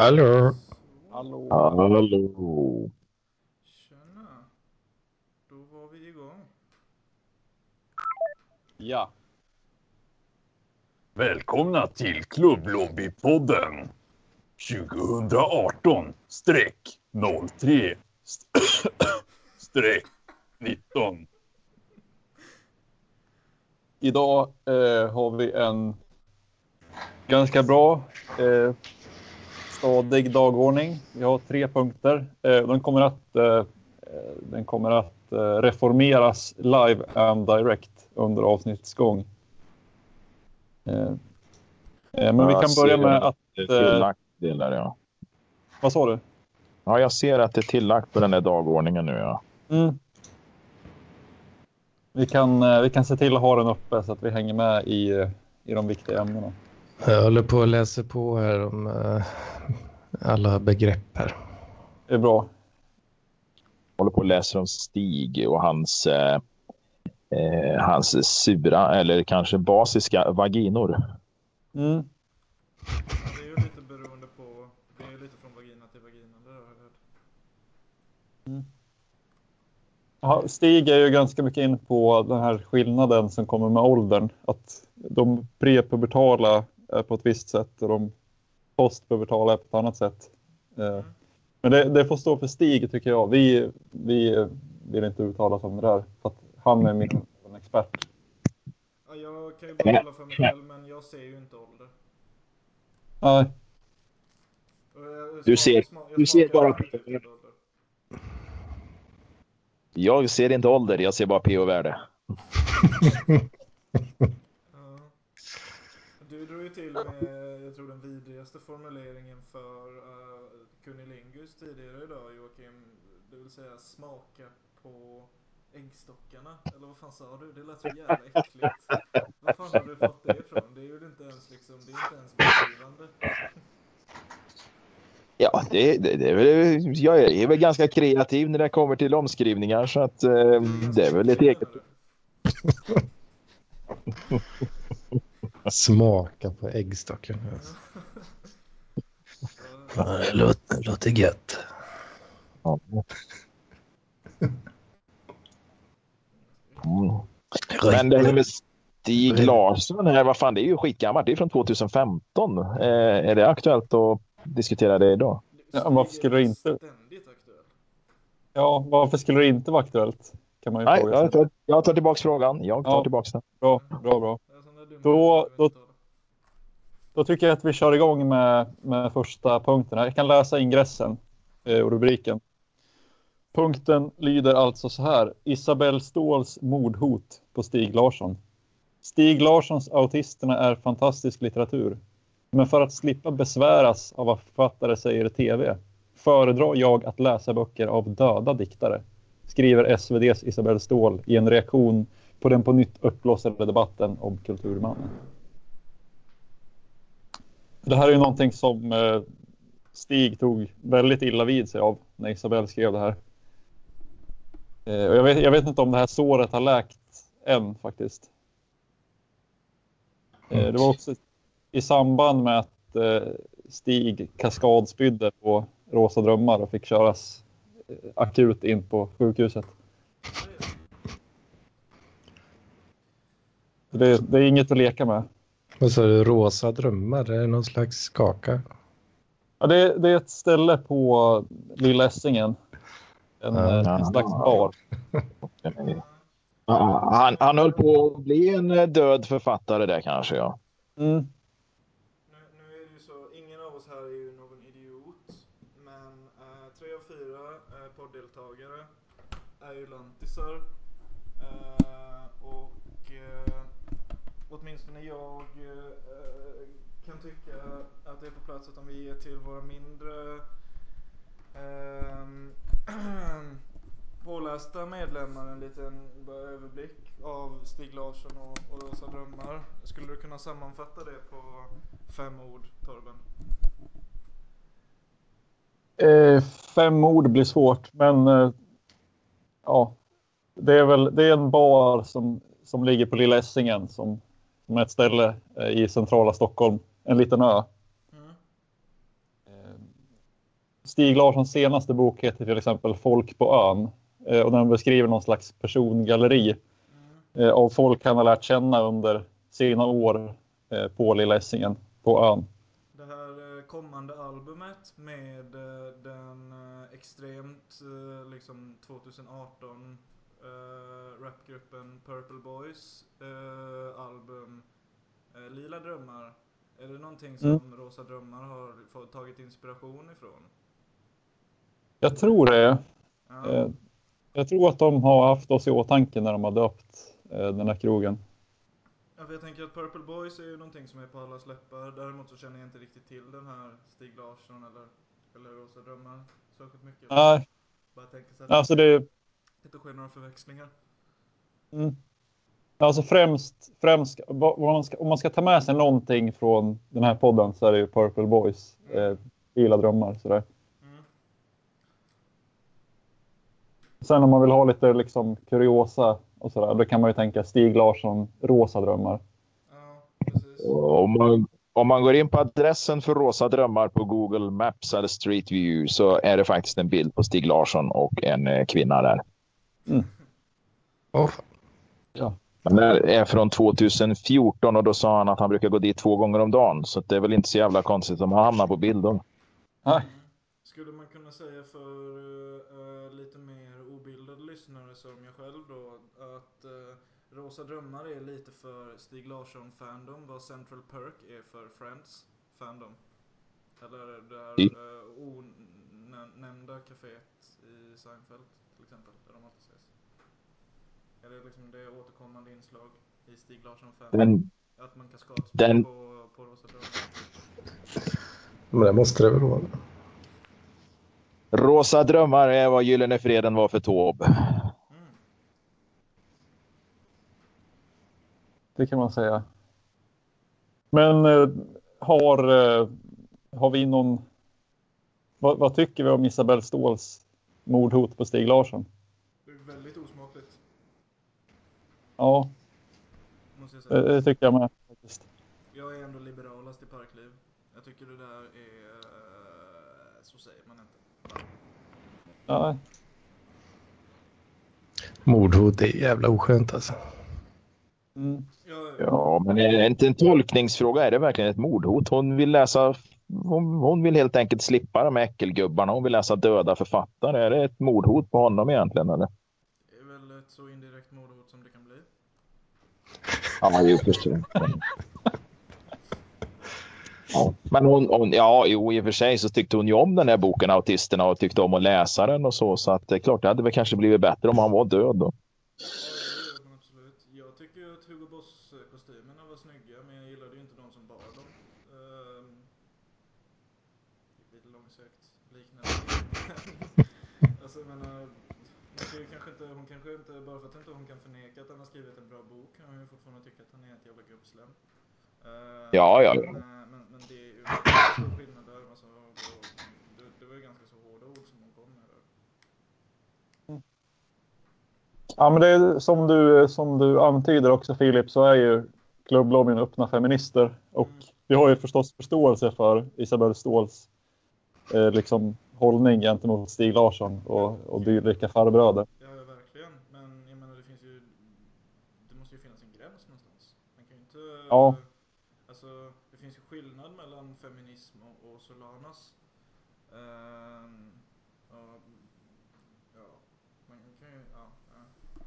Hallå. Hallå. Hallå. Tjena. Då var vi igång. Ja. Välkomna till Klubblobbypodden 2018 streck 03 streck 19. Idag eh, har vi en ganska bra eh, stadig dagordning. Vi har tre punkter. Eh, den kommer att, eh, den kommer att eh, reformeras live and direct under avsnittets gång. Eh, eh, men vi kan börja med att... Det är Eh, tillagt delar, ja. vad sa du? Ja, jag ser att det är tillagt på den här dagordningen nu, ja. Mm. Vi, kan, eh, vi kan se till att ha den uppe så att vi hänger med i, eh, i de viktiga ämnena. Jag håller på att läsa på här om eh, alla begrepp här. Det är bra. Håller på att läsa om Stig och hans, eh, hans sura eller kanske basiska vaginor. Mm. Ja, det är ju lite beroende på. Det är ju lite från vagina till vagina. Det har jag hört. Ja, Stig är ju ganska mycket in på den här skillnaden som kommer med åldern. Att de prepubertala är på ett visst sätt och de postpubertala är på ett annat sätt. Eh, Men det, det får stå för Stig tycker jag. Vi, vi vill inte uttala oss om det där. För att han är min en expert. Ja, jag kan ju bara hålla för mig själv, men jag ser ju inte ålder. Nej, Du ser- du ser bara-. Jag ser inte ålder, jag ser bara PO-värde. Ju till med, jag tror den vidrigaste formuleringen för uh, Kunilingus tidigare idag Joakim. Det vill säga smaka på äggstockarna. Eller vad fan sa du? Det lät så jävla äckligt. Var fan har du fått det ifrån? Det är ju inte ens liksom, det är inte ens beskrivande. Ja, det, det, det är väl, jag är väl ganska kreativ när det kommer till omskrivningar så att eh, det är väl ett eget. Smaka på äggstocken. Alltså. Det låter, det låter gött. Ja. Mm. Men det här med Stig Larsson här, vad fan, det är ju skitgammalt. Det är från 2015. Eh, är det aktuellt att diskutera det idag? Ja, varför skulle det inte? Ständigt aktuell. ja, varför skulle det inte vara aktuellt? Kan man ju Nej, fråga jag tar, jag tar tillbaka frågan. Jag tar Ja. tillbaka den. Bra, bra, bra. Då- då- Då tycker jag att vi kör igång med, med första punkten. här. Jag kan läsa ingressen eh, och rubriken. Punkten lyder alltså så här. Isabelle Ståhls mordhot på Stig Larsson. Stig Larssons Autisterna är fantastisk litteratur. Men för att slippa besväras av vad författare säger i tv föredrar jag att läsa böcker av döda diktare, skriver SVDs Isabelle Ståhl i en reaktion på den på nytt uppblåsade debatten om Kulturmannen. Det här är ju någonting som eh, Stig tog väldigt illa vid sig av när Isabelle skrev det här. Eh, jag, vet, jag vet inte om det här såret har läkt än faktiskt. Eh, det var också i samband med att Stig kaskadspydde på Rosa Drömmar och fick köras akut in på sjukhuset. Det, det är inget att leka med. Vad sa du? Rosa drömmar? Är det någon slags kaka? Ja, det, det är ett ställe på Lilla Essingen. En, Ja. eh, en slags bar. Han, han höll på att bli en eh, död författare där kanske, ja. Mm. Nu, nu är det ju så, ingen av oss här är ju någon idiot. Men eh, tre av fyra eh, podddeltagare är ju lantisar. Eh, och eh, åtminstone jag eh, kan tycka att det är på plats att om vi ger till våra mindre ehm, pålästa medlemmar en liten överblick av Stig Larsson och, och Rosa Drömmar. Skulle du kunna sammanfatta det på fem ord, Torben? Eh, fem ord blir svårt, men eh, ja, det är väl det är en bar som, som ligger på Lilla Essingen som, är ett ställe eh, i centrala Stockholm, en liten ö. Mm. Eh, Stig Larssons senaste bok heter till exempel Folk på ön. Eh, och den beskriver någon slags persongalleri Mm. av folk han har lärt känna under sina år på Lilla Essingen på ön. Det här kommande albumet med den extremt liksom 2018 eh, rapgruppen Purple Boys eh, album eh, Lila drömmar. Är det någonting som Mm. Rosa drömmar har fått, tagit inspiration ifrån? Jag tror det. Ja. Jag tror att de har haft oss i åtanke när de har döpt den här krogen. Ja, för jag tänker att Purple Boys är ju någonting som är på allas läppar. Däremot så känner jag inte riktigt till den här Stig Larsson eller, eller Rosa drömmar särskilt mycket. Nej, Bara tänker så att alltså det inte sker några förväxlingar. Mm. Alltså främst, främst man ska, om man ska ta med sig någonting från den här podden så är det ju Purple Boys. Eh, Lila drömmar sådär. Mm. Sen om man vill ha lite liksom kuriosa och sådär, då kan man ju tänka Stig Larsson, Rosa drömmar. Ja, precis. Om man, om man går in på adressen för Rosa drömmar på Google Maps eller Street View så är det faktiskt en bild på Stig Larsson och en eh, kvinna där. Åh, fan. Den där är från 2014 och då sa han att han brukar gå dit två gånger om dagen. Så det är väl inte så jävla konstigt om han hamnar på bilden. Nej. Skulle man kunna säga för eh, lite mer obildade lyssnare som jag själv då att eh, Rosa drömmar är lite för Stig Larsson fandom vad Central Perk är för Friends fandom. Eller det där I- uh, onämnda kaféet i Seinfeld till exempel, där de alltid ses. Är det liksom det återkommande inslag i Stig Larsson fandom? Den, Att man kaskadspel den- på, på Rosa drömmar? Men det måste det väl vara. Rosa drömmar är vad Gyllene Freden var för Taube. Mm. Det kan man säga. Men eh, har, eh, har vi någon... Vad, vad tycker vi om Isabelle Ståhls mordhot på Stig Larsson? Det är väldigt osmakligt, Ja, måste jag det, säga. det tycker jag med. Faktiskt. Jag är ändå liberalast i Parkliv. Jag tycker det där är... eh, Så säger man inte. Ja, Mordhot är jävla oskönt alltså. mm. Ja, men är det inte en tolkningsfråga? Är det verkligen ett mordhot? Hon vill läsa... Hon, hon vill helt enkelt slippa de här äckelgubbarna. Hon vill läsa döda författare. Är det ett mordhot på honom egentligen? Eller? Det är väl ett så indirekt mordhot som det kan bli. Ja, jo, förstår. Ja, men hon, hon, ja, jo, i och för sig så tyckte hon ju om den här boken, Autisterna, och tyckte om att läsa den och så. Så att det är klart, det hade väl kanske blivit bättre om han var död då. Ja, det gör man absolut. Jag tycker ju att Hugo Boss-kostymerna var snygga, men jag gillade ju inte de som bar dem. Ehm, lite långsökt liknande. alltså, jag menar, man kan ju kanske inte, hon kanske inte, bara för att inte hon kan förneka att han har skrivit en bra bok, kan hon ju fortfarande tycka att han är ett jävla gubbslem. Ehm, Ja, ja. Men, eh, men, men det är ju en stor skillnad där. Alltså, och, det, det var ju ganska så hårda ord som hon kom med där. Ja, men det är som du, som du antyder också Filip så är ju klubblobbyn öppna feminister och Mm. vi har ju förstås förståelse för Isabelle Ståhls eh, liksom, hållning gentemot Stig Larsson och, och dylika farbröder. Ja, ja, verkligen. Men jag menar, det finns ju... Det måste ju finnas en gräns någonstans. Man kan ju inte... Ja. Alltså, det finns ju skillnad mellan feminism och, och Solanas. Ehm, och, ja, man kan ju... Ja, ja.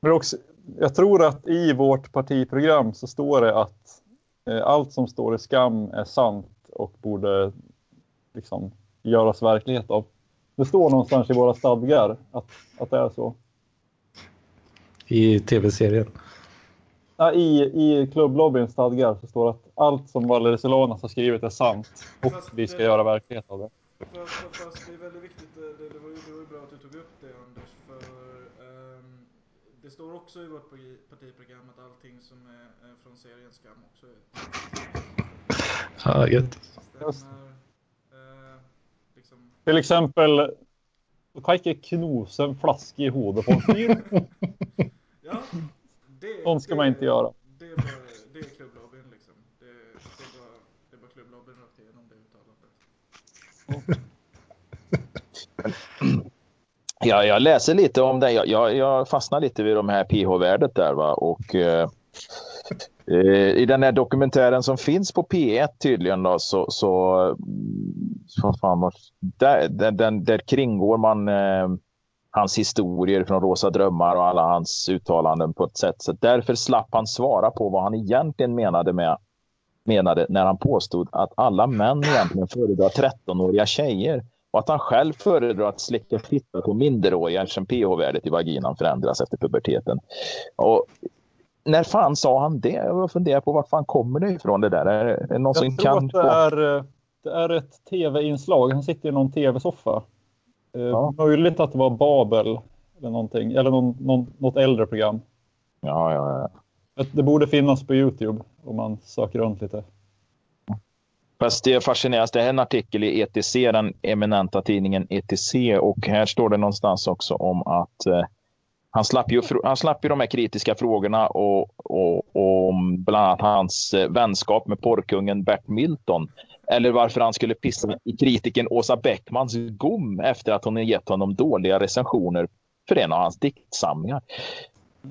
Men också, jag tror att i vårt partiprogram så står det att eh, allt som står i skam är sant och borde liksom göras verklighet av. Det står någonstans i våra stadgar att, att det är så. I tv-serien. Ja, i, I klubblobbyns stadgar så står det att allt som Valerie Solanas har skrivit är sant och Fast vi ska det- göra verklighet av det. Fast, fast, det är väldigt viktigt, eh, det, det, var ju, det var ju bra att du tog upp det Anders, för ehm, det står också i vårt parti- partiprogram att allting som är eh, från serien Skam också är Ja, gött. stämmer. Eh, liksom, Till exempel, du kan inte knosa en flaska i huvudet på en fyr. ja, det, Sånt ska det, man inte göra. Det är, bara, det är klubblobbyn liksom. Det, det, är bara, det är bara klubblobbyn rakt igenom det uttalandet. Ja, jag läser lite om det. Jag, jag, jag fastnar lite vid de här pH-värdet där. Va? Och, eh, eh, I den här dokumentären som finns på P1 tydligen då, så, så, så fan, där, där, där kringgår man eh, hans historier från Rosa drömmar och alla hans uttalanden på ett sätt. Så därför slapp han svara på vad han egentligen menade med menade när han påstod att alla män egentligen föredrar 13-åriga tjejer och att han själv föredrar att slicka fitta på minderåriga eftersom pH-värdet i vaginan förändras efter puberteten. Och när fan sa han det? Jag funderar på var fan kommer det ifrån det där? Är det någon Jag som tror kan... att det är, eh, det är ett tv-inslag. Han sitter i någon tv-soffa. Eh, Ja. Möjligt att det var Babel eller någonting. Eller någon, någon, något äldre program. Ja, ja, ja. Det- borde finnas på Youtube om man söker runt lite. Fast det fascineras, det här är en artikel i ETC, den eminenta tidningen ETC och här står det någonstans också om att eh, han, slapp ju, han slapp ju de här kritiska frågorna och, och, och om bland annat hans eh, vänskap med porrkungen Bert Milton. Eller varför han skulle pissa i kritiken Åsa Bäckmans gom efter att hon gett honom dåliga recensioner för en av hans diktsamlingar.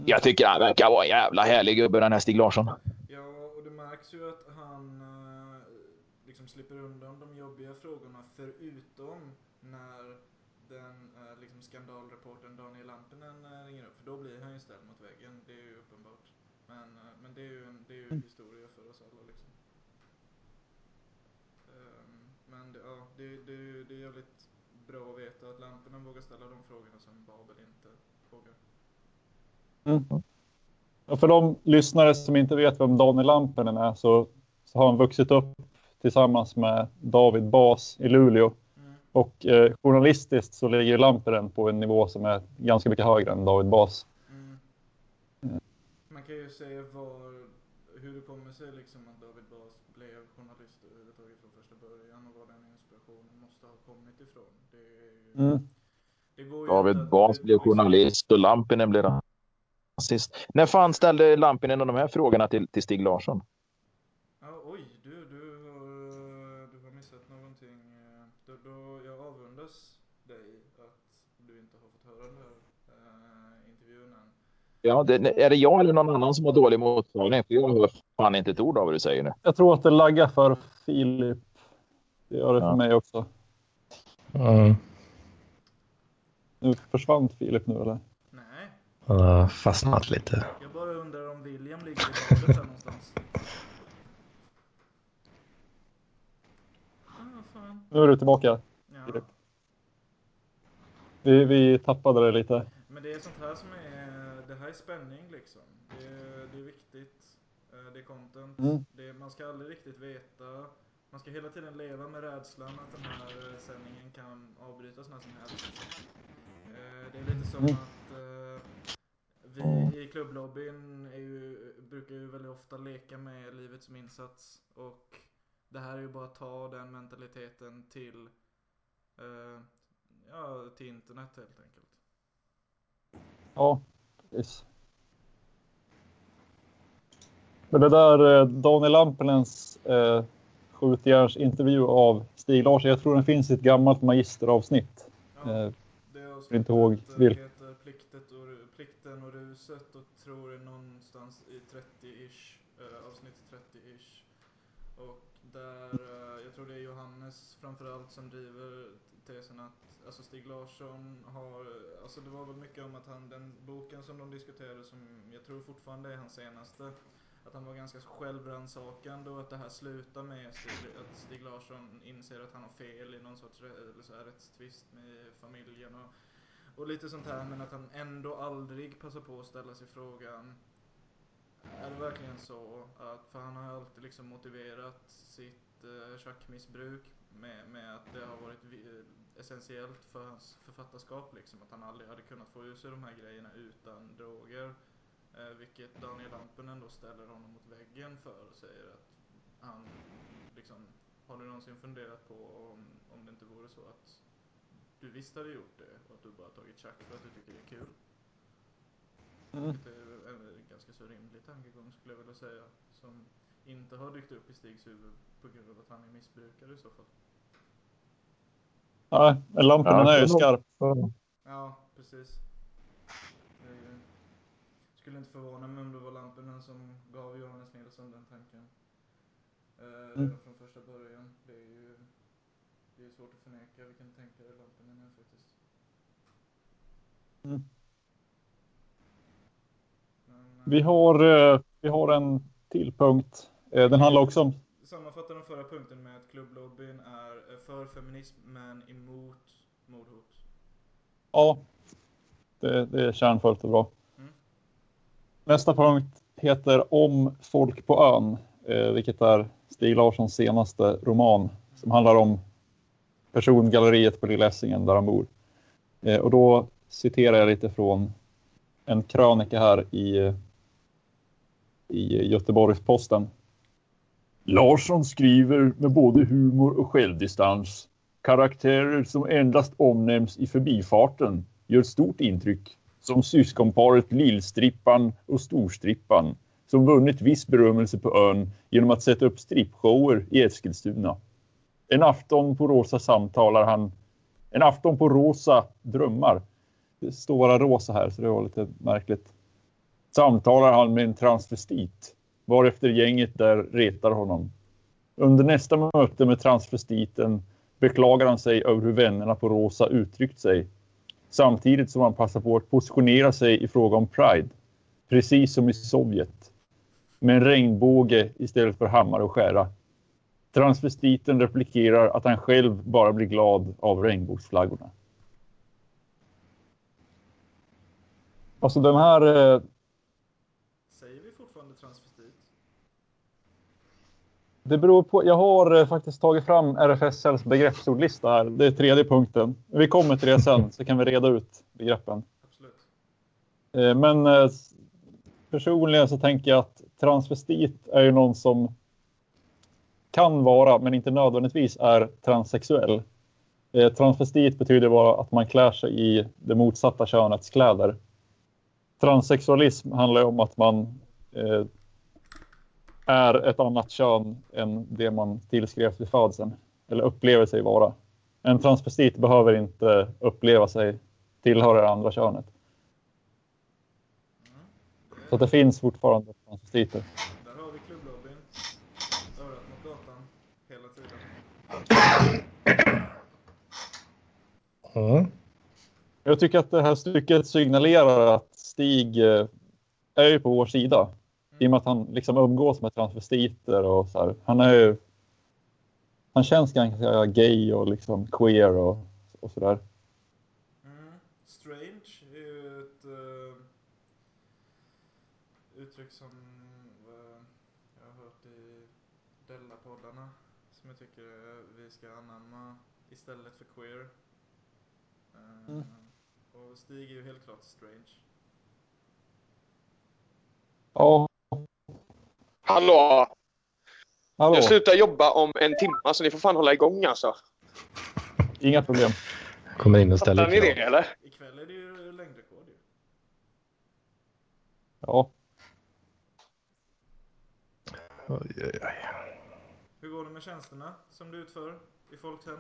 Jag tycker han verkar vara en jävla härlig gubbe den här Stig Larsson. Ja, och det märks ju att han eh, liksom slipper undan de jobbiga frågorna förutom när den eh, liksom skandalreportern Daniel Lampinen eh, ringer upp. För då blir han ju ställd mot väggen, det är ju uppenbart. Men, eh, men det är ju, en, det är ju historia för oss alla liksom. Ehm, men det, ja, det, det, är ju- det är jävligt bra att veta att Lampinen vågar ställa de frågorna som Babel inte vågar. Och för de lyssnare som inte vet vem Daniel Lampinen är så, så har han vuxit upp tillsammans med David Bas i Luleå. Mm. Och eh, journalistiskt så ligger Lampinen på en nivå som är ganska mycket högre än David Bas. Mm. Man kan ju se var, hur det kommer sig liksom att David Bas blev journalist överhuvudtaget från första början och var den inspirationen måste ha kommit ifrån. Det, är ju, Mm. det går ju David Bas blev journalist och Lampinen blev rasist. När fan ställde Lampinen de här frågorna till, till Stig Larsson? Ja, oj, du, du, har, du har missat någonting. eh, Då, då, jag avundas dig att du inte har fått höra den här eh, intervjun än. Ja, det, är det jag eller någon annan som har dålig mottagning? För jag hör fan inte ett ord av vad du säger nu. Jag tror att det laggar för Filip. Det gör det för Ja. mig också. Mm. Nu försvann Filip nu eller? Nej, Han har fastnat lite. jag bara undrar om William ligger i badet här någonstans. Ah. Nu är du tillbaka. Ja. Filip. Vi, vi tappade det lite. Men det är sånt här som är, det här är spänning liksom. Det är, det är viktigt. Eh, Det är content. Mm. Det, man ska aldrig riktigt veta. Man ska hela tiden leva med rädslan att den här eh, sändningen kan avbrytas när som helst. Eh, Det är lite som Mm. att vi i klubblobbyn ju, brukar ju väldigt ofta leka med livet som insats. Och det här är ju bara att ta den mentaliteten till, ja, till internet helt enkelt. Ja, precis. Men det där eh, Daniel Lampinens eh, skjutjärnsintervju av Stig Larsson. Jag tror den finns i ett gammalt magisteravsnitt. Ja, Eh, det avsnittet inte ihåg vilk- heter Pliktet och, Plikten och ruset och tror det är någonstans i 30-ish, eh, avsnitt 30-ish. Och där, eh, jag tror det är Johannes framförallt som driver tesen att alltså Stig Larsson har, alltså det var väl mycket om att han, den boken som de diskuterade som jag tror fortfarande är hans senaste, att han var ganska självrannsakande och att det här slutar med Stig, att Stig Larsson inser att han har fel i någon sorts eller så här rättstvist med familjen och, och lite sånt här men att han ändå aldrig passar på att ställa sig frågan är det verkligen så att, för han har ju alltid liksom motiverat sitt eh, schackmissbruk med, med att det har varit essentiellt för hans författarskap liksom, att han aldrig hade kunnat få ur sig de här grejerna utan droger. Eh, vilket Daniel Lampinen då ställer honom mot väggen för och säger att han liksom, har du någonsin funderat på om, om det inte vore så att du visst hade gjort det och att du bara tagit tjack för att du tycker det är kul? Mm. Vilket är en, en ganska så rimlig tankegång skulle jag vilja säga. Som inte har dykt upp i Stigs huvud på grund av att han är missbrukare i så fall. Nej, lampan Ja, är ju det är nog- skarp. Ja, precis. Ju- Skulle inte förvåna mig om det var lamporna som gav Johannes Nilsson den tanken. Eh, redan Mm. från första början. Det är ju det är svårt att förneka vilken tänkare lamporna är faktiskt. Mm. Men, eh, Vi har, eh, vi har en till punkt. Eh, Den handlar också om Sammanfattar den förra punkten med att klubblobbyn är eh, för feminism men emot mordhot. Ja, det, det är kärnfullt och bra. Mm. Nästa punkt heter Om folk på ön, eh, vilket är Stig Larssons senaste roman som handlar om persongalleriet på Lilla Essingen där han bor. Och då citerar jag lite från en krönika här i, i Göteborgs-Posten. Larsson skriver med både humor och självdistans. Karaktärer som endast omnämns i förbifarten gör stort intryck. Som syskonparet Lillstrippan och Storstrippan som vunnit viss berömmelse på ön genom att sätta upp strippshower i Eskilstuna. En afton på Rosa samtalar han. En afton på Rosa drömmar. Det står bara Rosa här så det var lite märkligt. Samtalar han med en transvestit varefter gänget där retar honom. Under nästa möte med transvestiten beklagar han sig över hur vännerna på Rosa uttryckt sig. Samtidigt som han passar på att positionera sig i fråga om Pride. Precis som i Sovjet. Med en regnbåge istället för hammare och skära. Transvestiten replikerar att han själv bara blir glad av regnbågsflaggorna. Alltså den här eh, Säger vi fortfarande transvestit? Det beror på. Jag har eh, faktiskt tagit fram RFSLs begreppsordlista här. Det är tredje punkten. Vi kommer till det sen så kan vi reda ut begreppen. Absolut. Eh, Men eh, personligen så tänker jag att transvestit är ju någon som kan vara, men inte nödvändigtvis är transsexuell. Transvestit betyder bara att man klär sig i det motsatta könets kläder. Transsexualism handlar ju om att man är ett annat kön än det man tillskrevs vid födseln. Eller upplever sig vara. En transvestit behöver inte uppleva sig tillhöra det andra könet. Mm. Så det finns fortfarande transvestiter. Där har vi klubblobbyn. Örat mot gatan. Hela tiden. Mm. Jag tycker att det här stycket signalerar att Stig eh, är ju på vår sida. I och med att han liksom umgås med transvestiter och så här. Han är ju... Han känns ganska gay och liksom queer och, och sådär. Mm. Strange är ju ett eh, uttryck som eh, jag har hört i Della-poddarna. Som jag tycker vi ska anamma istället för queer. Eh, Mm. Och Stig är ju helt klart strange. Ja, Hallå! hallå. Jag slutar jobba om en timme så ni får fan hålla igång alltså. Inga problem. Kommer in och ställer Fattar ni det eller? Ikväll är det ju längdrekord ju. Ja. Oj, oj, oj. Hur går det med tjänsterna som du utför i Folkhem?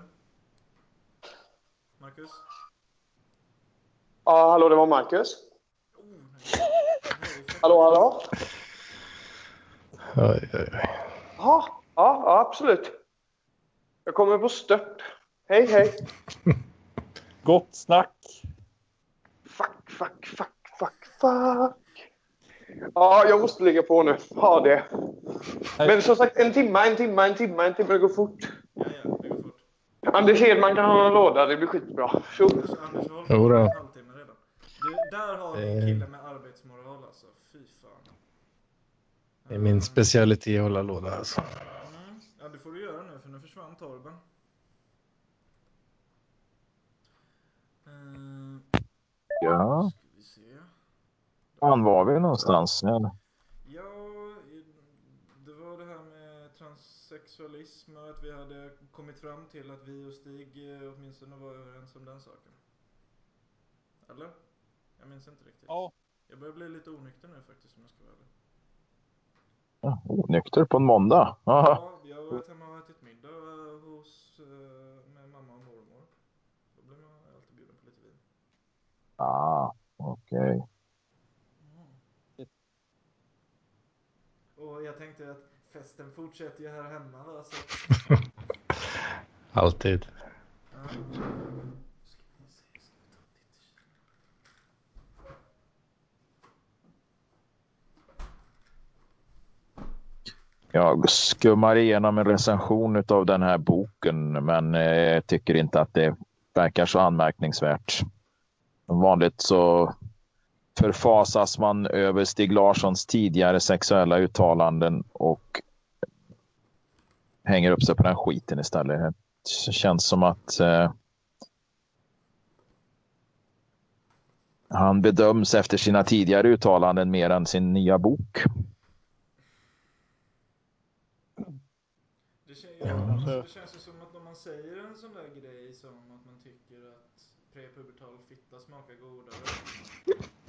Marcus? Ja, hallå det var Marcus. Oh. Hallå, hallå? Oj, oj, oj. Ja, ja, ja absolut. Jag kommer på stört. Hej, hej. Gott snack. Fuck, fuck, fuck, fuck, fuck. Ja, jag måste lägga på nu. Ha det. Men som sagt, en timma, en timma, en timma, en timma. Det går fort. Ja, ja, det går fort. Anders Hedman kan hålla en låda. Det blir skitbra. Tjo. Anders, Anders Jodå. en Eh. kille med arbetsmoral alltså. Fy fan. Det är min specialitet att hålla låda alltså. Mm. Ja, det får du göra nu för nu försvann Torben. Uh, Ja, ska vi se. fan var vi någonstans? Ja. Ja, det var det här med transsexualism och att vi hade kommit fram till att vi och Stig eh, åtminstone var överens om den saken. Eller? Jag minns inte riktigt. Ja. Jag börjar bli lite onykter nu faktiskt om jag ska vara ärlig. Onykter på en måndag? Aha. Ja, jag har varit hemma och ätit middag eh, hos, eh, med mamma och mormor. Då blir man alltid bjuden på lite vin. Ah, okej. Okay. Och jag tänkte att festen fortsätter ju här hemma. Va? Alltid. Mm. Jag skummar igenom en recension av den här boken, men eh, tycker inte att det verkar så anmärkningsvärt. Som vanligt så förfasas man över Stig Larssons tidigare sexuella uttalanden och hänger upp sig på den skiten istället. Det känns som att eh, han bedöms efter sina tidigare uttalanden mer än sin nya bok. Det, kän- ja, alltså, det känns ju som att om man säger en sån där grej som att man tycker att prepubertal fitta smakar godare.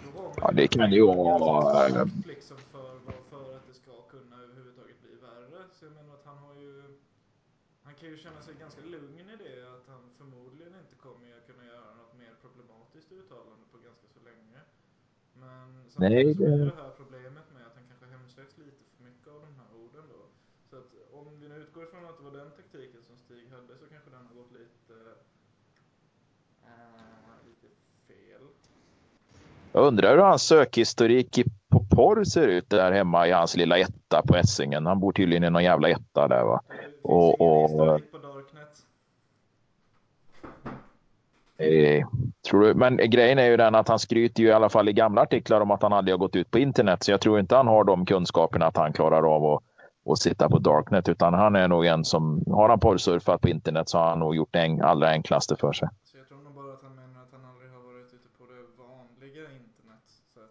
Då har man Ja, det kan ju vara- liksom för, för att det ska kunna överhuvudtaget bli värre. Så jag menar att han har ju... Han kan ju känna sig ganska lugn i det att han förmodligen inte kommer att kunna göra något mer problematiskt uttalande på ganska så länge. Men Nej, samtidigt så det- det här problemet med att han kanske hemsöks lite för mycket av de här orden då. Så att nu utgår ifrån att det var den taktiken som Stig hade så kanske den har gått lite, eh, lite fel. Jag undrar hur hans sökhistorik på porr ser ut där hemma i hans lilla etta på Essingen. Han bor tydligen i någon jävla etta där va. Det finns Och- ingen och- på Darknet. Eh, tror du? Men grejen är ju den att han skryter ju i alla fall i gamla artiklar om att han aldrig har gått ut på internet. Så jag tror inte han har de kunskaperna att han klarar av att, att sitta på Darknet. Utan han är nog en som, har han porrsurfat på internet så har han nog gjort det en- allra enklaste för sig. Så jag tror nog bara att han menar att han aldrig har varit ute på det vanliga internet. Så att,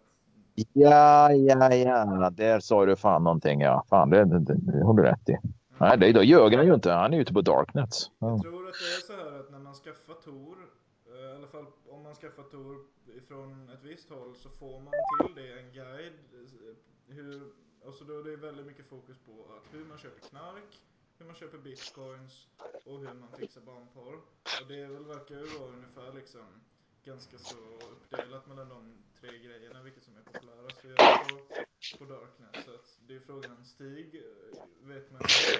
Ja, ja, ja. Där sa du fan någonting. Ja, fan det, det, det, det har du rätt i. Nej, det, då ljög han ju inte. Han är ute på Darknet. Ja. Jag tror att det är så här att när man skaffar Tor, eh, i alla fall om man skaffar Tor ifrån ett visst håll så får man till det en guide. eh, Hur, alltså då är det väldigt mycket fokus på att hur man köper knark, hur man köper bitcoins och hur man fixar barnporr. Och det väl, verkar ju vara ungefär liksom ganska så uppdelat mellan de tre grejerna vilket som är populärast att göra på, på Darknet. Så att det är frågan, Stig eh, vet man ju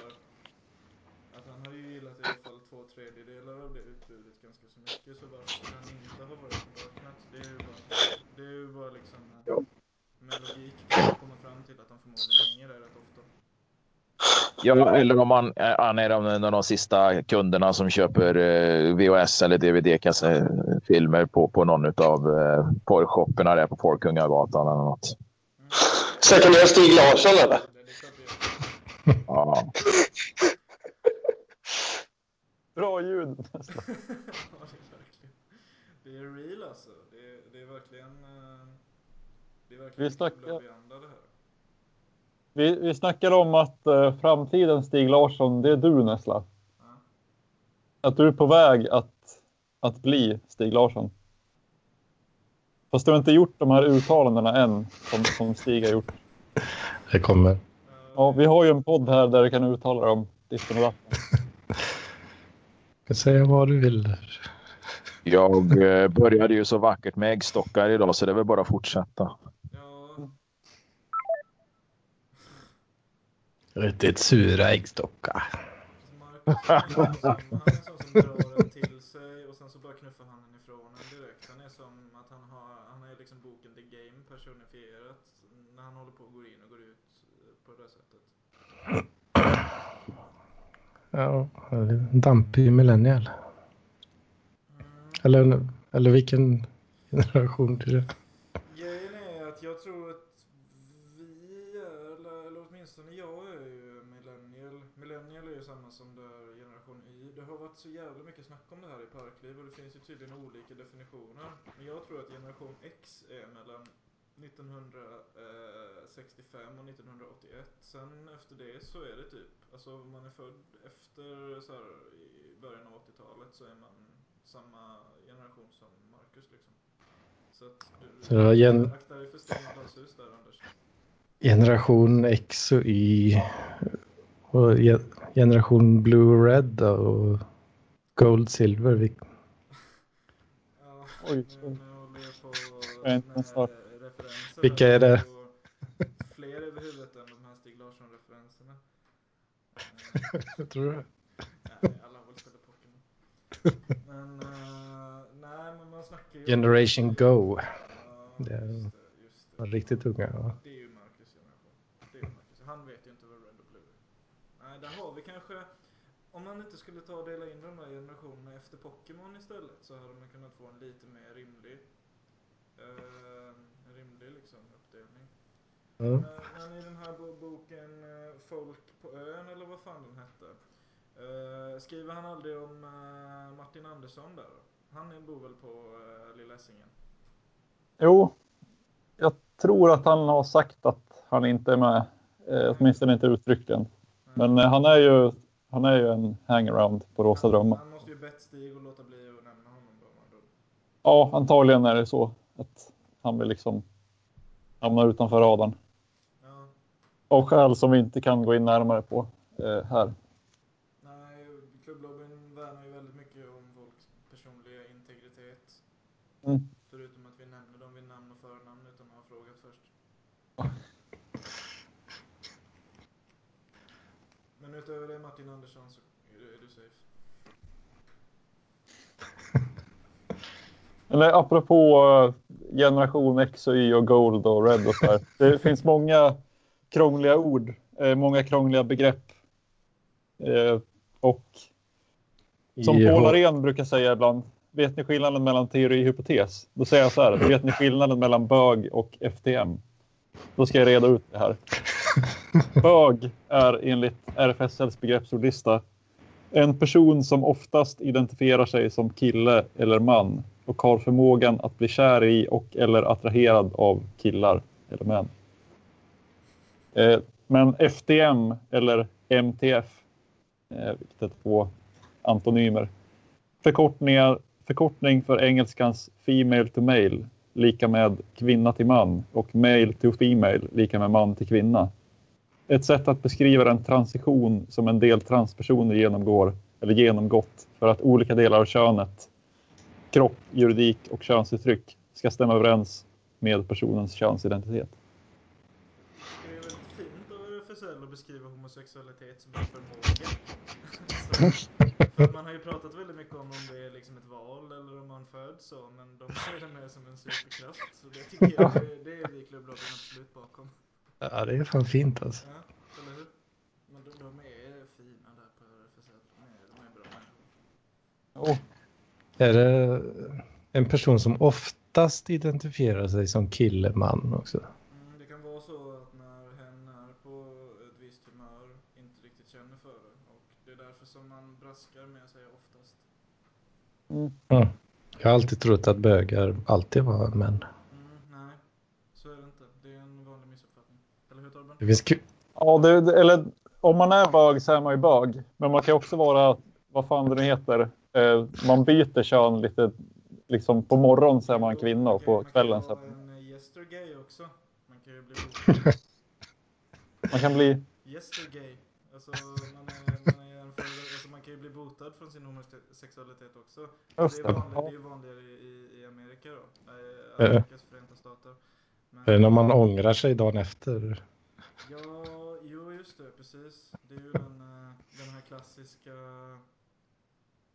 att han har ju gillat i alla fall två tredjedelar av det utbudet ganska så mycket. Så varför han inte ha varit på Darknet? Det är ju bara, det är ju bara liksom med logik komma fram till att han förmodligen hänger där rätt ofta. Ja, eller om man, eh, han är en av de sista kunderna som köper eh, VHS eller DVD-filmer på, på någon av eh, porrshopperna där på Porrkungagatan eller något. Mm. Second hand Stig Larsson eller? Ja. Bra ljud. ja, det är verkligen. Det är real alltså. Det är, det är verkligen... eh, Det är verkligen Vi snackar-. Vi, vi snackar om att eh, framtiden Stig Larsson, det är du Nessla. Ja. Att du är på väg att, att bli Stig Larsson. Fast du har inte gjort de här uttalandena än som, som Stig har gjort. Det kommer. Eh, Ja, vi har ju en podd här där du kan uttala dig om ditten och datten. Du kan säga vad du vill där. Jag eh, började ju så vackert med äggstockar idag så det är väl bara att fortsätta. Ja, Riktigt sura äggstockar. Marcus han är en sån som, han är en sån som drar Riktigt sura äggstockar. och sen så bara knuffar han den ifrån en direkt. Han är som att han har, han är liksom boken The Game personifierat när han håller på och går in och går ut på det där sättet. Ja, en dampig millennial. Mm. Eller, eller vilken generation blir det? Grejen är att jag tror att vi är, eller, eller åtminstone jag är ju millennial. Millennial är ju samma som där generation Y. Det har varit så jävla mycket snack om det här i Parkliv och det finns ju tydligen olika definitioner. Men jag tror att generation X är mellan 1965 och 1981. Sen efter det så är det typ, alltså om man är född efter så här, i början av 80-talet så är man samma generation som Marcus liksom. Så att du, Så det gen- akta dig för Sten glashus där Anders. Generation X och Y. Och ge- generation Blue Red och Gold Silver. Vil- Ja, Oj, håller på eh, referenser. Vilka är det? Fler över huvudet än de här Stig Larsson-referenserna. Eh, Tror du? Nej, alla Pokémon. Men, eh, nej, men man snackar ju... Generation Go. Ja, Det är- just det, just det. riktigt unga, ja. Det är ju Marcus generation. Det är ju Marcus. Han vet ju inte vad Red och Blue är. Nej, där har vi kanske... Om man inte skulle ta och dela in de här generationerna efter Pokémon istället så hade man kunnat få en lite mer rimlig... Eh, rimlig liksom uppdelning. Ja. Men, men i den här bo- boken eh, Folk på ön eller vad fan den hette. eh, skriver han aldrig om eh, Martin Andersson där? Han är- bor väl på uh, Lilla Essingen? Jo, jag tror att han har sagt att han inte är med. Eh, åtminstone inte uttryckligen. Men eh, han är ju, han är ju en hangaround på Rosa Drömmar. Han måste ju bett Stig och låta bli att nämna honom då. Ja, antagligen är det så att han vill liksom hamna utanför radarn. Ja, Av skäl som vi inte kan gå in närmare på eh, här. nej, klubblobbyn värnar ju väldigt mycket om folks personliga integritet. Mm. Förutom att vi nämner dem vid namn och förnamn utan att ha frågat först. Men utöver det Martin Andersson så är du, är du safe. Eller apropå eh, generation X och Y och Gold och Red och så här. Det finns många krångliga ord, eh, många krångliga begrepp. Eh, och som Paul Arén brukar säga ibland, vet ni skillnaden mellan teori och hypotes? Då säger jag så här, vet ni skillnaden mellan bög och FTM? Då ska jag reda ut det här. Bög är enligt RFSLs begreppsordlista en person som oftast identifierar sig som kille eller man och har förmågan att bli kär i och eller attraherad av killar eller män. Eh, men FTM eller MTF, eh, vilket är två antonymer, förkortningar, förkortning för engelskans female to male lika med kvinna till man och male to female lika med man till kvinna. Ett sätt att beskriva den transition som en del transpersoner genomgår eller genomgått för att olika delar av könet, kropp, juridik och könsuttryck ska stämma överens med personens könsidentitet. Det är väldigt fint av RFSL att beskriva homosexualitet som en förmåga. man har ju pratat väldigt mycket om om det är liksom ett val eller om man föds så, men de ser det mer som en superkraft. Så det tycker jag, det, det är vi i klubblagen absolut bakom. Ja, det är fan fint alltså. Ja, eller hur? Men de, de är fina där på RFSL. De är, de är bra människor. Är det en person som oftast identifierar sig som kille, man också? Mm, det kan vara så att när hen är på ett visst humör inte riktigt känner för det. Och det är därför som man braskar med att säga oftast. Mm. Jag har alltid trott att bögar alltid var män. Mm, nej, så är det inte. Det är en vanlig missuppfattning. Eller hur Torben? Det finns Ja, det, det- eller om man är bög så är man ju bög. Men man kan också vara, vad fan det nu heter, eh, man byter kön lite. Liksom på morgonen så är man kvinna och på kvällen så Man är kan man... ju vara en yestergay också. Man kan ju bli. Man kan bli... yestergay. Alltså man, man, är en för, alltså man kan botad från sin homosexualitet också. Just det, är Ja. det är ju vanligare i, i, i Amerika då. Eh, Ja. Amerikas förenta stater. Men, är det när man ångrar sig dagen efter. Ja, jo just det, precis. Det är ju den, eh, den här klassiska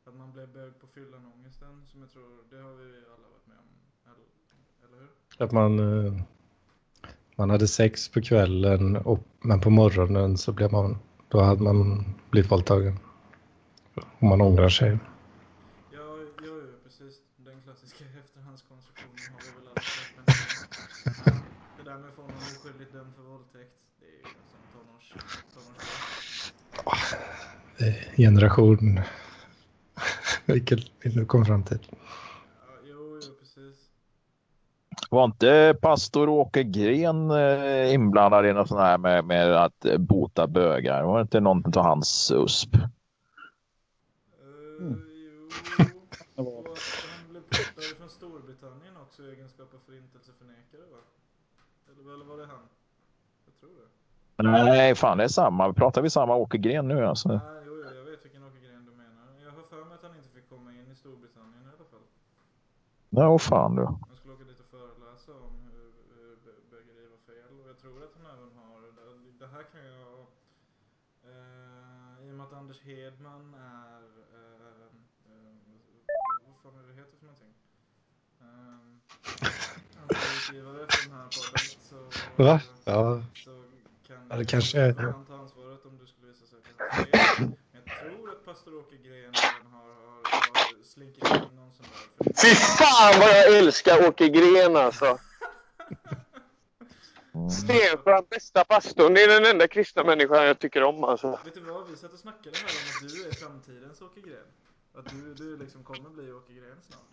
att man blev bög på fyllan ångesten som jag tror, det har vi alla varit med om. Eller, eller hur? Att man, eh, man hade sex på kvällen och, men på morgonen så blev man, då hade man blivit våldtagen. Och man ångrar sig. Ja, jo, jo, precis. Den klassiska efterhandskonstruktionen har vi väl alla sett. Men ja, det där med att få någon oskyldigt dömd för våldtäkt, det är ju en sån tonårs, tonårsgrej. Eh, Generation. Vilken vill du komma fram till? Ja. Var inte pastor Åke Gren eh, inblandad i något sånt här med, med att bota bögar? Var det inte någon av hans USP? Mm. Var- och att han blev portad från Storbritannien också i egenskap av förintelseförnekare va? Eller, eller var det han? Jag tror det. Nej, fan det är samma. Pratar vi samma Åke Gren nu alltså? Nej, jo, jo, jag vet vilken Åke Gren du menar. Jag har för mig att han inte fick komma in i Storbritannien i alla fall. Nej, åh fan du. Han skulle åka dit och föreläsa fel. Och jag tror att han även har, det, det här kan jag, eh, i och med att Anders Hedman är, eh, eh, vad fan är det heter för någonting? Eh, ansvarig utgivare för den här podden så, Va? Ja. så kan Ja, det kanske är det. han ta ansvaret om det skulle visa sig. Men jag tror att pastor Åke Gren har, har, har slinkit in någon sån där. Fy fan vad jag älskar Åke Gren alltså. Stensjö, bästa pastorn. Det är den enda kristna människan jag tycker om alltså. Vet du vad, vi satt och snackade här om att du är framtidens Åke Gren. Att du, du liksom kommer bli Åke Gren snart.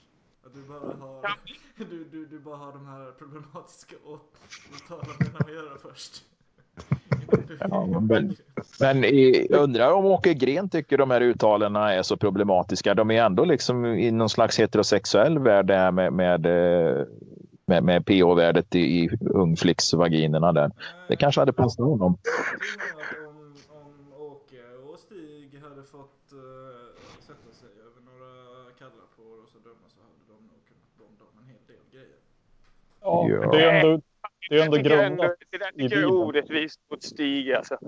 Att du bara har, du, du, du bara har de här problematiska uttalandena att göra först. Ja, men- Men i, jag undrar om Åke Gren tycker de här uttalandena är så problematiska. De är ändå liksom i någon slags heterosexuell värld där med, med, eh, med, med pH-värdet i, i ungflicksvaginerna där. Det kanske hade passat honom. Jag tror nog att om, om Åke och Stig hade fått eh, sätta sig över några kallapår och så döma så hade de nog kunnat bonda om en hel del grejer. Ja, Ja. det är ändå, det är ändå grundat. det där tycker jag är orättvist mot Stig alltså.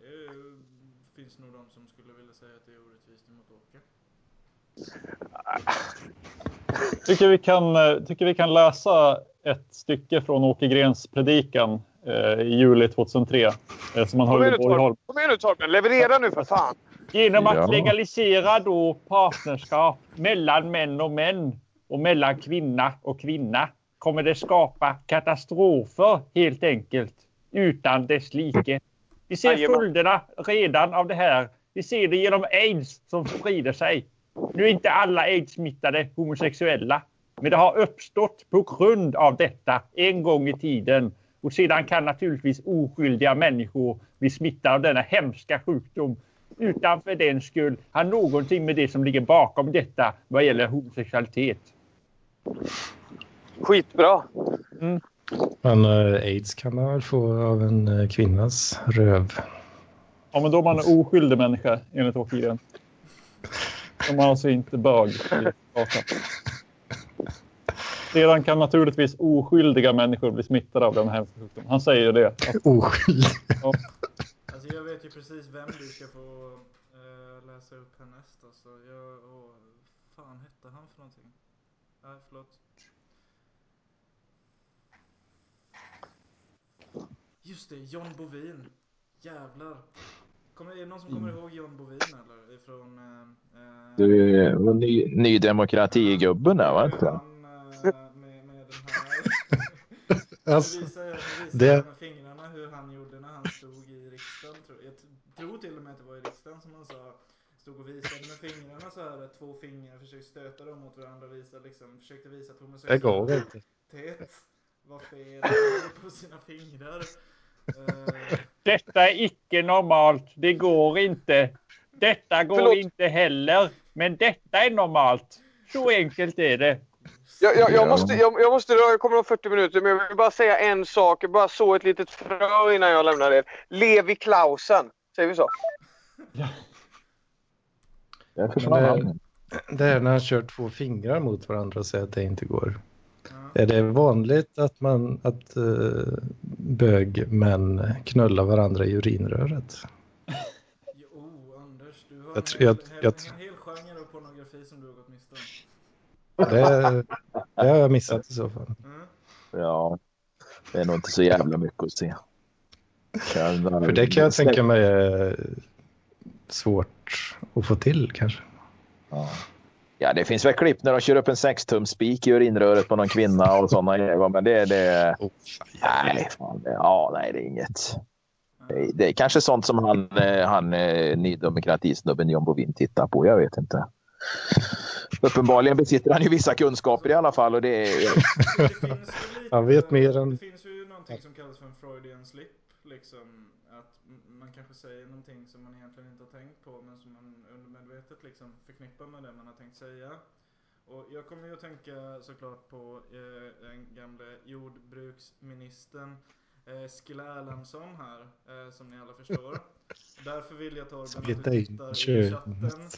Det är, finns nog de som skulle vilja säga att det är orättvist mot Åke. Tycker vi kan, eh, tycker vi kan läsa ett stycke från Åke Grens predikan eh, i juli 2003 eh, som han Kom höll i nu Borgholm. Torben, Kom igen nu Torben, leverera nu för fan! Genom att Ja. legalisera då partnerskap mellan män och män och mellan kvinna och kvinna kommer det skapa katastrofer helt enkelt utan dess like. Vi ser följderna redan av det här. Vi ser det genom aids som sprider sig. Nu är inte alla aids-smittade homosexuella, men det har uppstått på grund av detta en gång i tiden. Och sedan kan naturligtvis oskyldiga människor bli smittade av denna hemska sjukdom utan för den skull ha någonting med det som ligger bakom detta vad gäller homosexualitet. Skitbra! Men eh, aids kan man väl få av en eh, kvinnas röv. Ja, men då är man en oskyldig människa enligt Åke Gren. Om man alltså inte bög. i. Sedan kan naturligtvis oskyldiga människor bli smittade av den här sjukdomen. Han säger ju det. Att, Oskyldig. Alltså jag vet ju precis vem du ska få eh, läsa upp härnäst alltså. Jag, åh, fan hette han för någonting? Nej, förlåt. Just det, John Bovin. Jävlar. Kommer, är det någon som kommer ihåg John Bovin eller? Ifrån... Eh, eh, Du är ny, ny demokrati-gubben där, va? han, eh, med, med den här... Alltså, nu visar jag, nu visar det- med fingrarna hur han gjorde när han stod i riksdagen. Tror jag. jag tror till och med att det var i riksdagen som han sa Stod och visade med fingrarna så här, två fingrar, försökte stöta dem mot varandra och visa, liksom, försökte visa att det går homosexualitet inte. var fel på sina fingrar. Eh, Detta är icke normalt. Det går inte. Detta går Förlåt. inte heller. Men detta är normalt. Så enkelt är det. Jag, jag, Ja. jag, måste, jag, jag måste jag kommer om 40 minuter, men jag vill bara säga en sak. Jag bara så ett litet frö innan jag lämnar er. Levi Klausen. Säger vi så? Det är för Men fan. det, är när han kör två fingrar mot varandra och säger att det inte går. ja. Är det vanligt att man att uh, bögmän knullar varandra i urinröret? Jo, Anders, du har Jag en, jag- hel, jag- en hel genre av pornografi som du har gått miste om. Det, det har jag missat i så fall. Mm. Ja, det är nog inte så jävla mycket att se. Kan- För det kan jag tänka mig är svårt att få till kanske. Ja. Ja, det finns väl klipp när de kör upp en sextumspik i urinröret på någon kvinna och sådana grejer. Men det, det, Oh, nej, fan, det, ja, nej, det är inget. Det, det är kanske sånt som han, eh, han eh, Ny Demokrati-snubben John Bovin tittar på. Jag vet inte. Uppenbarligen besitter han ju vissa kunskaper i alla fall. Och det är, Det finns ju lite, Han vet mer än- Det finns ju någonting som kallas för en Freudian slip. Liksom man kanske säger någonting som man egentligen inte har tänkt på men som man undermedvetet liksom förknippar med det man har tänkt säga. Och jag kommer ju att tänka såklart på eh, den gamle jordbruksministern eh, Eskil Erlandsson här, eh, som ni alla förstår. Därför vill jag Torben att du tittar i chatten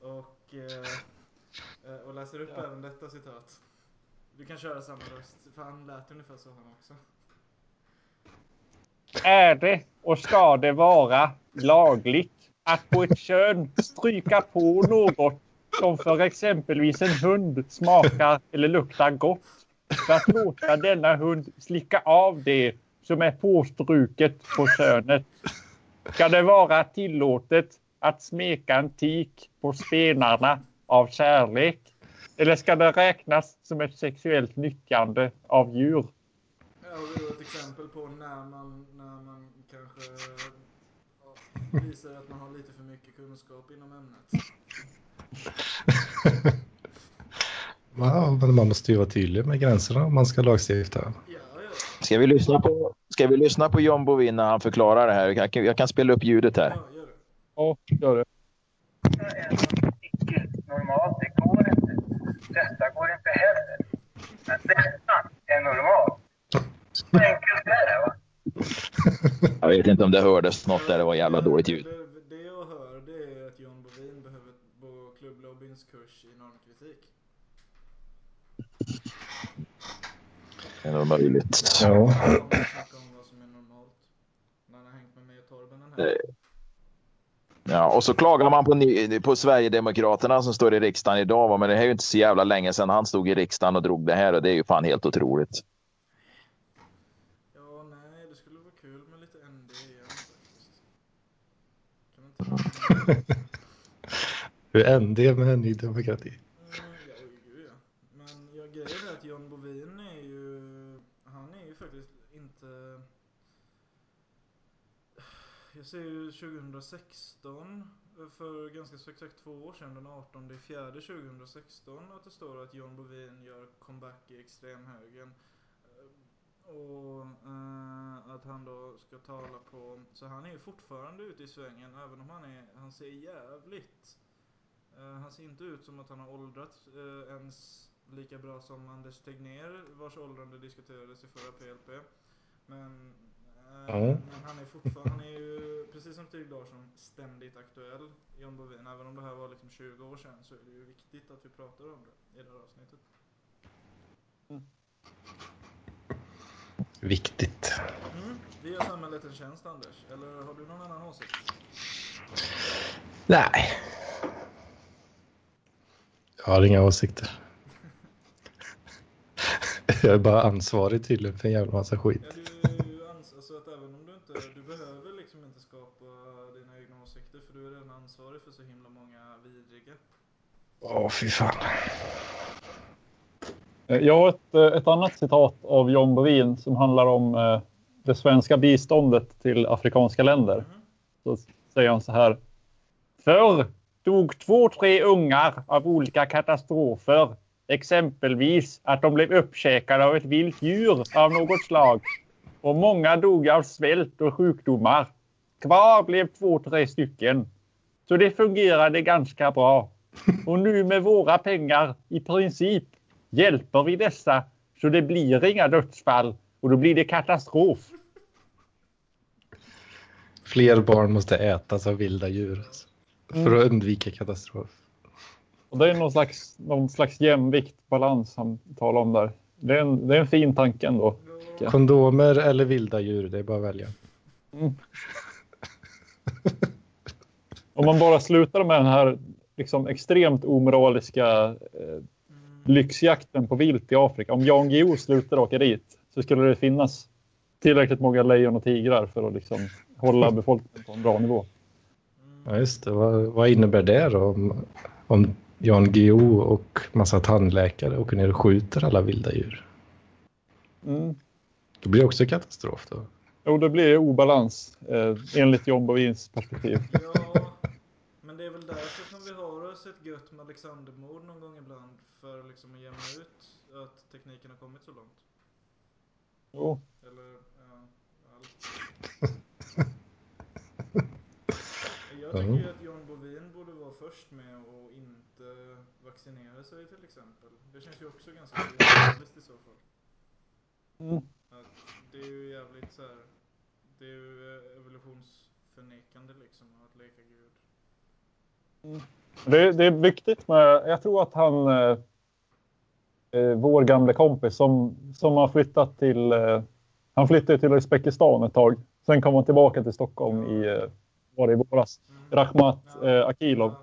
och, eh, eh, och läser upp även detta citat. Du kan köra samma röst, för han lät ungefär så han också. Är det och ska det vara lagligt att på ett kön stryka på något som för exempelvis en hund smakar eller luktar gott för att låta denna hund slicka av det som är påstruket på könet? Ska det vara tillåtet att smeka en tik på spenarna av kärlek? Eller ska det räknas som ett sexuellt nyttjande av djur? Det är ett exempel på när man, när man kanske ja, visar att man har lite för mycket kunskap inom ämnet. Ja, men man måste ju vara tydlig med gränserna om man ska lagstifta. Ja, ja. Ska vi lyssna på, ska vi lyssna på John Bovin när han förklarar det här? Jag kan, jag kan spela upp ljudet här. ja gör det. Ja, gör det. normalt. Det går inte. Detta går inte heller. Men detta är normalt. Jag vet inte om det hördes något där. Det var jävla dåligt ljud. Det, det jag hör det är att John Bovin behöver gå klubblobbyns kurs i normkritik. Det är möjligt. Ja. Ja, och så klagar man på, på Sverigedemokraterna som står i riksdagen idag. va, Men det här är ju inte så jävla länge sedan han stod i riksdagen och drog det här. Och det är ju fan helt otroligt. Ja, nej, det skulle vara kul med lite ND igen faktiskt. Kan inte Hur är ND med Ny Demokrati? Ja. Men jag grejen är att John Bovin är ju, han är ju faktiskt inte... Jag ser ju 2016, för ganska så exakt två år sedan, den 18 fjärde 2016, att det står att John Bovin gör comeback i extremhögern. Eh, Och eh, att han då ska tala på, så han är ju fortfarande ute i svängen även om han är, han ser jävligt Eh, han ser inte ut som att han har åldrats uh, ens lika bra som Anders Tegnér vars åldrande diskuterades i förra PLP. Men, eh, Ja. men han är fortfarande, han är ju precis som Stig Larsson ständigt aktuell, John Bovin. Även om det här var liksom 20 år sedan så är det ju viktigt att vi pratar om det i det här avsnittet. Viktigt. Mm. Vi gör samhället en tjänst Anders, eller har du någon annan åsikt? Nej. Jag har inga åsikter. Jag är bara ansvarig tydligen för en jävla massa skit. Ja, du alltså att även om du inte, du behöver liksom inte skapa dina egna åsikter för du är redan ansvarig för så himla många vidriga. Åh, fy fan. Eh, jag har ett, eh, ett annat citat av John Bovin som handlar om eh, det svenska biståndet till afrikanska länder. Så säger han så här. Förr dog två, tre ungar av olika katastrofer. Exempelvis att de blev uppkäkade av ett vilt djur av något slag. Och många dog av svält och sjukdomar. Kvar blev två, tre stycken. Så det fungerade ganska bra. Och nu med våra pengar i princip hjälper vi dessa så det blir inga dödsfall och då blir det katastrof. Fler barn måste ätas av vilda djur. Alltså, för att undvika katastrof. Och det är någon slags, någon slags jämvikt, balans han talar om där. Det är en, det är en fin tanke ändå. Kondomer eller vilda djur, det är bara att välja. Om man bara slutar med den här liksom extremt omoraliska eh, lyxjakten på vilt i Afrika. Om Jan Guillou slutar åka dit så skulle det finnas tillräckligt många lejon och tigrar för att liksom hålla befolkningen på en bra nivå. Ja, just det. Vad, vad innebär det då? Om, om Jan Guillou och massa tandläkare åker ner och skjuter alla vilda djur. Mm. Det blir också katastrof då. Jo, det blir obalans eh, enligt John Bovins perspektiv. Ja, men det är väl därför oss ett gött med Alexandermord någon gång ibland. För liksom att jämna ut att tekniken har kommit så långt. Jo. Eller, ja. Jag tycker ju att John Bovin borde vara först med att inte vaccinera sig till exempel. Det känns ju också ganska orealistiskt i så fall. Mm. Det är ju jävligt så här. Det är ju evolutionsförnekande liksom att leka gud. Det, det är viktigt med, jag tror att han, eh, eh vår gamla kompis som, som har flyttat till, eh, han flyttade till Uzbekistan ett tag. Sen kom han tillbaka till Stockholm i, eh, var det i våras. Rahmat eh, Akilov.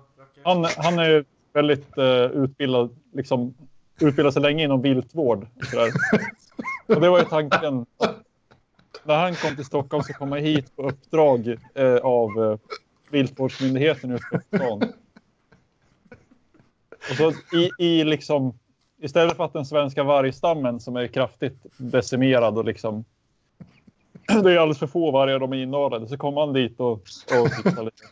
Han, han är väldigt eh, utbildad, liksom utbildade sig länge inom viltvård. och. Och det var ju tanken. När han kom till Stockholm så kom han hit på uppdrag eh, av eh, viltvårdsmyndigheten i Uzbekistan. Och så i, i liksom, istället för att den svenska vargstammen som är kraftigt decimerad och liksom det är alldeles för få vargar de är inavlade så kom han dit och, och fixade lite.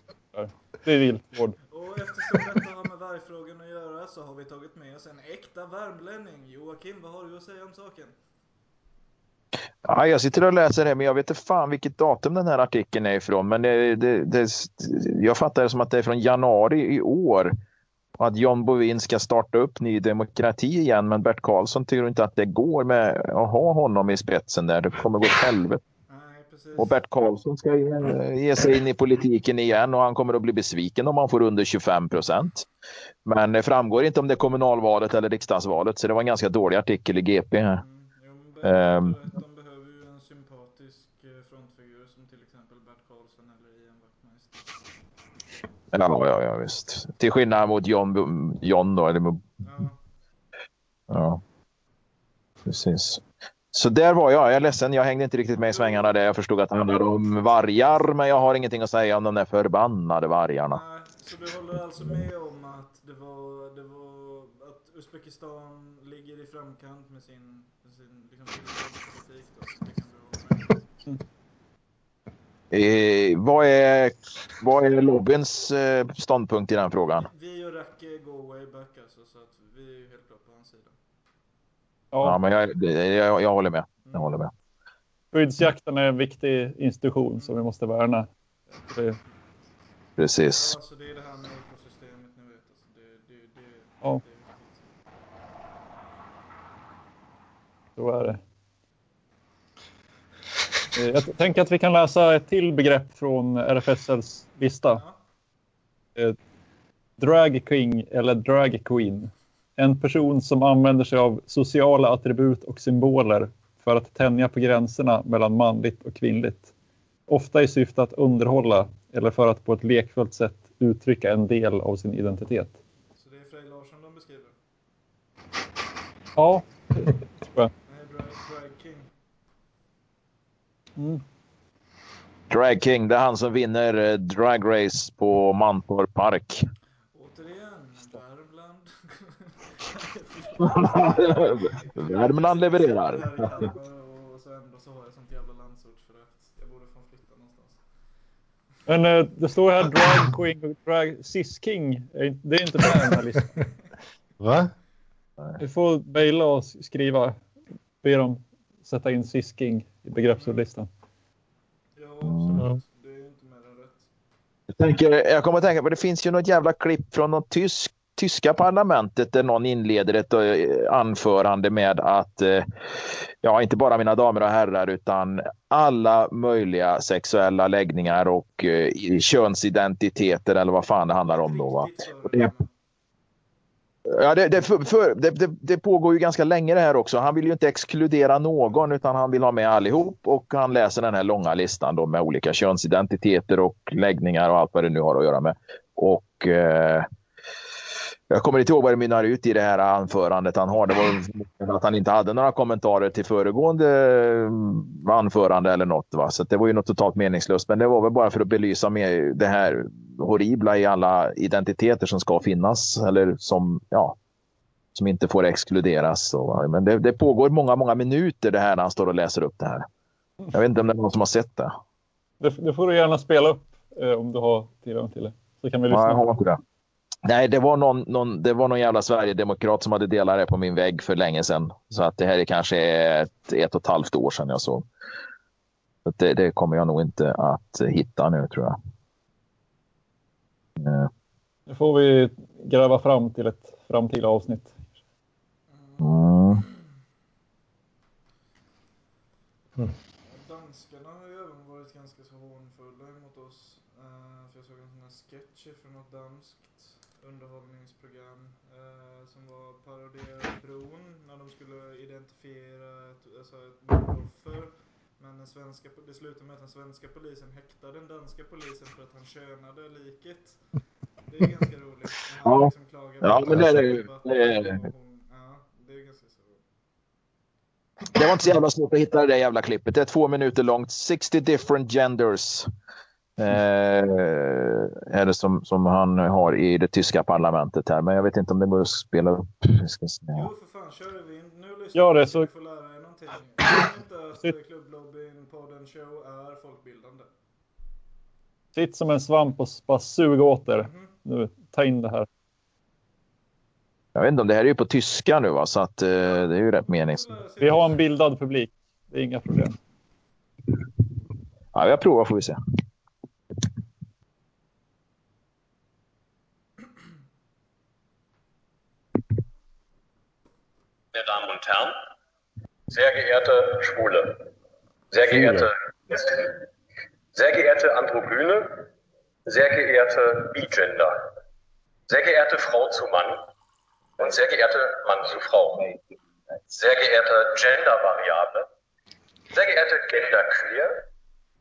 Det är viltvård. Och eftersom detta har med vargfrågan att göra så har vi tagit med oss en äkta värmlänning. Joakim, vad har du att säga om saken? Ja, jag sitter och läser det, men jag vet inte fan vilket datum den här artikeln är ifrån. Men det, det, det, jag fattar det som att det är från januari i år. Och att John Bovin ska starta upp Ny Demokrati igen. Men Bert Karlsson tycker inte att det går med att ha honom i spetsen där. Det kommer gå åt helvete. Och Bert Karlsson ska ge, ge sig in i politiken igen och han kommer att bli besviken om han får under 25 procent. Men det framgår inte om det är kommunalvalet eller riksdagsvalet. Så det var en ganska dålig artikel i GP. Mm, jo, men Bert har Ehm. rätt. De behöver ju en sympatisk eh, frontfigur som till exempel Bert Karlsson eller Ian Wachtmeister. Ja, ja, ja visst. Till skillnad mot John, John då. Eller, Ja, ja, precis. Så där var jag. Jag är ledsen, jag hängde inte riktigt med i svängarna där. Jag förstod att det handlade om vargar, men jag har ingenting att säga om de där förbannade vargarna. nej, så du håller alltså med om att det var, det var att Uzbekistan ligger i framkant med sin, med sin liksom, politik då? Det kan du hålla med om? Eh, vad, är, vad är lobbyns eh, ståndpunkt i den frågan? Vi och Racke går way back alltså, så att vi är ju helt klart på hans sida. Ja, Ja, men jag, jag, jag håller med. Jag håller med. skyddsjakten är en viktig institution som vi måste värna. Det, Precis. Ja, alltså det är det här med ekosystemet ni vet. Alltså, det, det, det, Ja. det är så är det. Eh, Jag tänker att vi kan läsa ett till begrepp från RFSLs lista. Ja. Drag king eller drag queen. En person som använder sig av sociala attribut och symboler för att tänja på gränserna mellan manligt och kvinnligt. Ofta i syfte att underhålla eller för att på ett lekfullt sätt uttrycka en del av sin identitet. Så det är Frej Larsson de beskriver? Ja, tror jag. Nej, drag, drag King. Mm. Drag King, det är han som vinner eh, Drag Race på Mantorp Park. Återigen, Värmland. Värmland levererar. Och så ändå så har jag sånt jävla landsortsförakt. Jag borde få flytta någonstans. Men eh, det står här drag queen och drag cis king. Det är inte med i den här listan. Va? Vi får mejla och skriva. Be dem sätta in cis king i begreppsordlistan. Ja, absolut. Det är ju inte mer än rätt. Jag, tänker, jag kommer att tänka på det finns ju något jävla klipp från något tysk, tyska parlamentet där någon inleder ett eh, anförande med att eh, ja, inte bara mina damer och herrar utan alla möjliga sexuella läggningar och eh, könsidentiteter eller vad fan det handlar om då. Va? Och det- Ja, det, det, för, för, det, det, det pågår ju ganska länge det här också. Han vill ju inte exkludera någon utan han vill ha med allihop och han läser den här långa listan då med olika könsidentiteter och läggningar och allt vad det nu har att göra med. Och eh, jag kommer inte ihåg vad det mynnar ut i det här anförandet han har. Det var att han inte hade några kommentarer till föregående eh, anförande eller något. Va? Så det var ju något totalt meningslöst. Men det var väl bara för att belysa med det här horribla i alla identiteter som ska finnas eller som, ja, som inte får exkluderas. Så, men det, det pågår många, många minuter det här när han står och läser upp det här. Jag vet inte om det är någon som har sett det. Det, det får du gärna spela upp eh, om du har tillgång till det. Så kan vi Ja, lyssna. jag har inte det. Nej, det var, någon, någon, det var någon jävla Sverigedemokrat som hade delat det på min vägg för länge sedan. Så att det här är kanske ett, ett och ett halvt år sedan jag såg. Så det, det kommer jag nog inte att hitta nu tror jag. Eh, Det får vi gräva fram till ett framtida avsnitt. Mm. Danskarna har ju även varit ganska så hånfulla mot oss. Eh, för jag såg en sån här sketch från något danskt underhållningsprogram eh, som var parodierade bron när de skulle identifiera ett, alltså ett mordoffer. Men den svenska, det slutade med att den svenska polisen häktade den danska polisen för att han könade liket. Det är ganska roligt. han Ja. liksom klagade Ja, men det är det ju. Det var inte så jävla svårt att hitta det där jävla klippet. Det är två minuter långt. 60 different genders. Eh, är det som, som han har i det tyska parlamentet här. Men jag vet inte om det går att spela upp. Jag ska se. Jo för fan, kör vi. Nu lyssnar Gör det, så- får lära er någonting. Glöm inte att Klubblobbyn, podden show är folkbildande. Sitt som en svamp och bara sug åt er. Mhm. Nu, ta in det här. Jag vet inte om det här är ju på tyska nu va? Så att eh, det är ju rätt meningslöst. Vi har en bildad publik. Det är inga problem. Ja, jag provar får vi se. Und Herren, sehr geehrte Schwule, sehr geehrte Lesben, sehr geehrte Androgyne, sehr geehrte Bigender, sehr geehrte Frau zu Mann und sehr geehrte Mann zu Frau, sehr geehrte Gendervariable, sehr geehrte Genderqueer,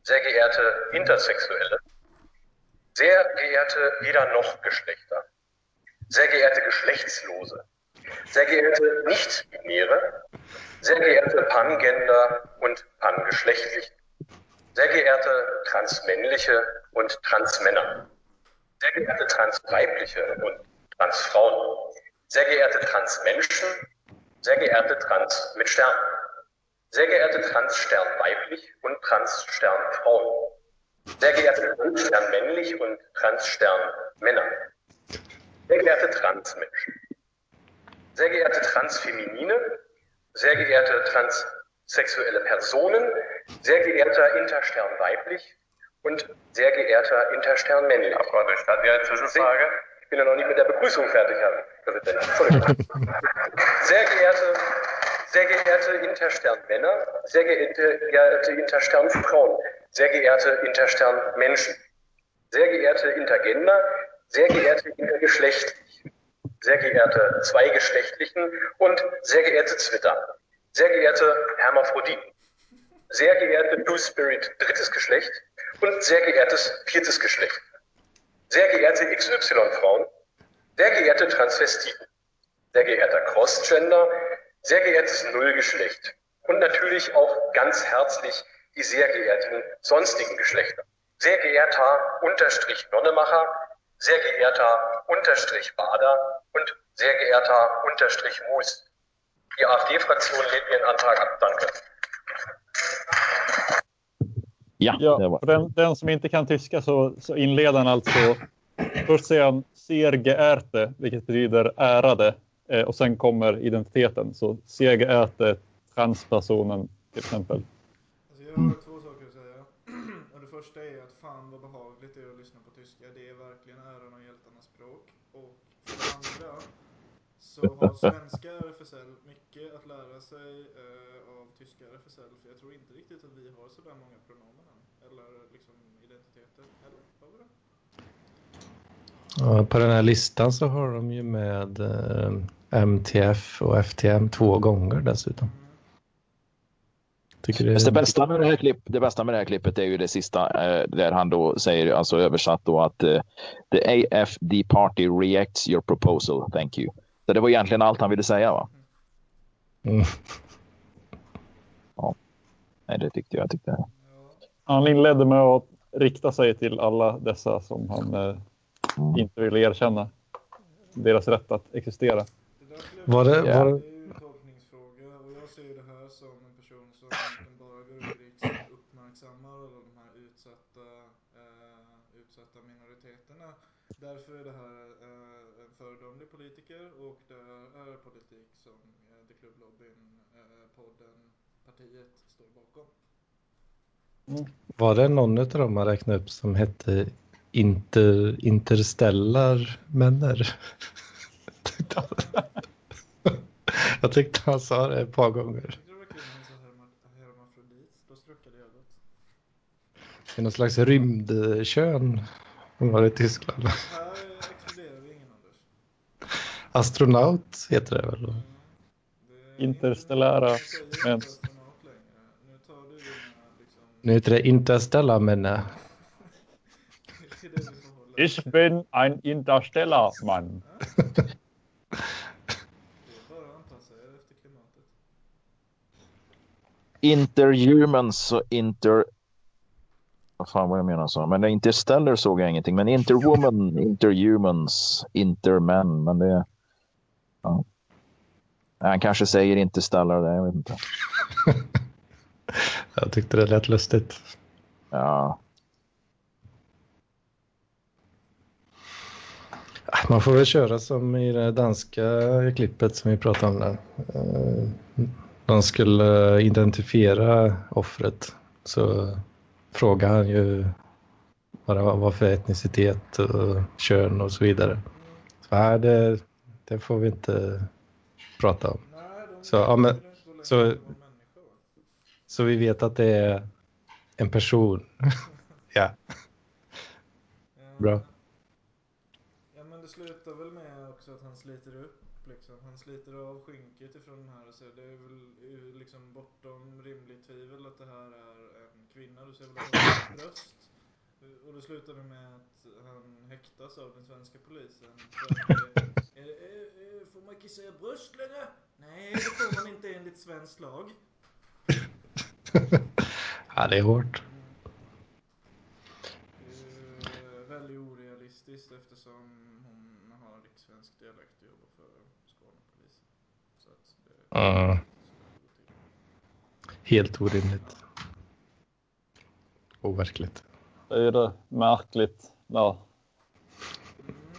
sehr geehrte Intersexuelle, sehr geehrte weder noch Geschlechter, sehr geehrte Geschlechtslose, sehr geehrte Nicht-Binäre, sehr geehrte Pangender und Pangeschlechtliche, sehr geehrte Transmännliche und Transmänner, sehr geehrte Transweibliche und Transfrauen, sehr geehrte Transmenschen, sehr geehrte Trans mit Stern, sehr geehrte Transstern weiblich und Transstern Frauen, sehr geehrte Transstern männlich und Transstern Männer, sehr geehrte Transmenschen, sehr geehrte Transfeminine, sehr geehrte transsexuelle Personen, sehr geehrter Interstern weiblich und sehr geehrter Interstern männlich. Abgeordnete, statt mir eine Zwischenfrage. Ich bin ja noch nicht mit der Begrüßung fertig, Herr Präsident. Sehr geehrte, sehr geehrte Interstern Männer, sehr geehrte, geehrte Interstern Frauen, sehr geehrte Interstern Menschen, sehr geehrte Intergender, sehr geehrte Intergeschlechtlich, sehr geehrte Zweigeschlechtlichen und sehr geehrte Zwitter, sehr geehrte Hermaphroditen, sehr geehrte Two-Spirit drittes Geschlecht und sehr geehrtes viertes Geschlecht, sehr geehrte XY-Frauen, sehr geehrte Transvestiten, sehr geehrter Crossgender, sehr geehrtes Nullgeschlecht. Und natürlich auch ganz herzlich die sehr geehrten sonstigen Geschlechter. Sehr geehrter Unterstrich Nonnemacher, sehr geehrter Unterstrich Bader und sehr geehrter Unterstrich Moos. Die AfD-Fraktion lehnt Ihren Antrag ab. Danke. Ja, Ja, den, den som inte kan tyska så, så inleder han alltså. Först säger han sehr geehrte, vilket betyder ärade. Eh, och sen kommer identiteten. Så sehr geehrte transpersonen till exempel. Så har svenska RFSL mycket att lära sig eh, av tyska RFSL. För jag tror inte riktigt att vi har sådär många pronomen än. Eller liksom identiteter. Eller har vi det? Ja, på den här listan så har de ju med eh, MTF och FTM två gånger dessutom. Mm. Tycker det, det, bästa med det, här klipp, det bästa med det här klippet är ju det sista eh, där han då säger, alltså översatt då att eh, the AFD party reacts your proposal, thank you. Så det var egentligen allt han ville säga va? Mm. Nej, det tyckte jag. tyckte. Ja. Han inledde med att rikta sig till alla dessa som han eh, inte vill erkänna deras rätt att existera. Det Var det- vilja- var det jag ser det här som en person som bara går ut uppmärksammar alla de här utsatta, eh, utsatta minoriteterna. Därför är det här eh, föredömlig politiker och det är politik som eh, The Club Lobbyn, eh, podden, partiet står bakom. Var det någon av dem man räknade upp som hette inter, Interstellar Männer? Jag tyckte han sa det ett par gånger. Det är någon slags rymdkön. De var i Tyskland. Här exkluderar vi ingen Anders. Astronaut heter det väl? Interstellära längre. Nu tar du dina. Nu heter det Interstellar men eh. Ich bin ein er efter klimatet. Interhumans och inter... Vad fan vad jag menar så. Men Interstellar såg jag ingenting. Men Interwoman, Interhumans, Interman. Men det... Ja. Han kanske säger Interstellar där, jag vet inte. jag tyckte det lät lustigt. Ja. Man får väl köra som i det danska klippet som vi pratade om där. Eh, De skulle identifiera offret. Så frågar han ju vad det var för etnicitet och kön och så vidare. Så här, det, det får vi inte prata om. Nej, Så, ja, men- så-? Så vi vet att det är en person. ja, Ja, Bra. Ja men det slutar väl med också att han sliter upp liksom. Han sliter av skynket ifrån den här och säger det är väl liksom bortom rimligt tvivel att det här är en kvinna. Du ser väl att hon har bröst. Och det slutar det med att han häktas av den svenska polisen. Är, är, är, får man inte säga bröst längre? Nej, det får man inte enligt svensk lag. ja det är hårt. Eh, väldigt orealistiskt eftersom hon har rikssvensk dialekt och jobbar för Skånepolisen. Så att det till. Helt orimligt. Overkligt. Det är det märkligt. Ja.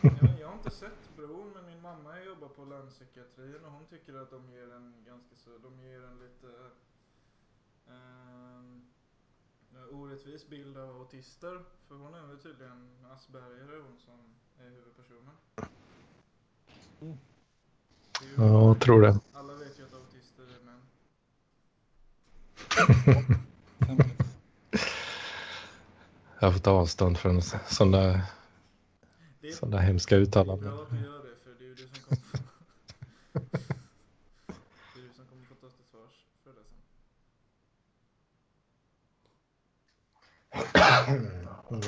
Mm, ja, jag har inte sett bron men min mamma jobbar på landpsykiatrin och hon tycker att de ger en ganska så, de ger en lite ehm, orättvis bild av autister. För hon är väl tydligen Asperger hon som är huvudpersonen. Ju- Ja, jag tror det. Alla vet ju att autister är män. Jag har fått ta avstånd från sådana Det är, såna hemska det är uttalanden. bra att du gör det för det är ju du som kommer det är du som kommer få ta till svars för det sen.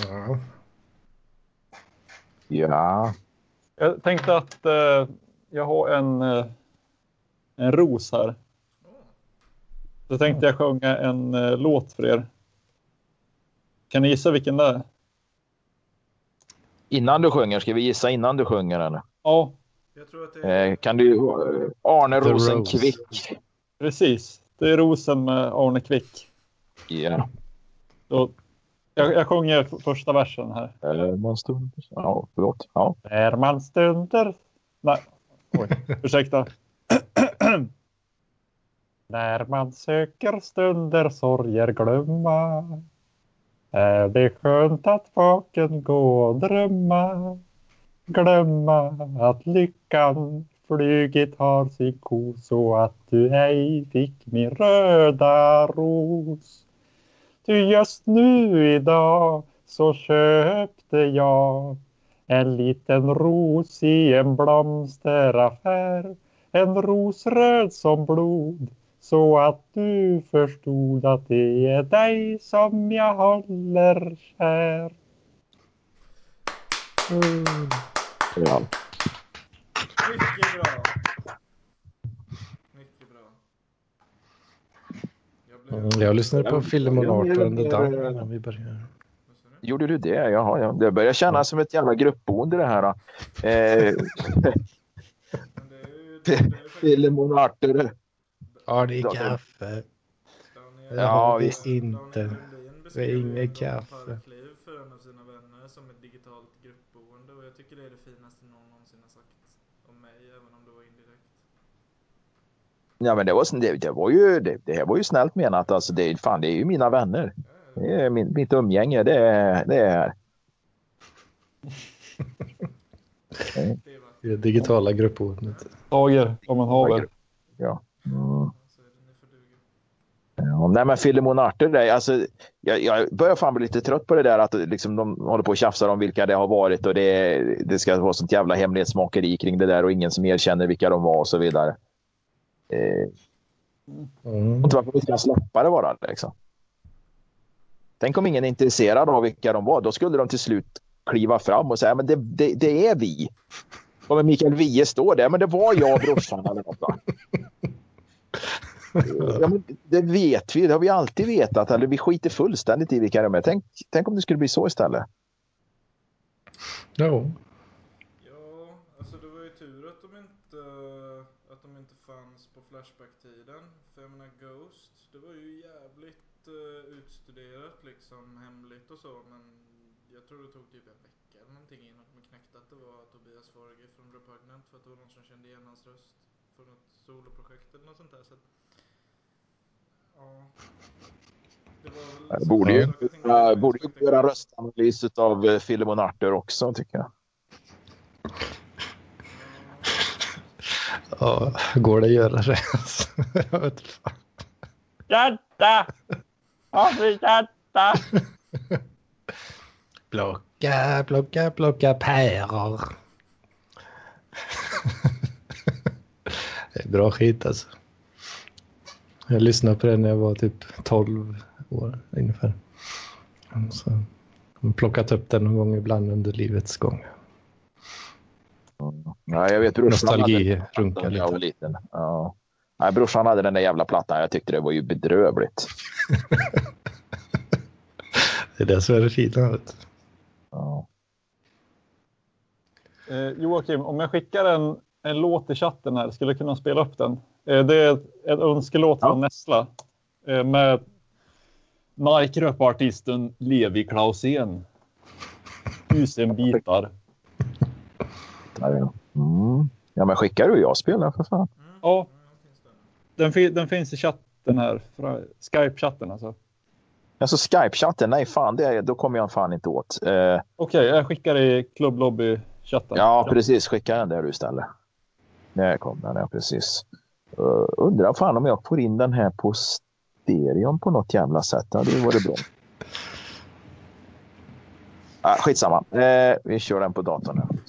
Ja. Ja. Jag tänkte att eh, jag har en, eh, en ros här. Så tänkte jag sjunga en eh, låt för er. Kan ni gissa vilken det är? Innan du sjunger, ska vi gissa innan du sjunger eller? Ja, jag tror att det är... Eh, kan du... Arne The Rosenkvick. precis. Det är rosen med Arne Kvick. Ja. Så, jag, jag sjunger första versen här. Man stund. Ja, förlåt. Ja. När man stunder... Nej, oj, ursäkta. När man söker stunder sorger glömma är det skönt att vaken gå och drömma glömma att lyckan flugit har sin ko så att du ej fick min röda ros. Ty just nu idag så köpte jag en liten ros i en blomsteraffär. En ros röd som blod. Så att du förstod att det är dig som jag håller kär. ja. Mycket bra! Mycket bra. Jag blev... Mm, Jag lyssnade på ja, under dagen vi började. Gjorde du det? Jaha, ja. Det börjar kännas som ett jävla gruppboende det här. Eh, är faktiskt... Filemon Arthur. Ja, det är kaffe. Daniel, Det Ja, har vi visst. inte. Beskrev ju inget kaffe. För en av sina vänner som ett digitalt gruppboende och jag tycker det är det finaste någon någonsin har sagt om mig, även om det var indirekt. Ja, men det var, det, det var ju, det, det här var ju snällt menat. Alltså, det, fan, det är ju mina vänner. Ja, Det är min, mitt umgänge. Det är, det är det Det digitala gruppboendet. Tager, om man haver. ja. Mm. så är det, ni får duga. Ja, nej men Filemon Arter, det, alltså, jag, jag börjar fan bli lite trött på det där att liksom, de håller på och tjafsar om vilka det har varit och det, det ska vara sånt jävla hemlighetsmakeri kring det där och ingen som erkänner vilka de var och så vidare. Eh, Mm. inte varför vi ska släppa det bara. Liksom. Tänk om ingen är intresserad av vilka de var. Då skulle de till slut kliva fram och säga men det, det, det är vi. Kommer Mikael Wiehe stå där? Men det var jag och brorsan eller något. Ja, men det vet vi. Det har vi alltid vetat. Eller vi skiter fullständigt i vilka de är. Tänk, tänk om det skulle bli så istället. Jo. Ja, alltså det var ju tur att de inte, att de inte fanns på Flashback-tiden. För jag menar Ghost, det var ju jävligt uh, utstuderat liksom, hemligt och så. Men jag tror det tog typ en vecka eller någonting innan de knäckte att det var Tobias Forge från Repugnant. För att det var någon som kände igen hans röst från ett soloprojekt eller något sånt där. Så att, ja. Det borde ju, uh, borde ju göra en röstanalys av uh, Filemon Arter också tycker jag. Ja, går det att göra det? Jag vet inte fan. Hjärta? Plocka, plocka, plocka päror. det är bra skit alltså. Jag lyssnade på det när jag var typ 12 år ungefär. Så jag har plockat upp den någon gång ibland under livets gång. Ja, jag vet brorsan Nostalgi hade- runkar när jag var lite. liten. Ja. Nej, brorsan hade den där jävla plattan. Jag tyckte det var ju bedrövligt. Det är det som är det fina. Vet du. Ja. Eh, Joakim, om jag skickar en, en låt i chatten här, skulle du kunna spela upp den? Eh, det är en önskelåt Ja. från Nessla eh, med Nike-röpartisten Levi Klausén. Tusen bitar. Mm. Ja, men skickar du? Jag spelar för fan. Ja, den, fi- den finns i chatten här. Skype-chatten alltså. Alltså Skype-chatten, nej fan, det, då kommer jag fan inte åt. Eh, Okej, jag skickar i klubblobby-chatten. ja, precis. Skicka den där du istället. Där kom den, ja precis. Uh, undrar fan om jag får in den här på stereon på något jävla sätt. Ja, det vore bra. Ah, skitsamma. Eh, vi kör den på datorn. Här.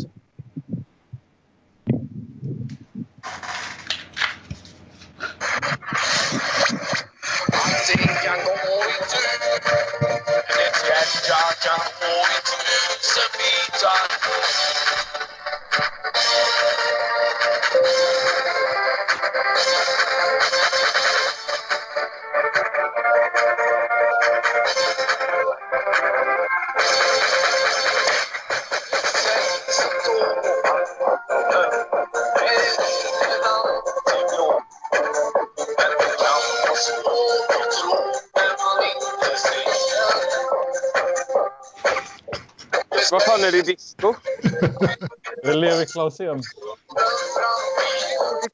Vad fan är det disco? Det Levi Klausén.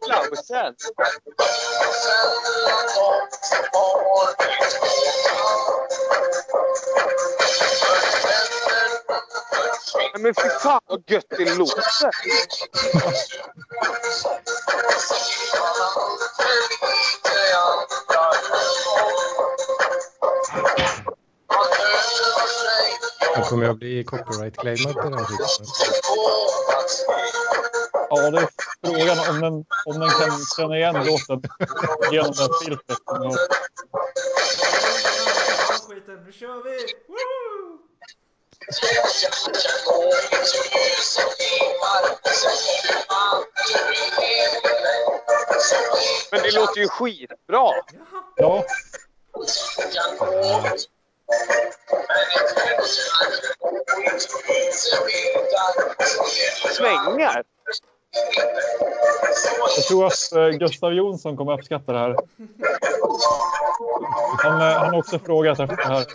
Klausen. Men fy fan vad gött det låter. kommer jag bli copyright-claimad på den här? Ja, det är frågan om den, om den kan känna igen låten genom det här filtret. Skiten, nu kör vi! Woo! Men det låter ju skitbra. Ja, Svängar. jag tror att eh, Gustav Jonsson kommer uppskatta det här. Han, eh, han har också frågat efter det här.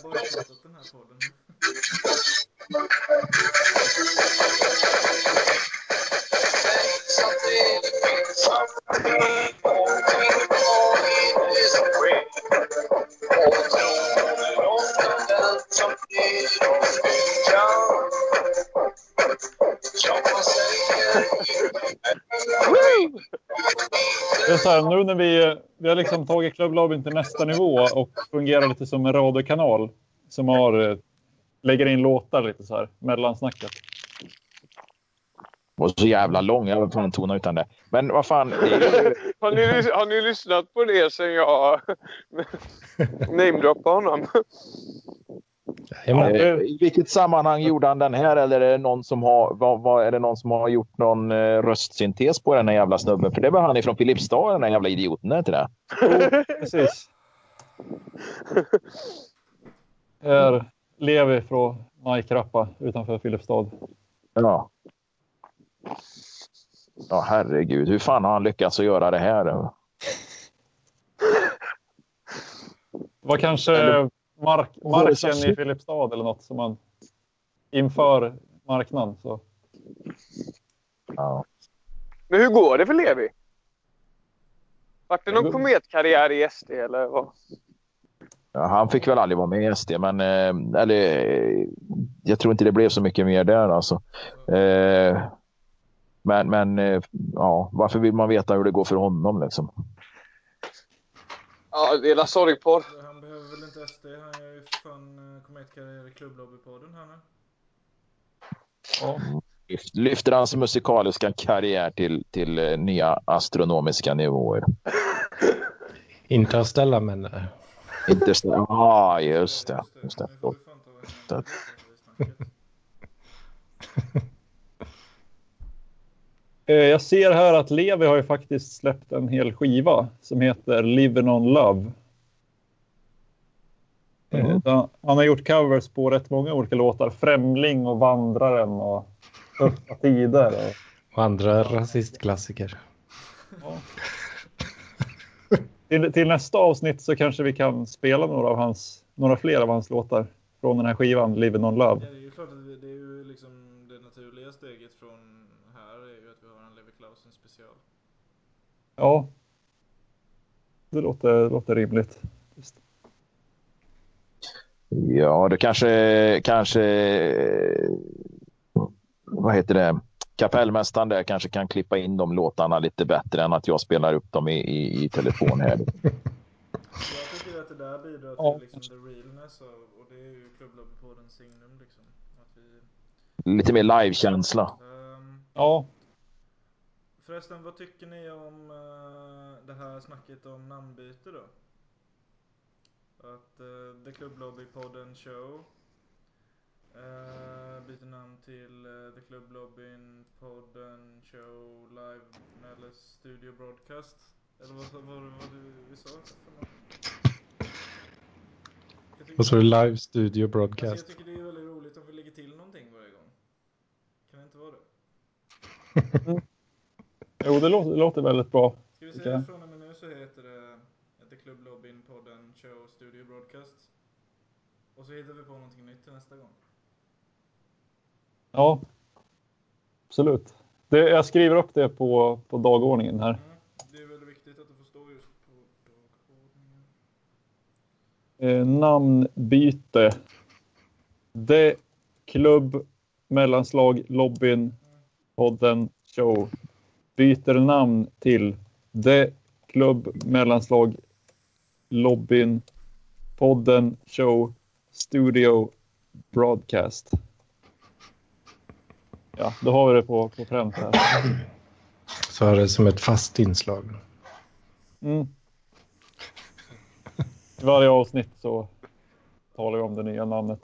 Jag den här podden. Det Det är så här, nu när vi, vi har liksom tagit klubblobbyn till nästa nivå och fungerar lite som en radiokanal som har, eh, lägger in låtar lite så här, mellansnacket. Och så jävla lång. Jag var tvungen att tona utan det. Men vad fan. Det är ju, Har ni, har ni lyssnat på det sen jag namedroppade honom? Jajamän. eh, I vilket sammanhang gjorde han den här? Eller är det någon som har, vad, vad, är det någon som har gjort någon eh, röstsyntes på den här jävla snubben? För det var han ifrån Filipstad, den här jävla idioten. Är inte det? Precis. Är Levi från Majkrappa utanför Filipstad. Ja. Ja, herregud. Hur fan har han lyckats att göra det här? Det var kanske mark, marken i? Filipstad eller något som man inför marknaden. Så. Ja. Men hur går det för Levi? Vart det någon går- kometkarriär i SD eller vad? Ja, han fick väl aldrig vara med i SD, men eh, eller, eh, jag tror inte det blev så mycket mer där. Alltså. Eh, men men eh, ja, varför vill man veta hur det går för honom? Liksom? Ja, det är la sorgporr. Han behöver väl inte SD, han gör ju fan eh, kometkarriär i klubblobbypodden här nu. Ja. Lyft- Lyfter hans musikaliska karriär till, till eh, nya astronomiska nivåer. Interstellar menar jag. Inte så... Ja, ah, just det. Just det. En Det-. Eh, Jag ser här att Levi har ju faktiskt släppt en hel skiva som heter Living on Love. Eh, Mm. där Han har gjort covers på rätt många olika låtar. Främling och Vandraren och Tuffa tider. Och, Och andra rasistklassiker. ja. till, till nästa avsnitt så kanske vi kan spela några, av hans, några fler av hans låtar från den här skivan Living on Love. Ja, det är ju klart att det, det är ju liksom det naturliga steget från här är ju att vi har en Levi Klausen special. Ja. Det låter, det låter rimligt. Ja, det kanske, kanske... Vad heter det? Kapellmästaren där kanske kan klippa in de låtarna lite bättre än att jag spelar upp dem i, i, i telefon här. Jag tycker att det där bidrar Ja. till liksom the realness av, och det är ju klubblobbypoddens signum liksom. Att vi, Lite mer livekänsla. ehm, Ja, Förresten, vad tycker ni om eh, det här snacket om namnbyte då? Att uh, The Club Lobby podden show uh, byter namn till eh, The Club Lobbyn podden show live eller studio broadcast. Eller vad, vad, vad, vad du, vi sa så är det live studio Alltså, jag broadcast. tycker det är väldigt roligt om vi lägger till någonting varje gång. Kan det inte vara det? jo, det låter, det låter väldigt bra. Ska vi säga från och med nu så heter det The Club Lobbyn podden show studio broadcast. Och så hittar vi på någonting nytt till nästa gång. Ja, absolut. Det, jag skriver upp det på, på dagordningen här. Mm. Det är väldigt viktigt att får stå just på dagordningen. Eh, namnbyte. The Club mellanslag lobbyn podden show. Byter namn till The Club mellanslag lobbyn podden show studio broadcast. Ja, då har vi det på, på pränt här. Så har det som ett fast inslag. Mm. I varje avsnitt så talar vi om det nya namnet.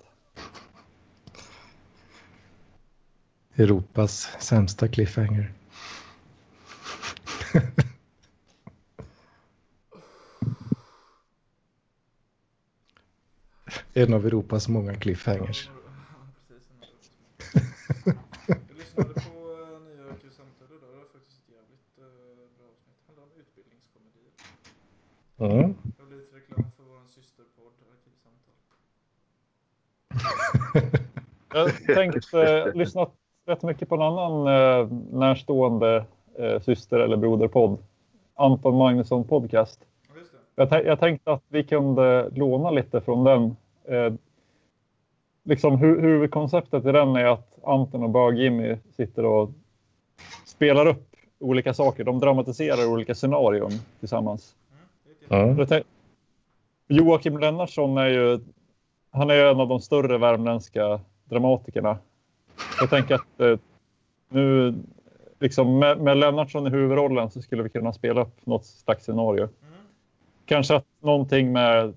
Europas sämsta cliffhanger. en av Europas många cliffhangers. Ja, precis. Jag lyssnade på uh, nya Arkivsamtal idag. Det var faktiskt ett jävligt eh, bra avsnitt. Det handlar om utbildningskomedier. Mm. Det var lite reklam för vår systerpodd Arkivsamtal. Jag tänkte eh, lyssna rätt mycket på en annan eh, närstående eh, syster eller broderpodd. Anton Magnusson Podcast. Jag, jag tänkte att vi kunde låna lite från den. Eh, liksom hu- huvudkonceptet i den är att Anton och Bög-Jimmy sitter och spelar upp olika saker. De dramatiserar olika scenarion tillsammans. Jag tänk- Joakim Lennartsson är ju han är ju en av de större värmländska dramatikerna. Jag tänker att eh, nu liksom med, med Lennartsson i huvudrollen så skulle vi kunna spela upp något slags scenario. Kanske att någonting med eh,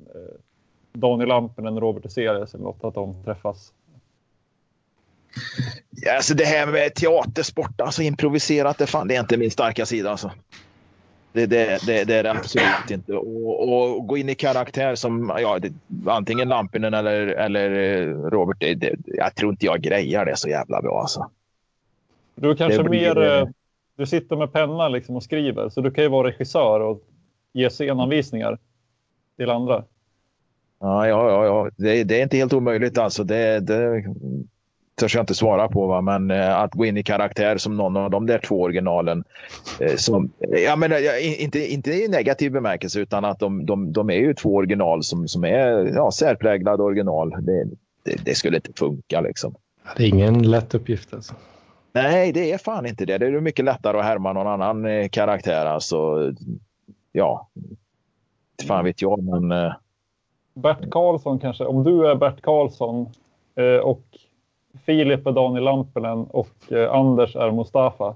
Daniel Lampinen, Robert Eselius eller något, att de träffas. Ja, alltså det här med teatersport, alltså improviserat, det, fan, det är inte min starka sida. Alltså. Det, det, det, det är det absolut inte. Och, och gå in i karaktär som ja, det, antingen Lampinen eller, eller eh, Robert, det, jag tror inte jag grejar det så jävla bra. Alltså. Du kanske blir- mer, eh, du sitter med penna liksom och skriver, så du kan ju vara regissör och ge scenanvisningar till andra. Ja, ja, ja, ja. Det, det är inte helt omöjligt. Alltså. Det, det törs jag inte svara på. Va? Men eh, att gå in i karaktär som någon av de där två originalen. Eh, som, jag menar, inte, inte i negativ bemärkelse utan att de, de, de är ju två original som, som är ja, särpräglade original. Det, det, det skulle inte funka liksom. Det är ingen lätt uppgift alltså. Nej, det är fan inte det. Det är mycket lättare att härma någon annan eh, karaktär. Alltså, ja, fan vet jag. Men, eh, Bert Karlsson kanske, om du är Bert Karlsson eh, och Filip är Daniel Lampinen och eh, Anders är Mustafa.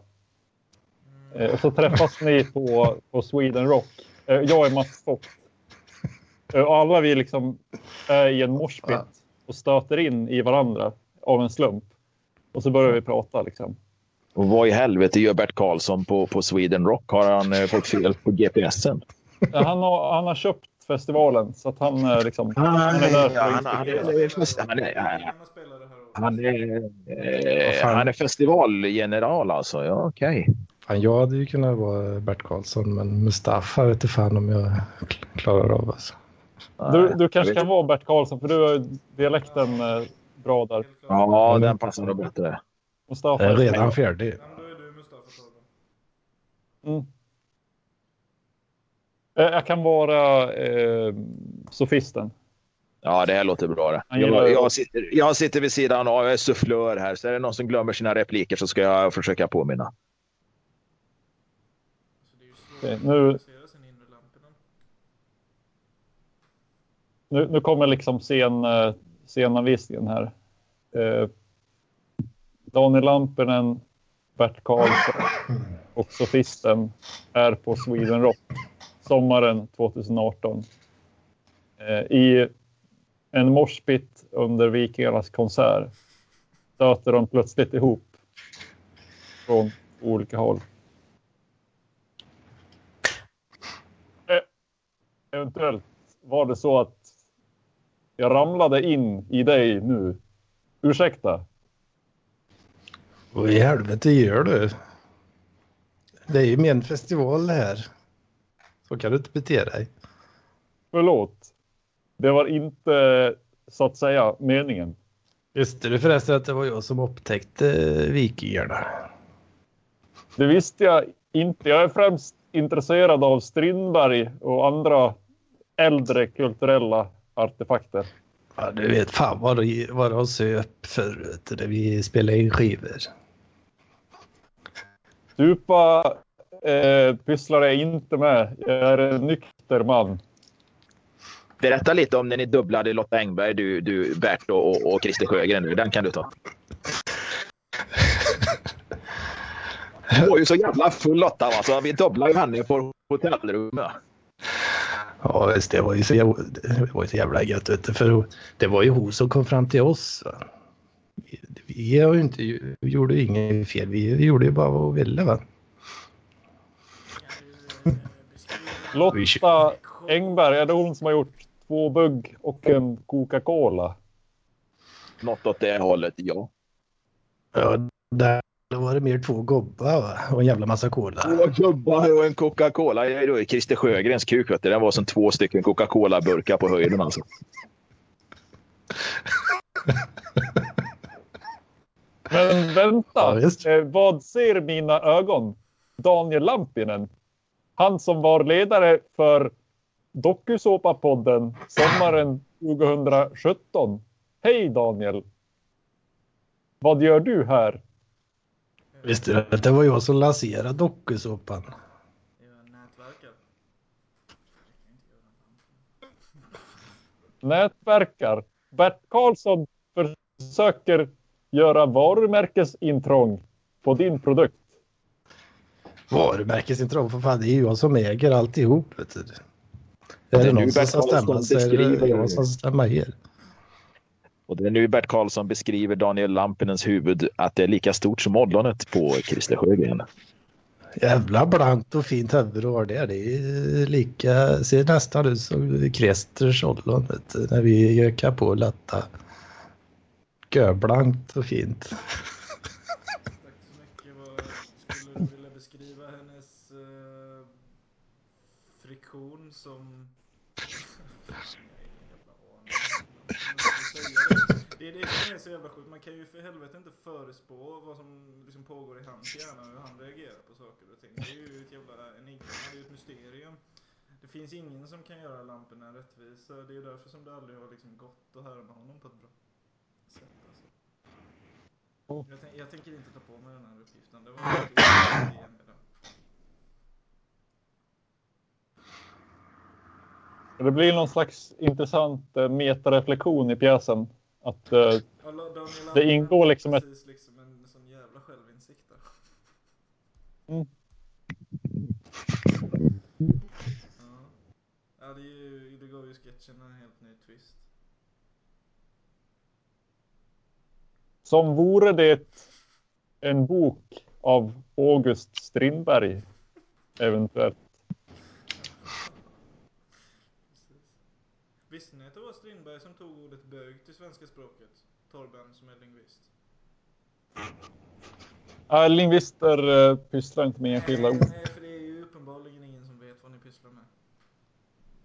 Eh, och så träffas ni på, på Sweden Rock. Eh, jag är Mats Fock. Eh, och alla vi liksom är i en moshpit och stöter in i varandra av en slump. Och så börjar vi prata liksom. Och vad i helvete gör Bert Karlsson på, på Sweden Rock? Har han eh, fått fel på GPSen? Han har, han har köpt festivalen så att han är liksom... Han är där ja, han, han, är, han, är, han, är, eh, han är festivalgeneral alltså. Ja, okej. Fan, jag hade ju kunnat vara Bert Karlsson, men Mustafa vet inte fan om jag kl- klarar av. Alltså. Du, du kanske kan vara Bert Karlsson för du har ju dialekten eh, bra där. Ja, den passar nog bättre. Mustafa. Jag är redan färdig. Ja, men då är du Mustafa Torben. Mm. Eh, Jag kan vara eh, sofisten. Ja, det här låter bra. Det. Jag, jag, sitter, jag sitter vid sidan av, jag är sufflör här. Så är det någon som glömmer sina repliker så ska jag försöka påminna. Okej, att nu-. Nu, nu kommer liksom scen, eh, scenanvisningen här. Eh, Daniel Lampinen, Bert Karlsson och sofisten är på Sweden Rock sommaren 2018. Eh, I en morsbit under Vikingarnas konsert stöter de plötsligt ihop från olika håll. Eh, eventuellt var det så att jag ramlade in i dig nu. Ursäkta. Vad i helvete gör du? Det är ju min festival det här. Så kan du inte bete dig. Förlåt. Det var inte så att säga meningen. Visste du förresten att det var jag som upptäckte vikingarna? Det visste jag inte. Jag är främst intresserad av Strindberg och andra äldre kulturella artefakter. Ja, du vet fan vad de, vad de söp förut när vi spelade in skivor. Supa eh, pysslar jag inte med. Jag är en nykter man. Berätta lite om när ni dubblade Lotta Engberg, du, du Bert och, och, och Christer Sjögren. nu. Den kan du ta. Hon var ju så jävla full Lotta. Va? Så vi dubblade ju henne på hotellrummet. Ja, visst, det var ju så jävla, det var ju så jävla gött. Vet du, för det var ju hon som kom fram till oss. va. Vi, vi har ju inte, vi gjorde ju inget fel. Vi, vi gjorde ju bara vad vi ville. Va? Lotta Engberg, är det hon som har gjort två bugg och en Coca-Cola? Något åt det hållet, ja. Ja, där var det mer två gobbar va? och en jävla massa cola. Två gubbar och en Coca-Cola. Det är Christer Sjögrens kuk. Vet du. Den var som två stycken Coca-Cola-burkar på höjden. Alltså. Men Ja, vänta, visst. eh, vad ser mina ögon? Daniel Lampinen, han som var ledare för Dokusåpa-podden sommaren 2017. Hej Daniel! Vad gör du här? Visste du att det var jag som lanserade dokusåpan? Nätverkar. Nätverkar. Bert Karlsson försöker göra varumärkesintrång på din produkt. Varumärkesintrång, för fan det är ju jag som äger alltihop. Vet du. Är Det det är någon som ska stämma så är det jag som ska stämma er. Och det är nu Bert Karlsson beskriver Daniel Lampinens huvud att det är lika stort som ollonet på Christer Sjögren. Jävla blankt och fint huvud du har där. Det är lika, ser nästan ut som Kresters ollon när vi gökar på lätta. Görblankt och fint. Tack så mycket. Vad skulle du vilja beskriva hennes eh, friktion som... Fan, jag har ingen jävla aning. Jag måste säga det. Är det som är så jävla sjukt. Man kan ju för helvete inte förespå vad som liksom pågår i hans hjärna och hur han reagerar på saker och ting. Det är ju ett jävla enigma. Det är ju ett mysterium. Det finns ingen som kan göra lamporna rättvisa. Det är ju därför som det aldrig har liksom gått att härma honom på ett bra sätt. Alltså. Jag, tänk, jag tänker inte ta på mig den här uppgiften. Det var ett onödigt idé med den. Det blir någon slags intressant eh, metareflektion i pjäsen. Att eh, Ja, Det ingår liksom ett- precis liksom en sån jävla självinsikt där. Mm. Ja. ja, det, är ju, det gav ju sketchen en helt ny twist. som vore det en bok av August Strindberg. Eventuellt. Precis. Visste ni att det var Strindberg som tog ordet bög till svenska språket? Torben som är lingvist. Äh, lingvister äh, pysslar inte med enskilda ord. nej, för det är ju uppenbarligen ingen som vet vad ni pysslar med.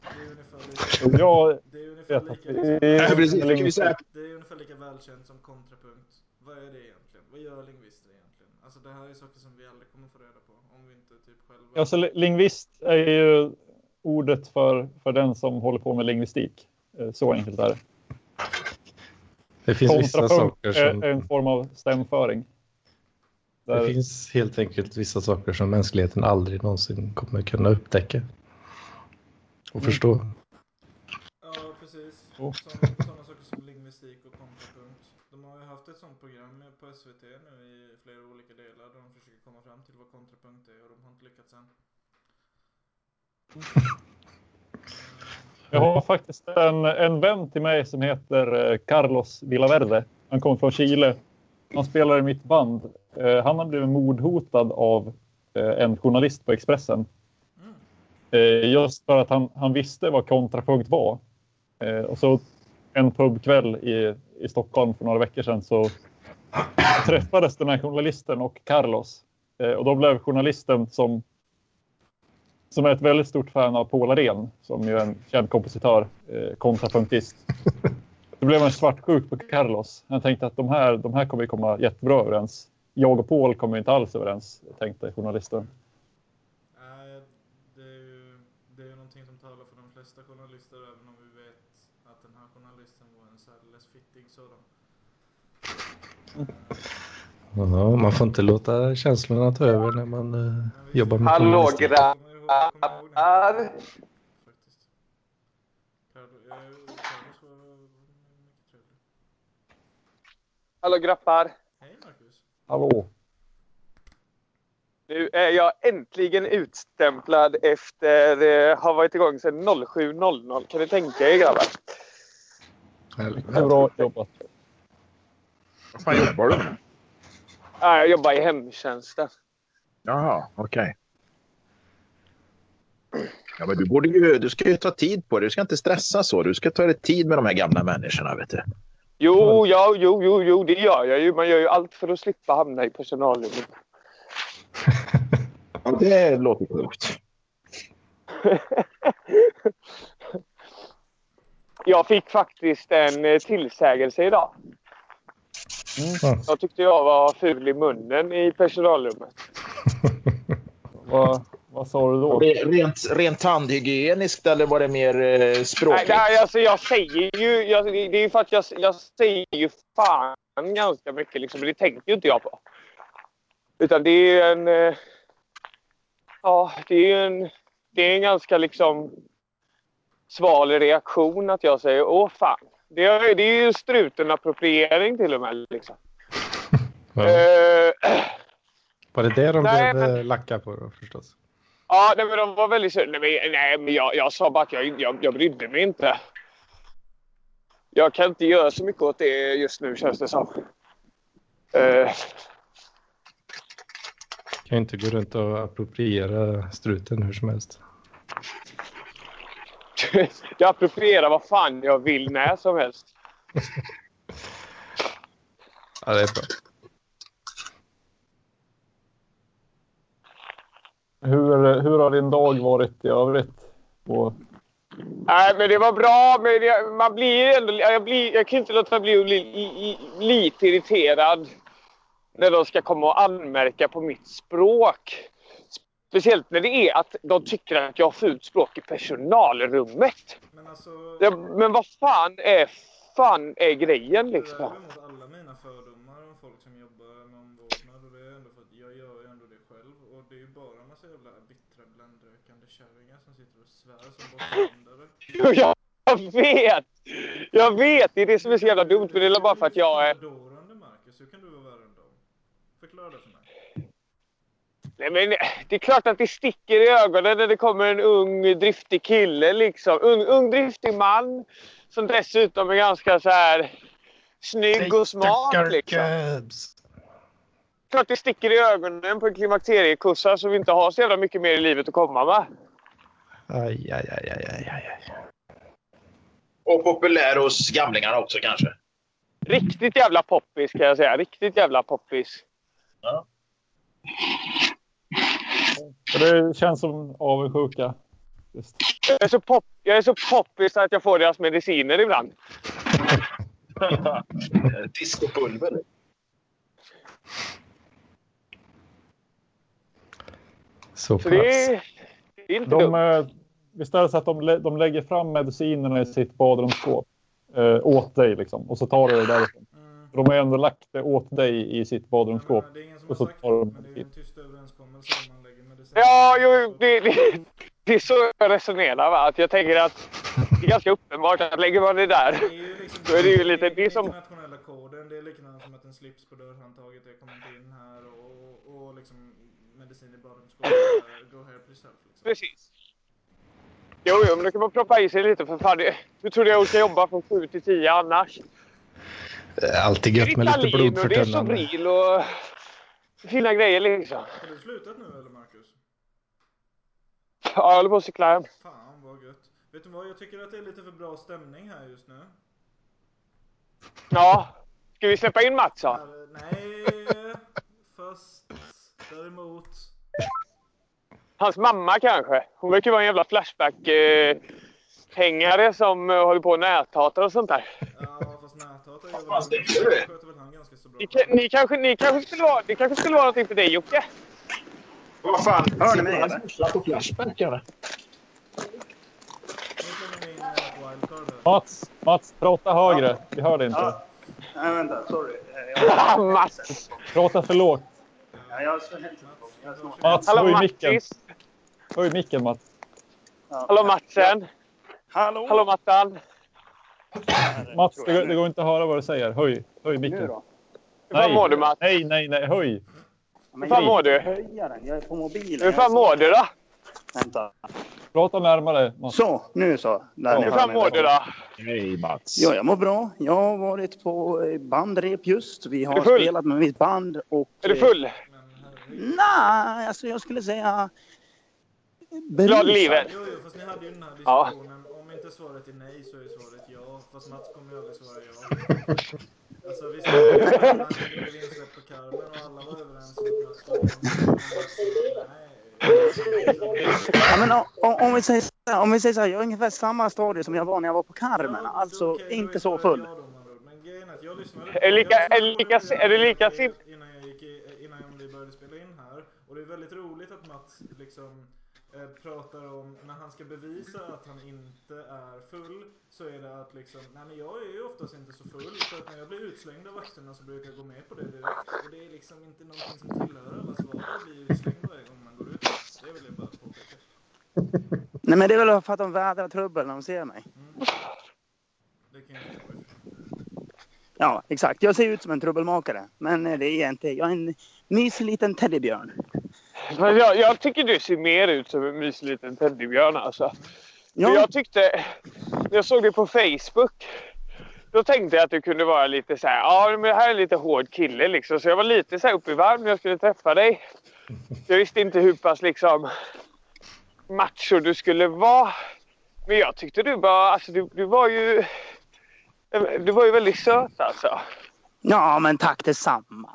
Det är ungefär lika, Jag det är ungefär lika, det liksom, Ja, precis. är Kan vi lingvister. säga det är ungefär lika välkänt som kontrapunkt. Vad är det egentligen? Vad gör lingvister egentligen? Alltså det här är saker som vi aldrig kommer få reda på om vi inte typ själva... Alltså, li- lingvist är ju ordet för, för den som håller på med lingvistik. Eh, Så enkelt är det. Det finns vissa saker som... är en form av stämföring. Det Där, finns helt enkelt vissa saker som mänskligheten aldrig någonsin kommer kunna upptäcka. Och Mm. förstå. Ja, precis. Som, sådana saker som lingvistik och kontrapunkt. De har ju haft ett sånt program på SVT nu i flera olika delar där de försöker komma fram till vad kontrapunkt är och de har inte lyckats än. jag har faktiskt en, en vän till mig som heter eh, Carlos Villaverde. Han kommer från Chile. Han spelar i mitt band. Eh, Han har blivit mordhotad av eh, en journalist på Expressen. Mm. Just för att han, han visste vad kontrapunkt var. Och så en pubkväll i, i Stockholm för några veckor sedan så träffades den här journalisten och Carlos. Och då blev journalisten som, som är ett väldigt stort fan av Paul Arén, som ju är en känd kompositör, eh, kontrapunktist. Då blev han svartsjuk på Carlos. Han tänkte att de här, de här kommer komma jättebra överens. Jag och Paul kommer inte alls överens, tänkte journalisten. Nej, det är ju det är ju någonting som talar för de flesta journalister även om vi vet att den här journalisten var en särdeles fittig sådan. Ja, man får inte låta känslorna ta över när man eh, jobbar med Hallå, journalistik. Gra- kommer ihåg- faktiskt. Eh, Carlos var mycket trevlig. Hallå grabbar. Hej Marcus. Hallå! Nu är jag äntligen utstämplad efter eh, har varit igång sedan 07.00. Kan ni tänka er grabbar? Är bra jobbat. Vad fan jobbar du med? Ah, jag jobbar i hemtjänsten. Jaha, okej. Ja, men du, borde ju, du ska ju ta tid på det. Du ska inte stressa så. Du ska ta dig tid med de här gamla människorna. Vet du. Jo, ja, jo, jo, jo, det gör jag ju. Man gör ju allt för att slippa hamna i personalrummet. Ja, det låter klokt. Jag fick faktiskt en eh, tillsägelse idag. Ja. Jag tyckte jag var ful i munnen i personalrummet. vad sa du då? Re- Rent, rent tandhygieniskt eller var det mer eh, språkligt? nej, alltså jag säger ju... Jag, det är ju för att jag, jag säger ju fan ganska mycket liksom. Men det tänker ju inte jag på. Utan det är en... eh, Ja, det är en, det är en ganska liksom sval reaktion att jag säger åh fan. Det är, det är ju struten-appropriering till och med. Liksom. Ja. Eh, Var det det de Nej, blev men- lacka på då förstås? Ja, nej, men de var väldigt sura. Nej, men, nej, men jag, jag sa bara att jag, jag, jag brydde mig inte. Jag kan inte göra så mycket åt det just nu känns det som. Eh, Kan inte gå runt och appropriera struten hur som helst. jag approprierar vad fan jag vill när som helst. Ja, det är bra. Hur, hur har din dag varit i övrigt? Och, Nej, men det var bra. Men jag, man blir ändå, jag, blir, jag kan inte låta bli att bli i, i, lite irriterad när de ska komma och anmärka på mitt språk. Speciellt när det är att de tycker att jag har fult språk i personalrummet. Men alltså, Ja, men vad fan är, fan är grejen liksom? är emot alla mina fördomar om folk som jobbar med omvårdnad och det är ändå för att jag gör ju ändå det det är ju bara en massa jävla bittra bländrökande kärringar som sitter och svär som bortvändare. Jag vet! Jag vet! Det är det som är så jävla dumt. Men det är bara för att jag är... Bedårande Marcus, hur kan du vara värre än dem? Förklara det för mig. Nej, men det är klart att det sticker i ögonen när det kommer en ung driftig kille. Liksom. Ung, ung driftig man som dessutom är ganska så här snygg och smart. Liksom. Klart det sticker i ögonen på en klimakteriekossa som inte har så jävla mycket mer i livet att komma med. Aj, aj, aj, aj, aj, aj. Och populär hos gamlingarna också kanske. Riktigt jävla poppis kan jag säga. Riktigt jävla poppis. för det känns som avundsjuka. Just. Jag är så, pop, jag är så poppis att jag får deras mediciner ibland. Discopulver. Så pass. är, det är inte De, dumt. visst är det så att de, de lägger fram medicinerna i sitt badrumsskåp eh, åt dig liksom, och så tar du det därifrån. Mm. De har ju ändå lagt det åt dig i sitt badrumsskåp. Det är ingen som Och har så sagt tar det, de men det är ju en tyst överenskommelse om man lägger medicin. Ja, jo, det, det, det är så jag resonerar. Va? Att jag tänker att det är ganska uppenbart att lägger man det där. Det är ju liksom Då är det ju lite- det är som- internationella koden. Det är likadant som att en slips på dörrhandtaget är kommer inte in här och, och, och liksom medicin i badrumsskåpet. är Go help yourself. Liksom. Precis. Jo, jo, men då kan man proppa i sig lite för fan. Hur tror du jag ska jobba från 7 till 10 annars? Eh, Alltid gött med lite Ritalin blod och det är. Sobril och fina grejer liksom. Har du slutat nu eller Marcus? Ja, jag håller på att cykla hem. Fan vad gött. Vet du vad, jag tycker att det är lite för bra stämning här just nu. Ja. Ska vi släppa in Mats då? Nej, fast däremot. Hans mamma kanske? Hon verkar vara en jävla Flashback-hängare som eh, håller på och näthatar och sånt där. Ja, fast näthat är fan väl du? sköter väl han ganska så bra. Ni, ka- ni, kanske, ni kanske skulle vara, det kanske skulle vara någonting för dig Jocke? Vad fan? Hör ni mig, Sitter eller? han och på Flashback här. Mats, Mats, prata högre. Vi hör dig inte. Ja. Nej, vänta. Sorry. Eh, Jag, Mats! Prata för lågt. Ja, jag. Jag är snart- Mats, Hallå höj micken. Höj micken Mats. Ja. Hallå Matsen! Hallå? Hallå Mattan! Mats, det, går- det går inte att höra vad du säger. Höj, höj Nu micken. då? Hur fan mår du Mats? Nej, nej, nej, höj. Men fan jag mår du? höja den. Jag är på mobilen. Hur fan mår du då? Vänta. Prata närmare Mats. Så, nu så. Där ni Hur fan mår du då? Hej Mats. Ja, jag mår bra. Jag har varit på bandrep just. Vi har spelat med mitt band och... Är du full? Nej, alltså jag skulle säga... Glad i livet? Jo, jo, fast ni hade ju den här Ja. diskussionen. Om inte svaret är nej så är svaret ja. Fast Mats kommer ju aldrig svara ja. Alltså vi spelade han blev insläppt på Carmen och alla var överens om att sa. Ja, men o- o- om, vi säger om vi säger så här, jag är ungefär samma stadie som jag var när jag var på Carmen. Ja, Alltså är inte så full. ja då. Men grejen är att jag lyssnade Är lika- är lika- det är du lika Innan jag gick i, innan vi började spela in här. Och det är väldigt roligt att Mats liksom eh, pratar om när han ska bevisa att han inte är full så är det att liksom, nej men jag är ju oftast inte så full för att när jag blir utslängd av vakterna så brukar jag gå med på det direkt. Och det är liksom inte någonting som tillhör allas vardag att bli utslängd varje gång man går ut. Det vill jag bara påpeka. Nej, men det är väl för att de vädrar trubbel när de ser mig. Mm. Det kan jag förstå. Ja, exakt. Jag ser ut som en trubbelmakare. Men eh, det är jag inte. Jag är en mysig liten teddybjörn. Men jag, jag tycker du ser mer ut som en mysig liten teddybjörn alltså. Ja, Jag tyckte, när jag såg det på Facebook, då tänkte jag att du kunde vara lite så här, ja men det här är en lite hård kille liksom. Så jag var lite så här uppe i varv när jag skulle träffa dig. Jag visste inte hur pass liksom macho du skulle vara. Men jag tyckte du bara, alltså du, du var ju, du var ju väldigt söt alltså. ja men tack detsamma.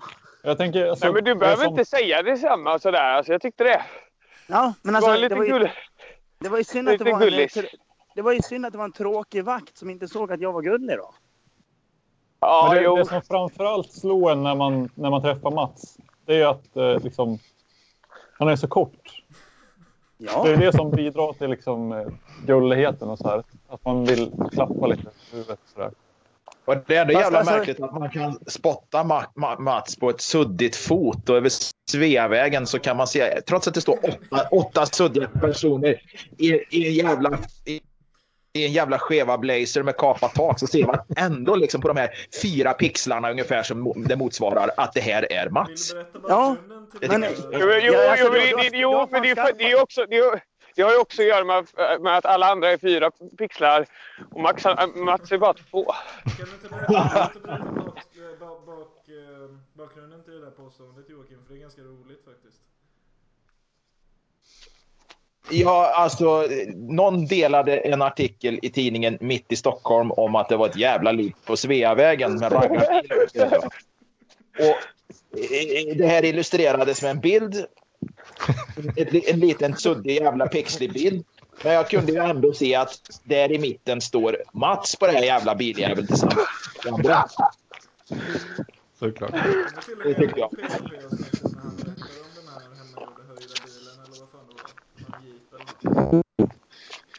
Jag tänker, alltså, Nej men du det behöver som- inte säga detsamma sådär. Alltså jag tyckte det. Ja, men alltså, var det, lite var ju, gull. det var ju synd att det var en, det var ju synd att det var en tråkig vakt som inte såg att jag var gullig då. Ja, Men det, jo. det som framförallt slår en när man, när man träffar Mats, det är ju att eh, liksom, han är så kort. Ja, Det är det som bidrar till liksom, eh, gulligheten och så här. Att man vill klappa lite på huvudet. Så där. Och det är ändå Fast jävla alltså- märkligt att man kan spotta Ma- Ma- Mats på ett suddigt fot och över Sveavägen så kan man se, trots att det står åtta, åtta suddiga personer i, i, en jävla, i, i en jävla skeva blazer med kapat tak så ser man ändå liksom på de här fyra pixlarna ungefär som det motsvarar att det här är Vill Mats. du berätta Ja, men- det? Jo, jo, alltså, jo, men det, är fan för- det är också... Det, är- det har ju också att göra med, med att alla andra är fyra pixlar och Max, Mats är bara två. Kan du inte berätta, kan du inte berätta bak, eh, bak, bak, eh, bakgrunden till det där påståendet Joakim? För det är ganska roligt faktiskt. Ja, alltså någon delade en artikel i tidningen Mitt i Stockholm om att det var ett jävla liv på Sveavägen med raggarbilar. Och eh, det här illustrerades med en bild. En, en liten suddig jävla pixlig bild. Men jag kunde ju ändå se att där i mitten står Mats på den här jävla biljäveln tillsammans med andra. Såklart. Det tycker jag. Det?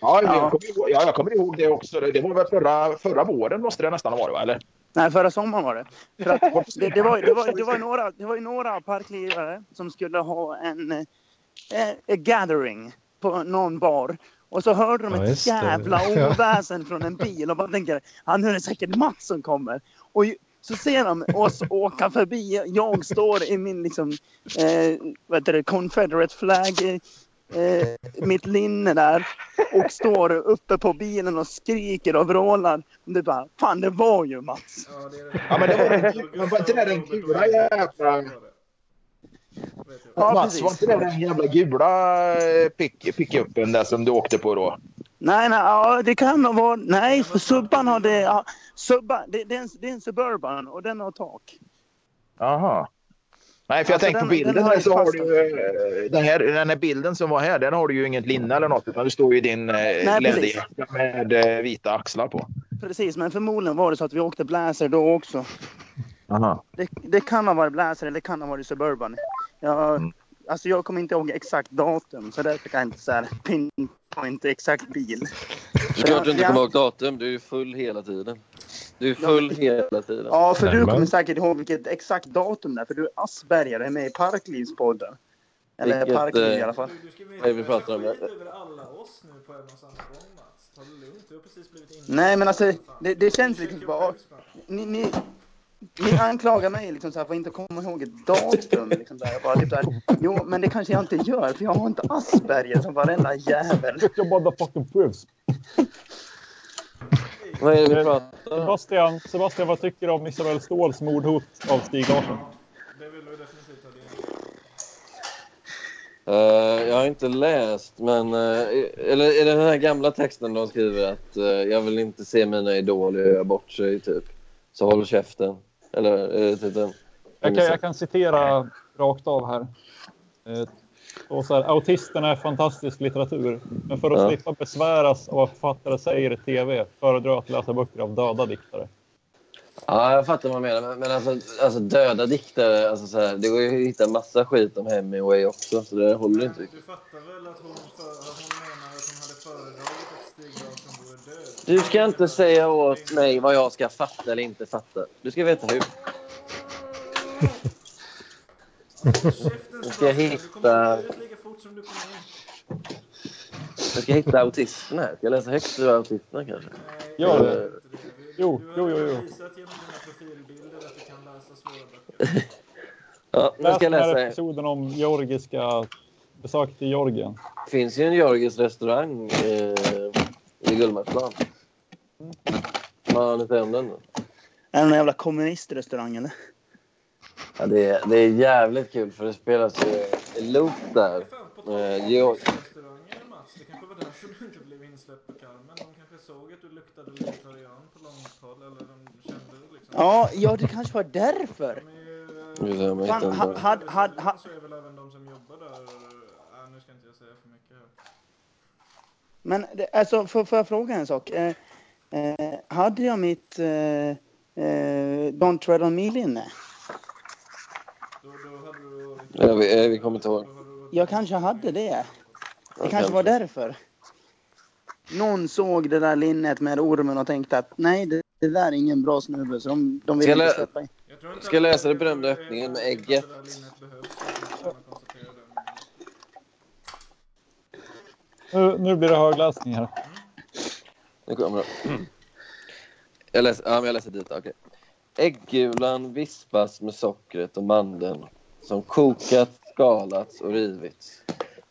Ja, Ja. jag kommer ihåg, ja, jag kommer ihåg det också. Det var väl förra, förra våren måste det nästan ha varit, va? eller? Nej, förra sommaren var det. För att det, det, var, det, var, det, var ju några, det var några parklivare som skulle ha en eh, eh, gathering på någon bar. Och så hörde de Ja, ett jävla oväsen från en bil och bara tänker han nu är det säkert Mats som kommer. Och så ser de oss åka förbi. Jag står i min liksom, eh, vad heter det, Confederate flag eh, mitt linne där och står uppe på bilen och skriker och vrålar. Det bara, fan det var ju Mats. Ja, det är det. Ja, men det var- inte det den gula jävla-. Ja, Mats, var inte det den jävla gula eh, pick, pickupen där som du åkte på då? Nej, nej, ja, det kan nog vara... Nej, för Subban har det... Ja, Subban, det, det, är en, det är en Suburban och den har tak. Jaha. Nej, för jag Alltså, tänkte på den- bilden den har så har du eh, den här, den här bilden som var här, den har du ju inget linne eller något utan det står ju din eh, precis. läderjacka med eh, vita axlar på. Precis, men förmodligen var det så att vi åkte Blazer då också. Aha. Det, det kan ha varit Blazer eller det kan ha varit Suburban. Jag, Mm. alltså jag kommer inte ihåg exakt datum så därför kan jag inte så här pinpoint exakt bil. Det är klart du inte kommer ihåg datum. Du är ju full hela tiden. Du är full hela tiden. Ja, för du kommer säkert ihåg vilket exakt datum det är för du är Asperger och är med i Parklivspodden. Eller Vilket, Parkliv i eh, alla fall. Du, du ska det vi veta, pratar om? skit över alla oss nu på en och samma gång Mats. Ta det lugnt, du har precis blivit inne. Nej, men alltså, det- det känns liksom bara- ni, ni, ni anklagar mig liksom så här för att inte komma ihåg ett datum. Liksom där. Jag bara, typ så här, jo, men det kanske jag inte gör för jag har inte Asperger som varenda jävel. Get your motherfucking proofs. Vad är det vi pratar om? Sebastian, Sebastian, vad tycker du om Isabel Ståhls mordhot av Stig Larsson? Det vill du definitivt ha din. Eh, jag har inte läst, men... eh, eller är det den här gamla texten de skriver att eh, jag vill inte se mina idoler göra bort sig, typ. Så håll käften. Eller är det typ den? Jag kan, jag kan citera rakt av här. Och så här, autisterna är fantastisk litteratur, men för att Ja. slippa besväras av vad författare säger i tv föredrar jag att läsa böcker av döda diktare. Ja, jag fattar vad du menar. Men, men alltså, alltså döda diktare, alltså så här, det går ju att hitta massa skit om Hemingway också, så det håller inte du fattar väl att hon, för, att hon menar att hon hade föredragit att Stig Larsson vore död. Du ska inte säga åt mig vad jag ska fatta eller inte fatta. Du ska veta hur. Nu ska jag du hitta, du jag ska hitta autisterna här. Ska jag läsa högt ur autisterna kanske? Jag det. Du, Jo, du har jo, jo, redan jo. visat genom dina profilbilder att du kan läsa svåra böcker. Ja, nu Läs ska jag den här läsa. episoden om georgiska besök till Georgien. Det finns ju en georgisk restaurang eh, i Gullmarsplan. Vad har ni säga om den då? Är det någon jävla kommunistrestaurang eller? Ja, det, är, det är jävligt kul för det spelas ju i loop där. Eh, Georg- restauranger Mats, det kanske var därför du inte blev insläppt på Carmen. De kanske såg att du luktade libertarian på långt håll, eller de kände det liksom. Ja, ja det kanske var därför. De är ju... Fan, had- had- had- Så är väl även de som jobbar där... Äh, nu ska inte jag säga för mycket här. Men det, alltså, får, får jag fråga en sak? Eh, eh, hade jag mitt eh, eh, Don't Tread On Me-linne? Ja, vi, eh, vi kommer inte ihåg. Jag kanske hade det. Det kanske var därför. Någon såg det där linnet med ormen och tänkte att nej, det, det där är ingen bra snubbe, så de, de vill inte lä- släppa in. Jag Ska jag läsa den berömda öppningen med ägget? Nu, nu blir det högläsning här. Nu kommer det. Jag läser, ja, men jag läser dit. Okej. Äggulan vispas med sockret och mandeln som kokat, skalats och rivits.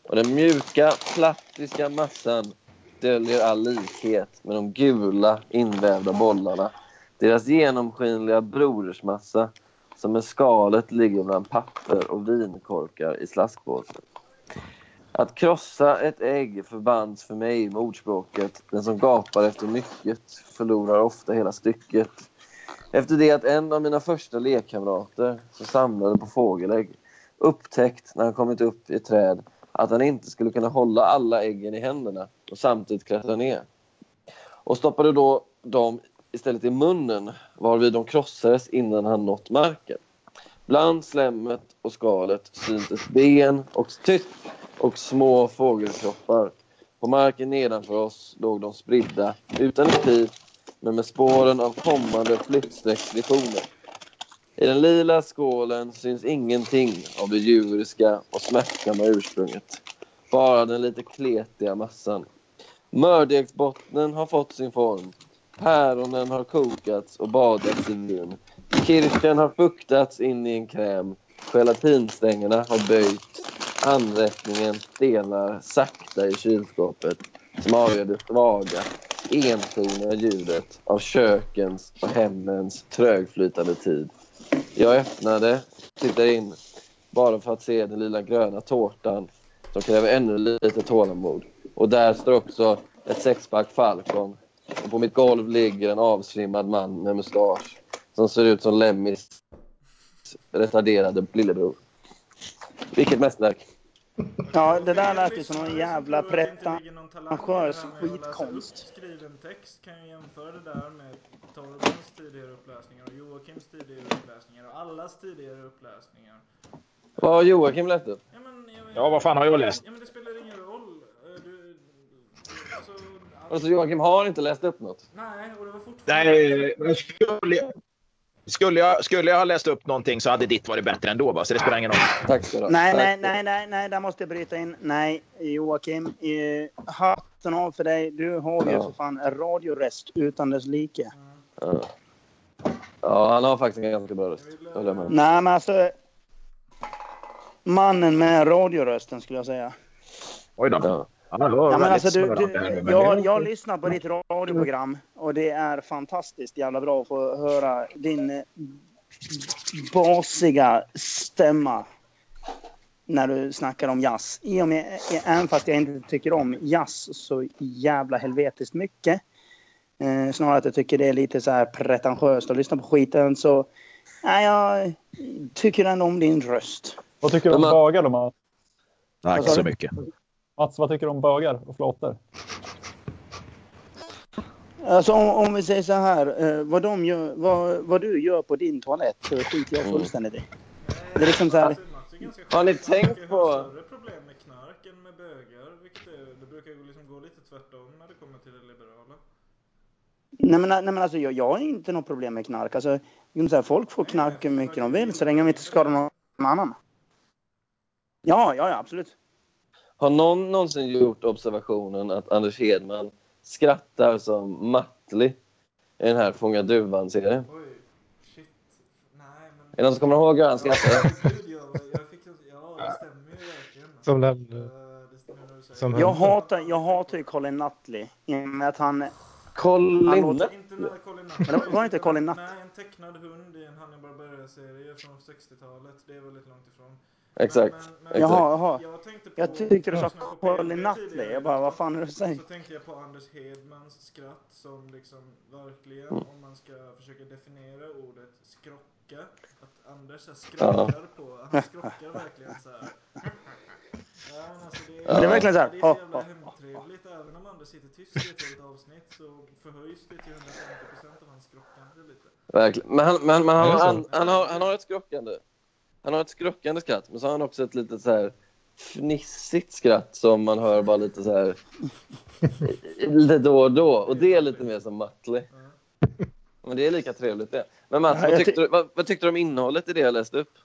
Och den mjuka, plattiska massan döljer all likhet med de gula invävda bollarna. Deras genomskinliga brodersmassa som med skalet ligger bland papper och vinkorkar i slaskpåsen. Att krossa ett ägg förbands för mig med ordspråket den som gapar efter mycket förlorar ofta hela stycket. Efter det att en av mina första lekkamrater som samlade på fågelägg upptäckt när han kommit upp i ett träd att han inte skulle kunna hålla alla äggen i händerna och samtidigt klättra ner. Och stoppade då dem istället i munnen varvid de krossades innan han nått marken. Bland slemmet och skalet syntes ben och tytt och små fågelkroppar. På marken nedanför oss låg de spridda, utan ett pip, men med spåren av kommande flyttsträcksvisioner. I den lila skålen syns ingenting av det djuriska och smärtsamma ursprunget. Bara den lite kletiga massan. Mördegsbottnen har fått sin form. Päronen har kokats och badats i vin. Kirschen har fuktats in i en kräm. Gelatinstängerna har böjt. Anrättningen stelnar sakta i kylskåpet som avgör det svaga, entoniga ljudet av kökens och hemmens trögflytande tid. Jag öppnade, tittade in, bara för att se den lilla gröna tårtan som kräver ännu lite tålamod. Och där står också ett sexpack Falcon. Och på mitt golv ligger en avsvimmad man med mustasch som ser ut som Lemmys retarderade lillebror. Vilket mästerverk! Ja, det där lät ju som någon jävla pretentiös skitkonst. Skriven text kan jag jämföra det där med Torbens tidigare uppläsningar och Joakims tidigare uppläsningar och allas tidigare uppläsningar. Vad har Joakim läst upp? Ja, men, jag, Ja, vad fan har jag läst? Ja, men det spelar ingen roll. Du, alltså, Alltså Joakim har inte läst upp något. nej, och det var fortfarande... Nej, men skulle, skulle, jag, skulle jag ha läst upp någonting så hade ditt varit bättre ändå. Va? Så det spelar ingen roll. Tack ska du ha. Nej, nej, nej, nej, nej, där måste jag bryta in. Nej, Joakim. Eh, hatten av för dig. Du har ju Ja. för fan en radioröst utan dess like. Ja. ja, han har faktiskt en ganska bra röst. Nej, men alltså. Mannen med radiorösten skulle jag säga. Oj då. Ja. Ja, men alltså, du, du, här jag, jag lyssnar på ditt radioprogram och det är fantastiskt jävla bra att få höra din basiga stämma när du snackar om jazz. I och med, även fast jag inte tycker om jazz så jävla helvetiskt mycket. Eh, snarare att jag tycker det är lite så här pretentiöst att lyssna på skiten så nej, jag tycker ändå om din röst. Vad tycker du om bögar då? Tack Vad sa så mycket. Mats, vad tycker du om bögar och flåtor? Alltså om, om vi säger så här, eh, vad, de gör, vad, vad du gör på din toalett så skiter jag fullständigt i. Det är liksom så här, är- är Har ni tänkt på- har större problem med knark än med bögar. Vilket är, det brukar ju liksom gå lite tvärtom när det kommer till det liberala. Nej men, nej, men alltså jag, jag har inte något problem med knark. Alltså, kan säga, folk får knark hur mycket de vill så länge de inte skadar någon annan. Ja, ja, ja absolut. Har någon någonsin gjort observationen att Anders Hedman skrattar som Mattli i den här Fånga duvan-serien? Oj, shit. Nej, men... Är det någon som kommer ihåg hur han verkligen. Som den, Eh, som. Jag hatar, jag hatar ju Colin Nutley. I och med att han... Han Colin låter- Inte Colin Nutt. Men var det inte Colin Nutt? Nej, en tecknad hund i en Hannibal Buress-serie från 60-talet. Det är väldigt långt ifrån. Exakt. Men, men, Jaha, jaha. Jag tänkte på... Jag tyckte du sa Colin Nutley. Jag bara, vad fan är det du säger? Så tänkte jag på Anders Hedmans skratt som liksom verkligen, Mm. om man ska försöka definiera ordet skrocka, att Anders här skrockar på, han skrockar verkligen så här. Ja, men alltså det, Ja. Det är verkligen så här, Det är så ha, jävla ha, hemtrevligt. Även om Anders sitter tyst i ett helt avsnitt så förhöjs det till 150% av hans skrockande lite. Verkligen. Men han, men, men han, Är så? han, han, har, han har ett skrockande. Han har ett skrockande skratt, men så har han också ett lite så här fnissigt skratt som man hör bara lite så här lite då och då. Och det är lite mer som Mattli. Men det är lika trevligt det. Men Mats, vad tyckte, ty- du, vad, vad tyckte du om innehållet i det jag läste upp?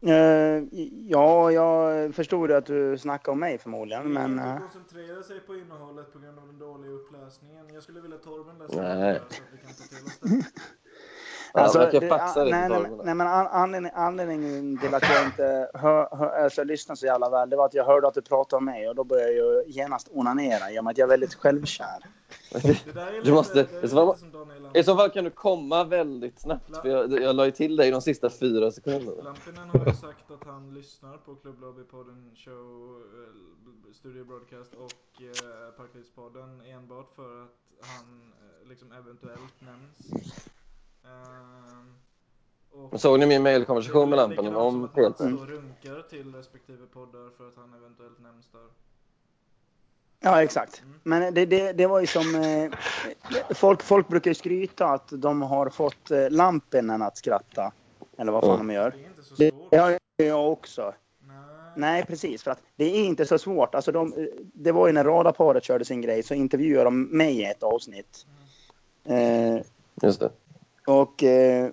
Eh, ja, jag förstod att du snackade om mig förmodligen, men... inte eh, koncentrera sig på innehållet på grund av den dåliga uppläsningen. Jag skulle vilja Torben läsa Nej. så att vi kan ta till oss det. Alltså, jag kan det- faxa det nej, nej, nej, men an- anledning, anledningen till att jag inte hör, hör, alltså, lyssnar så jävla väl, det var att jag hörde att du pratade om mig och då började jag genast onanera i och med att jag är väldigt självkär. Du måste- det är i så fall- I så fall kan du komma väldigt snabbt, för jag, jag la ju till dig de sista fyra sekunderna. Lampinen har ju sagt att han lyssnar på Klubblobbypodden Show, eh, Studio Broadcast och eh, Parklivspodden enbart för att han eh, liksom eventuellt nämns. Ehm, och Men Såg ni min det mejlkonversation med som om PLP? då runkar till respektive poddar för att han eventuellt nämns där. Ja, exakt. Mm. Men det, det, det var ju som... Eh, folk, folk brukar ju skryta att de har fått eh, Lampinen att skratta. Eller vad fan Mm. de gör. Det är inte så Det svårt. har jag också. Nej. Nej, precis. För att det är inte så svårt. Alltså de, det var ju när radarparet körde sin grej så intervjuade de mig i ett avsnitt. Eh, Just det. Och eh,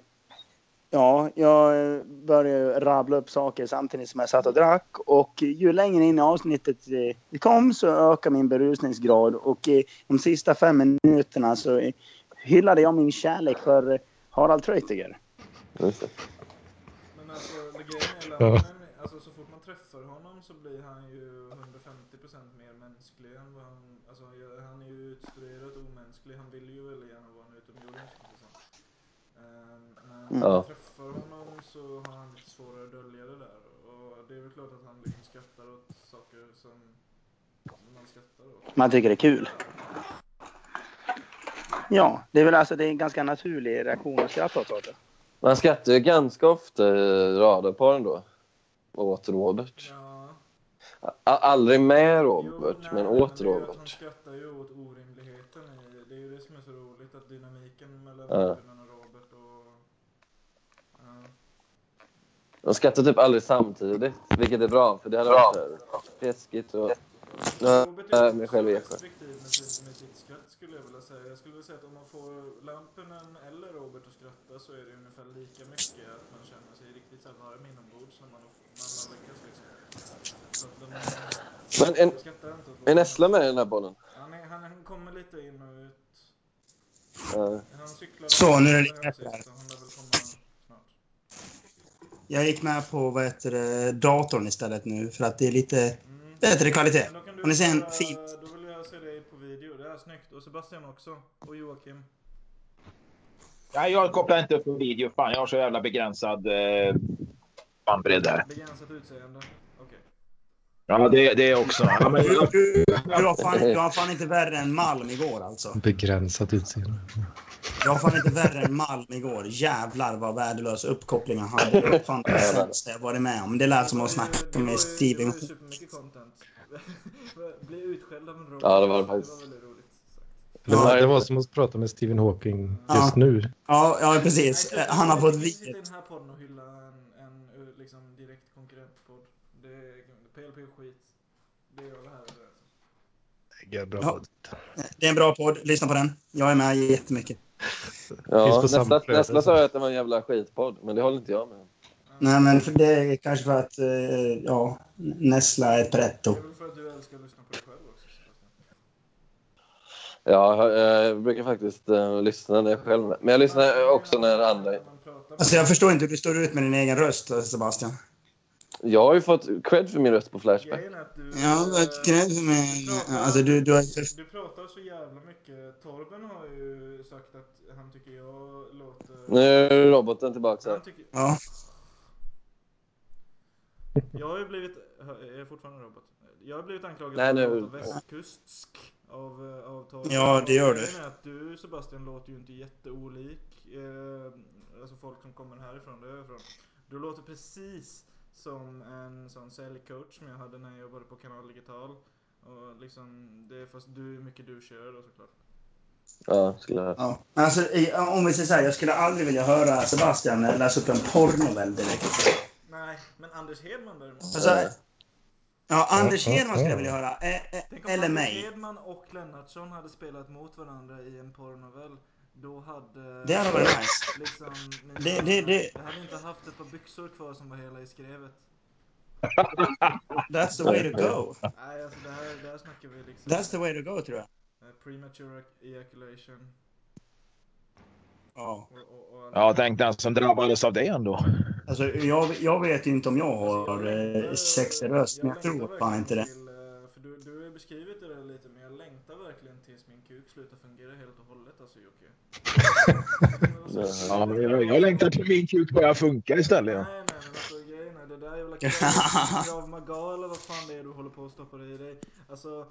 ja, jag började rabbla upp saker samtidigt som jag satt och drack. Och ju längre in i avsnittet eh, kom så ökade min berusningsgrad. Och eh, de sista fem minuterna så eh, hyllade jag min kärlek för eh, Harald Treutiger. Just det. Men alltså det grejen är alltså så fort man träffar honom så blir han ju 150% mer mänsklig än vad han, alltså han är ju utstuderat omänsklig, han vill ju väldigt gärna vara en utomjording känns det som. Men när Ja. träffar honom så har han lite svårare att dölja det där och det är väl klart att han liksom skrattar åt saker som man skrattar åt. Man tycker det är kul. Ja, det är väl alltså det är en ganska naturlig reaktion att skratta åt saker. Man skrattar ju ganska ofta i radarparen då. Åt Robert. Ja. Aldrig med Jo, Robert, nej, men men åt ju att Han Robert. skrattar ju åt orimligheten i det. är ju det som är så roligt, att dynamiken mellan Ja. Lampinen och Robert och... Ja. De skrattar typ aldrig samtidigt, vilket är bra, för det hade varit här fjäskigt och... Ja, Robert äh, är mig också själv i Eksjö. restriktiv med, sitt skratt skulle jag vilja säga. Jag skulle vilja säga att om man får Lampinen eller Robert att skratta så är det ungefär lika mycket att man känner sig riktigt så här varm inombords när man, när man lyckas liksom. Så att de, Men en, är Nessla med i den här bollen? Han, är, han, han kommer lite in och ut. Ja. Han cyklade Så, nu är det hem lite bättre sist, här. så Han lär väl komma snart. Jag gick med på vad heter det, datorn istället nu för att det är lite Mm. bättre kvalitet. Men då kan du Om ni ser en köra- fin... Då vill jag se dig på video. Det är snyggt. Och Sebastian också. Och Joakim. Ja, jag kopplar inte upp på video. Fan, jag har så jävla begränsad eh, bandbredd där. Begränsat utseende. Okej. Ja, det, det är också. Ja, men, Du, du, du, har fan, du har fan inte värre än Malm igår alltså. Begränsat utseende. Jag har fan inte värre än Malm igår. Jävlar vad värdelös uppkoppling han hade. Det var fan det sämsta jag varit med om. Det lät som att snacka med Steven. Det var ju supermycket content. Bli utskälld av en robot. Ja, det var faktiskt. Det var, Ja. det var som att prata med Stephen Hawking Ja. just nu. Ja, ja precis. Han har vi fått kan inte sitta i vid. den här podden och hylla en, en eh, liksom, direkt konkurrentpodd. Det är PLP är skit. Det är alla här överens om. Mega bra Ja. Det är en bra podd. Lyssna på den. Jag är med jättemycket. Ja, nästa, nästa så. sa jag att det var en jävla skitpodd, men det håller inte jag med. Nej, men för det är kanske för att eh, ja, Nessla är pretto. Det är för att du älskar att lyssna på dig själv också. Ja, jag, jag brukar faktiskt uh, lyssna när jag själv Men jag lyssnar också när andra... Alltså jag förstår inte hur du står ut med din egen röst, Sebastian. Jag har ju fått cred för min röst på Flashback. Grejen är att du... Ja, eh, men grejen med... du pratar- Alltså du, du har... Du pratar så jävla mycket. Torben har ju sagt att han tycker jag låter... Nu är roboten tillbaka Han tycker... Ja. Jag har ju blivit... Är jag fortfarande robot? Jag har blivit anklagad Nej, för att låta västkustsk av, eh, av Torben. Ja, det gör du. är att du Sebastian låter ju inte jätteolik. Eh, alltså folk som kommer härifrån, där jag är ifrån. Du låter precis som en sån säljcoach som jag hade när jag jobbade på Kanal Digital. Och liksom, det är fast du mycket du kör då såklart. Ja, skulle jag Ja. Alltså, om vi säger så här, jag skulle aldrig vilja höra Sebastian läsa upp en porrnovell direkt. Nej, men Anders Hedman däremot. Alltså, ja, Anders Hedman skulle jag ja. vilja höra. Eh, eh, Tänk om eller Anders mig. Hedman och Lennartsson hade spelat mot varandra i en porrnovell. Då hade... Det hade varit nice. Liksom, Det- det- det- Jag hade inte haft ett par byxor kvar som var hela i skrevet. That's the way to go. Nej, alltså det här, det här snackar vi liksom... That's the way to go, tror jag. Premature ejaculation. Ja. Och, och, och. Ja, tänk den som drabbades av det ändå. Alltså, jag, jag vet ju inte om jag har eh, sexig röst, men jag tror fan inte det. Till, eh, för du, du har ju beskrivit det där lite, men jag längtar verkligen tills min kuk slutar fungera helt och hållet alltså Jocke. Ja, jag, jag längtar till min kuk börjar funka istället. Nej, nej, men alltså grejen är det där jävla krav, krav maga eller vad fan det är du håller på att stoppa i dig. Alltså,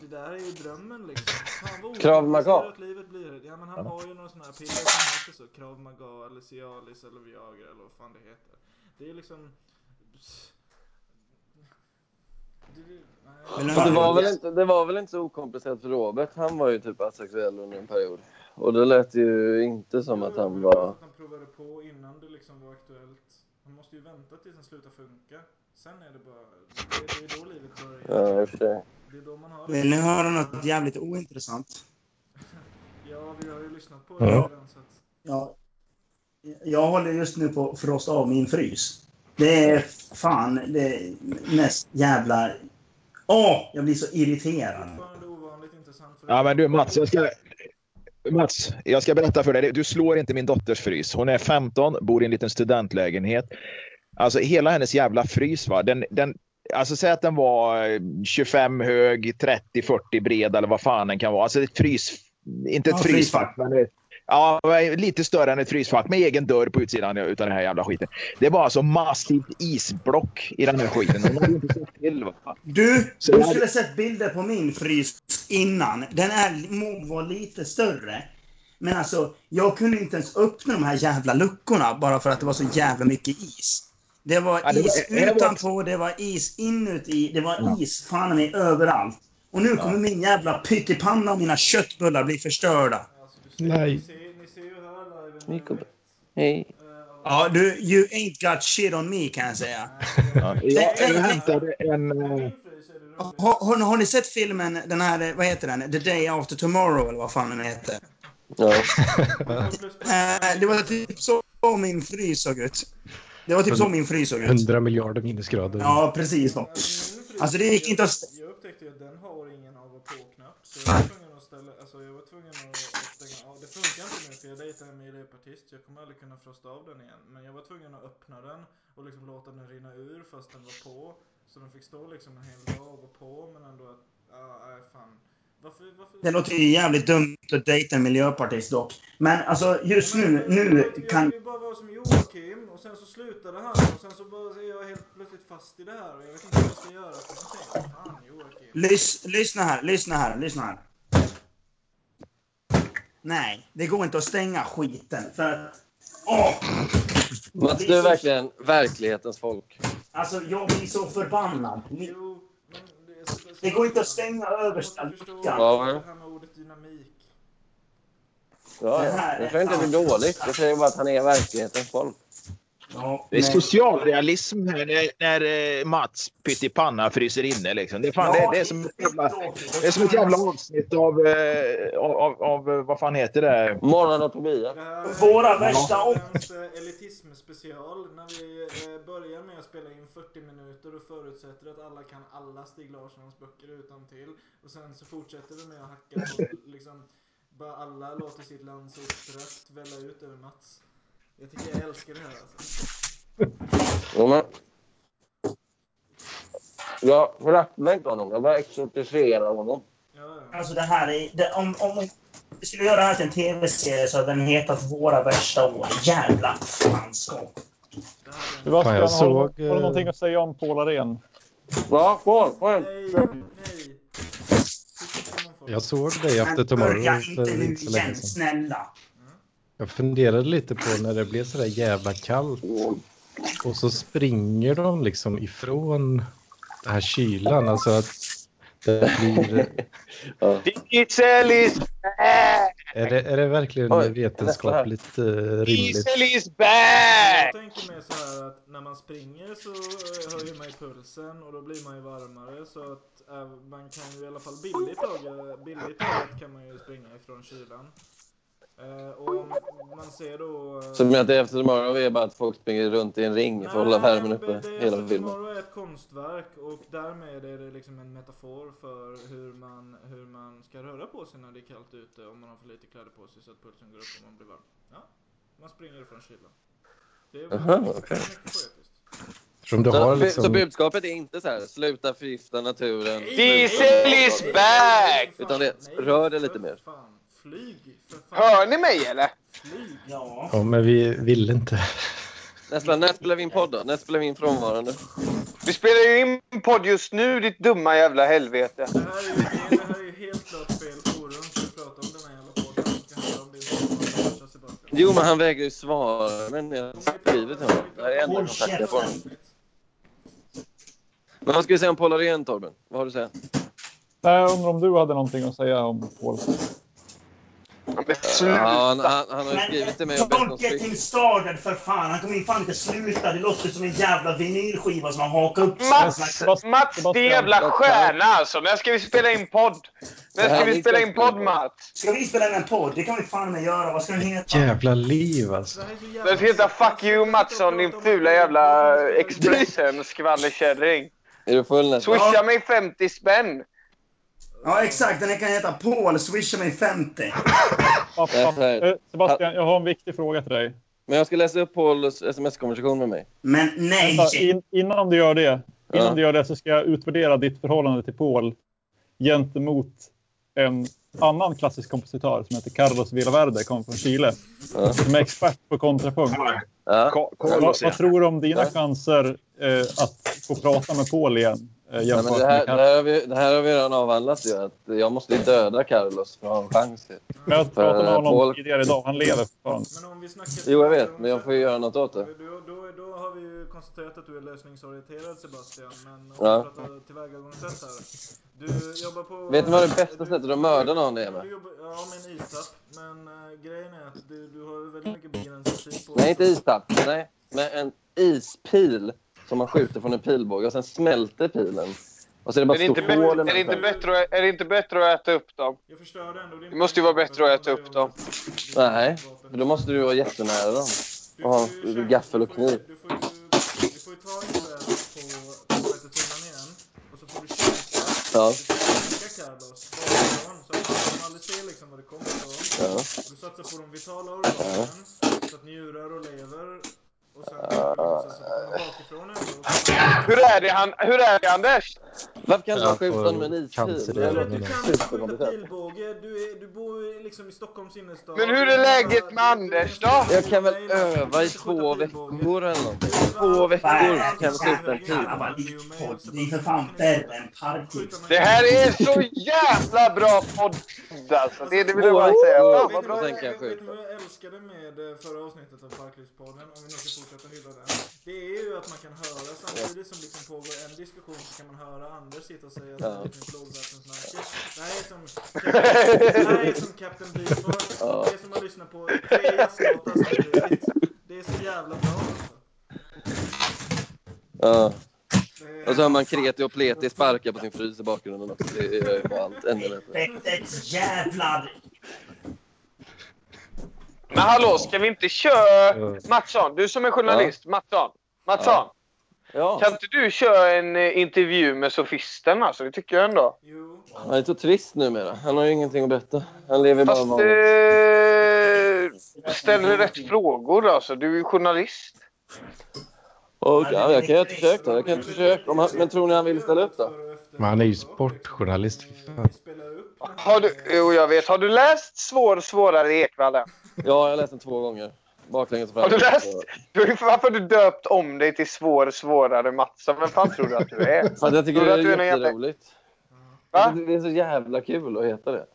det där är ju drömmen liksom. Fan vad Krav Maga? okomplicerat livet blir. Ja men han har ju några sådana här piller som heter så. Krav Maga eller Cialis eller Viagra eller vad fan det heter. Det är liksom... Det, ni Det var, väl inte, det var väl inte så okomplicerat för Robert. Han var ju typ asexuell under en period. Och det lät ju inte som Jo, att han men det var att han provade på innan det liksom var aktuellt. Han måste ju vänta tills den slutar funka. Sen är det bara... Det, det är då livet börjar. Ja, i och för sig. Det är då man har Vill ni höra något jävligt ointressant? Ja, vi har ju lyssnat på Ja. det redan så att... Ja. Jag håller just nu på att frosta av min frys. Det är fan det mest jävla... Åh! jag blir så irriterad. Ja, men du Mats, jag ska... Mats, jag ska berätta för dig. Du slår inte min dotters frys. Hon är 15, bor i en liten studentlägenhet. Alltså hela hennes jävla frys, va? Den, den, alltså säg att den var eh, 25 hög, 30-40 bred eller vad fan den kan vara. Alltså ett frys... Inte ett Ja, frysfack, men ett, ja, lite större än ett frysfack med egen dörr på utsidan utav den här jävla skiten. Det var alltså massivt isblock i den här skiten. Hon hade inte sett till. Va? Du, Så du skulle sett bilder på min frys innan. Den är, må vara lite större. Men alltså, jag kunde inte ens öppna de här jävla luckorna bara för att det var så jävla mycket is. Det var Ja, is det var- utanpå, det var is inuti, det var is fan mig överallt. Och nu kommer min jävla pyttipanna och mina köttbullar bli förstörda. Nej. Ni, en Jakob. direkt, Hej. eh, Ja, du, you ain't got shit on me kan jag säga. Ja, jag, hämtade en... Eh, det. Har, har, har ni sett filmen, den här, vad heter den? The Day After Tomorrow eller vad fan den heter? Ja. Eh, det var typ så min frys såg ut. Det var typ så min frys såg ut. 100 miljarder minusgrader. Ja, precis. Då. Alltså, det gick inte att Jag upptäckte ju att den har ingen av och på-knapp. Så jag var tvungen att ställa... Alltså jag var tvungen att, att stänga av. Det funkar inte nu för jag dejtar en miljöpartist. Jag kommer aldrig kunna frosta av den igen. Men jag var tvungen att öppna den och liksom låta den rinna ur fast den var på. Så den fick stå liksom en hel dag och på men ändå att... Ja, nej fan. Varför, varför? Det låter ju jävligt dumt att dejta en miljöpartist dock. Men alltså just Men- nu, nu jag, kan... Jag vill ju bara vara som Joakim och sen så slutade han och sen så bara är jag helt plötsligt fast i det här och jag vet inte vad jag ska göra för någonting. Fan Joakim. Lys, lyssna här, lyssna här, lyssna här. Nej, det går inte att stänga skiten för att... Åh! Mats, du är verkligen verklighetens folk. Alltså, jag blir så förbannad. Jo, men det, är så, Det går inte att stänga översta luckan. Ja, det men- här med ordet dynamik. Ja, Jag säger inte att det är dåligt. Jag säger bara att han är verklighetens folk. Ja, Det är men- socialrealism här när, när eh, Mats pyttipanna fryser inne. Liksom. Det, fan, Ja, det, det, är som ett jävla, det är som ett jävla avsnitt av, eh, av, av, av eh, vad fan heter det? Morgon och Tobias. Våra värsta år. Vänsterns, eh, elitism special. När vi börjar med att spela in 40 minuter och förutsätter att alla kan alla Stig Larssons böcker utan till Och sen så fortsätter vi med att hacka på liksom bara alla låter sitt landsortsröst välla ut över Mats. Jag tycker jag älskar det här alltså. Men... Jag föraktar inte honom. Jag bara exotiserar honom. Alltså det här är... Det, om, om vi skulle göra det här till en tv-serie så hade den hetat Våra värsta år. Jävla fanskap. Sebastian, Fan, jag har, såg, har du någonting att säga om Paul Arén? Ja, Paul, kom Nej, nej. Jag såg dig After Tomorrow Börja inte nu igen, snälla. Jag funderade lite på när det blev så där jävla kallt. Och så springer de liksom ifrån den här kylan. Alltså att det blir... Diesel is back! Är det, är det verkligen Oj, vetenskapligt uh, rimligt? Diesel is back! Jag tänker mig så här att när man springer så eh, höjer man ju pulsen och då blir man ju varmare så att eh, man kan ju i alla fall billigt taget, billigt taget kan man ju springa ifrån kylan. Eh, och om man ser då... eh, Så du menar att After Tomorrow är bara att folk springer runt i en ring för att hålla värmen uppe det, hela After filmen? Tomorrow är ett konstverk och därmed är det liksom en metafor för hur man, hur man ska röra på sig när det är kallt ute om man har för lite kläder på sig så att pulsen går upp och man blir varm. Ja, man springer ifrån kylan. Det är Jaha, mycket, okej. mycket poetiskt. Som du har Så, så liksom... budskapet är inte så här, sluta förgifta naturen. Diesel is back! Utan det, rör det lite mer. Fan, flyg för fan. Hör ni mig eller? Flyg. Ja. Ja, men vi vill inte. Nästa, när spelar vi in podd då? När spelar vi in frånvarande? Vi spelar ju in podd just nu ditt dumma jävla helvete. Det här är ju, det här är ju helt klart fel forum för att prata om den här jävla podden handla om din. Jo, men han vägrar ju svara. Men jag har skrivit till honom. Det här är enda kontakten jag får. Men vad ska vi säga om Paul Arén, Torben? Vad har du att säga? Nej, jag undrar om du hade någonting att säga om Paul? Men Ja, sluta! han, han, han har ju skrivit till mig och bett om Don't get styck. him started för fan. Han kommer fan inte sluta. Det låter som en jävla vinylskiva som har hakat upp. Mats, Mats din jävla stjärna alltså. När ska vi spela in podd? När ska vi spela in podd Mats? Ska vi spela in en podd? Det kan vi fan med göra. Vad ska den heta? Jävla liv alltså. Den ska heta Fuck you Mattsson din fula jävla Expressen skvallerkärring. Är du full nästan? Swisha mig 50 spänn. Ja, exakt. Den kan heta Paul. Swisha mig 50. Papp, Nej, papp. så här. Eh, Sebastian, jag har en viktig fråga till dig. Men jag ska läsa upp Pauls sms-konversation med mig. Men nej. Vänta, in, innan du gör det, innan Ja. du gör det så ska jag utvärdera ditt förhållande till Paul gentemot en annan klassisk kompositör som heter Carlos Villaverde, kommer från Chile. Ja. Som är expert på kontrapunkt. Ja. Vad, vad tror du om dina Ja. chanser eh, att få prata med Paul igen? Eh, Nej, jämfört men det, här, det, här har vi, det här har vi redan avhandlat ju. Att jag måste ju döda Carlos för att ha en chans. ju. Men jag pratade med för honom Paul- tidigare idag. Han lever fortfarande. Men om vi snackar Jo, jag vet. Men jag får ju göra något åt det. Då, då, då har vi ju konstaterat att du är lösningsorienterad Sebastian. Men om Ja. vi pratar tillvägagångssätt här. Du jobbar på... Vet du vad det bästa du- sättet att mörda någon är med? Du jobbar, ja, med en istapp. Men äh, grejen är att du, du har väldigt mycket begränsad tid på Nej, inte istapp. Nej, med en ispil som man skjuter från en pilbåge och sen smälter pilen. Och så är det bara Är det, inte bättre, är, det inte bättre, att- är det inte bättre att äta upp dem? Jag förstörde ändå din Det måste ju vara bättre att äta upp dem. Nej, för då måste du vara jättenära dem. Du och ha får ju känna- gaffel och kniv. Du får ju, du får ju ta på, på partituren igen. Och så får du käka. Ja. Du får käka Carlos bakifrån. Så att man aldrig ser liksom vad det kommer ifrån. Ja. Du satsar på de vitala organen. Så att njurar och lever. Så. Hur är det, han, hur är det Anders? Varför kan du Jag bara skjuta honom med en cancer ispil? i Det är För väl att du kan inte skjuta pilbåge. Du, är, du bor liksom i Stockholms innerstad. Men hur är läget med Anders då? Jag kan väl öva i två veckor eller något. Två veckor kan jag skjuta en pil. Det är för fan här är så jävla bra podd alltså. Det, det vill jag bara säga. Fan vad bra. vet ni vad jag älskade med förra avsnittet av Parklivspodden? Om vi nu ska fortsätta hylla den. Det är ju att man kan höra samtidigt som liksom pågår en diskussion så kan man höra Anders sitta och säga att Ja. det är ett nytt lågvattensnacke. Det här är som, det här är som Captain Beefheart. Ja. Det är som att lyssna på tre jazzlåtar samtidigt. Det är så jävla bra alltså. Ja. Det är- Och så hör man kreti och pleti sparka på sin frys i bakgrunden också. Det är ju bara allt ännu bättre. Helvetes jävlar! Men hallå, ska vi inte köra... Mattsson, du som är journalist. Mattsson. Mattsson. Ja. Kan inte du köra en eh, intervju med sofisten? Alltså, det tycker jag ändå. Jo. han är så trist numera. Han har ju ingenting att berätta. Han lever bara Fast vanligt. eh, ställer rätt frågor alltså. Du är ju journalist. Och, ja, jag kan göra ett försök då. Jag kan försök. Om han, men tror ni han vill ställa upp då? Men han är ju sportjournalist. Har du, jo, jag vet. Har du läst Svår, svårare Ekvallen? Ja, jag har läst den två gånger. Baklänges och Har du framåt. läst? Du, varför har du döpt om dig till Svår, svårare Mattsson? Vem fan tror du att du är? För att jag tycker Tror det är är jätteroligt. Va? Det är så jävla kul att heta det.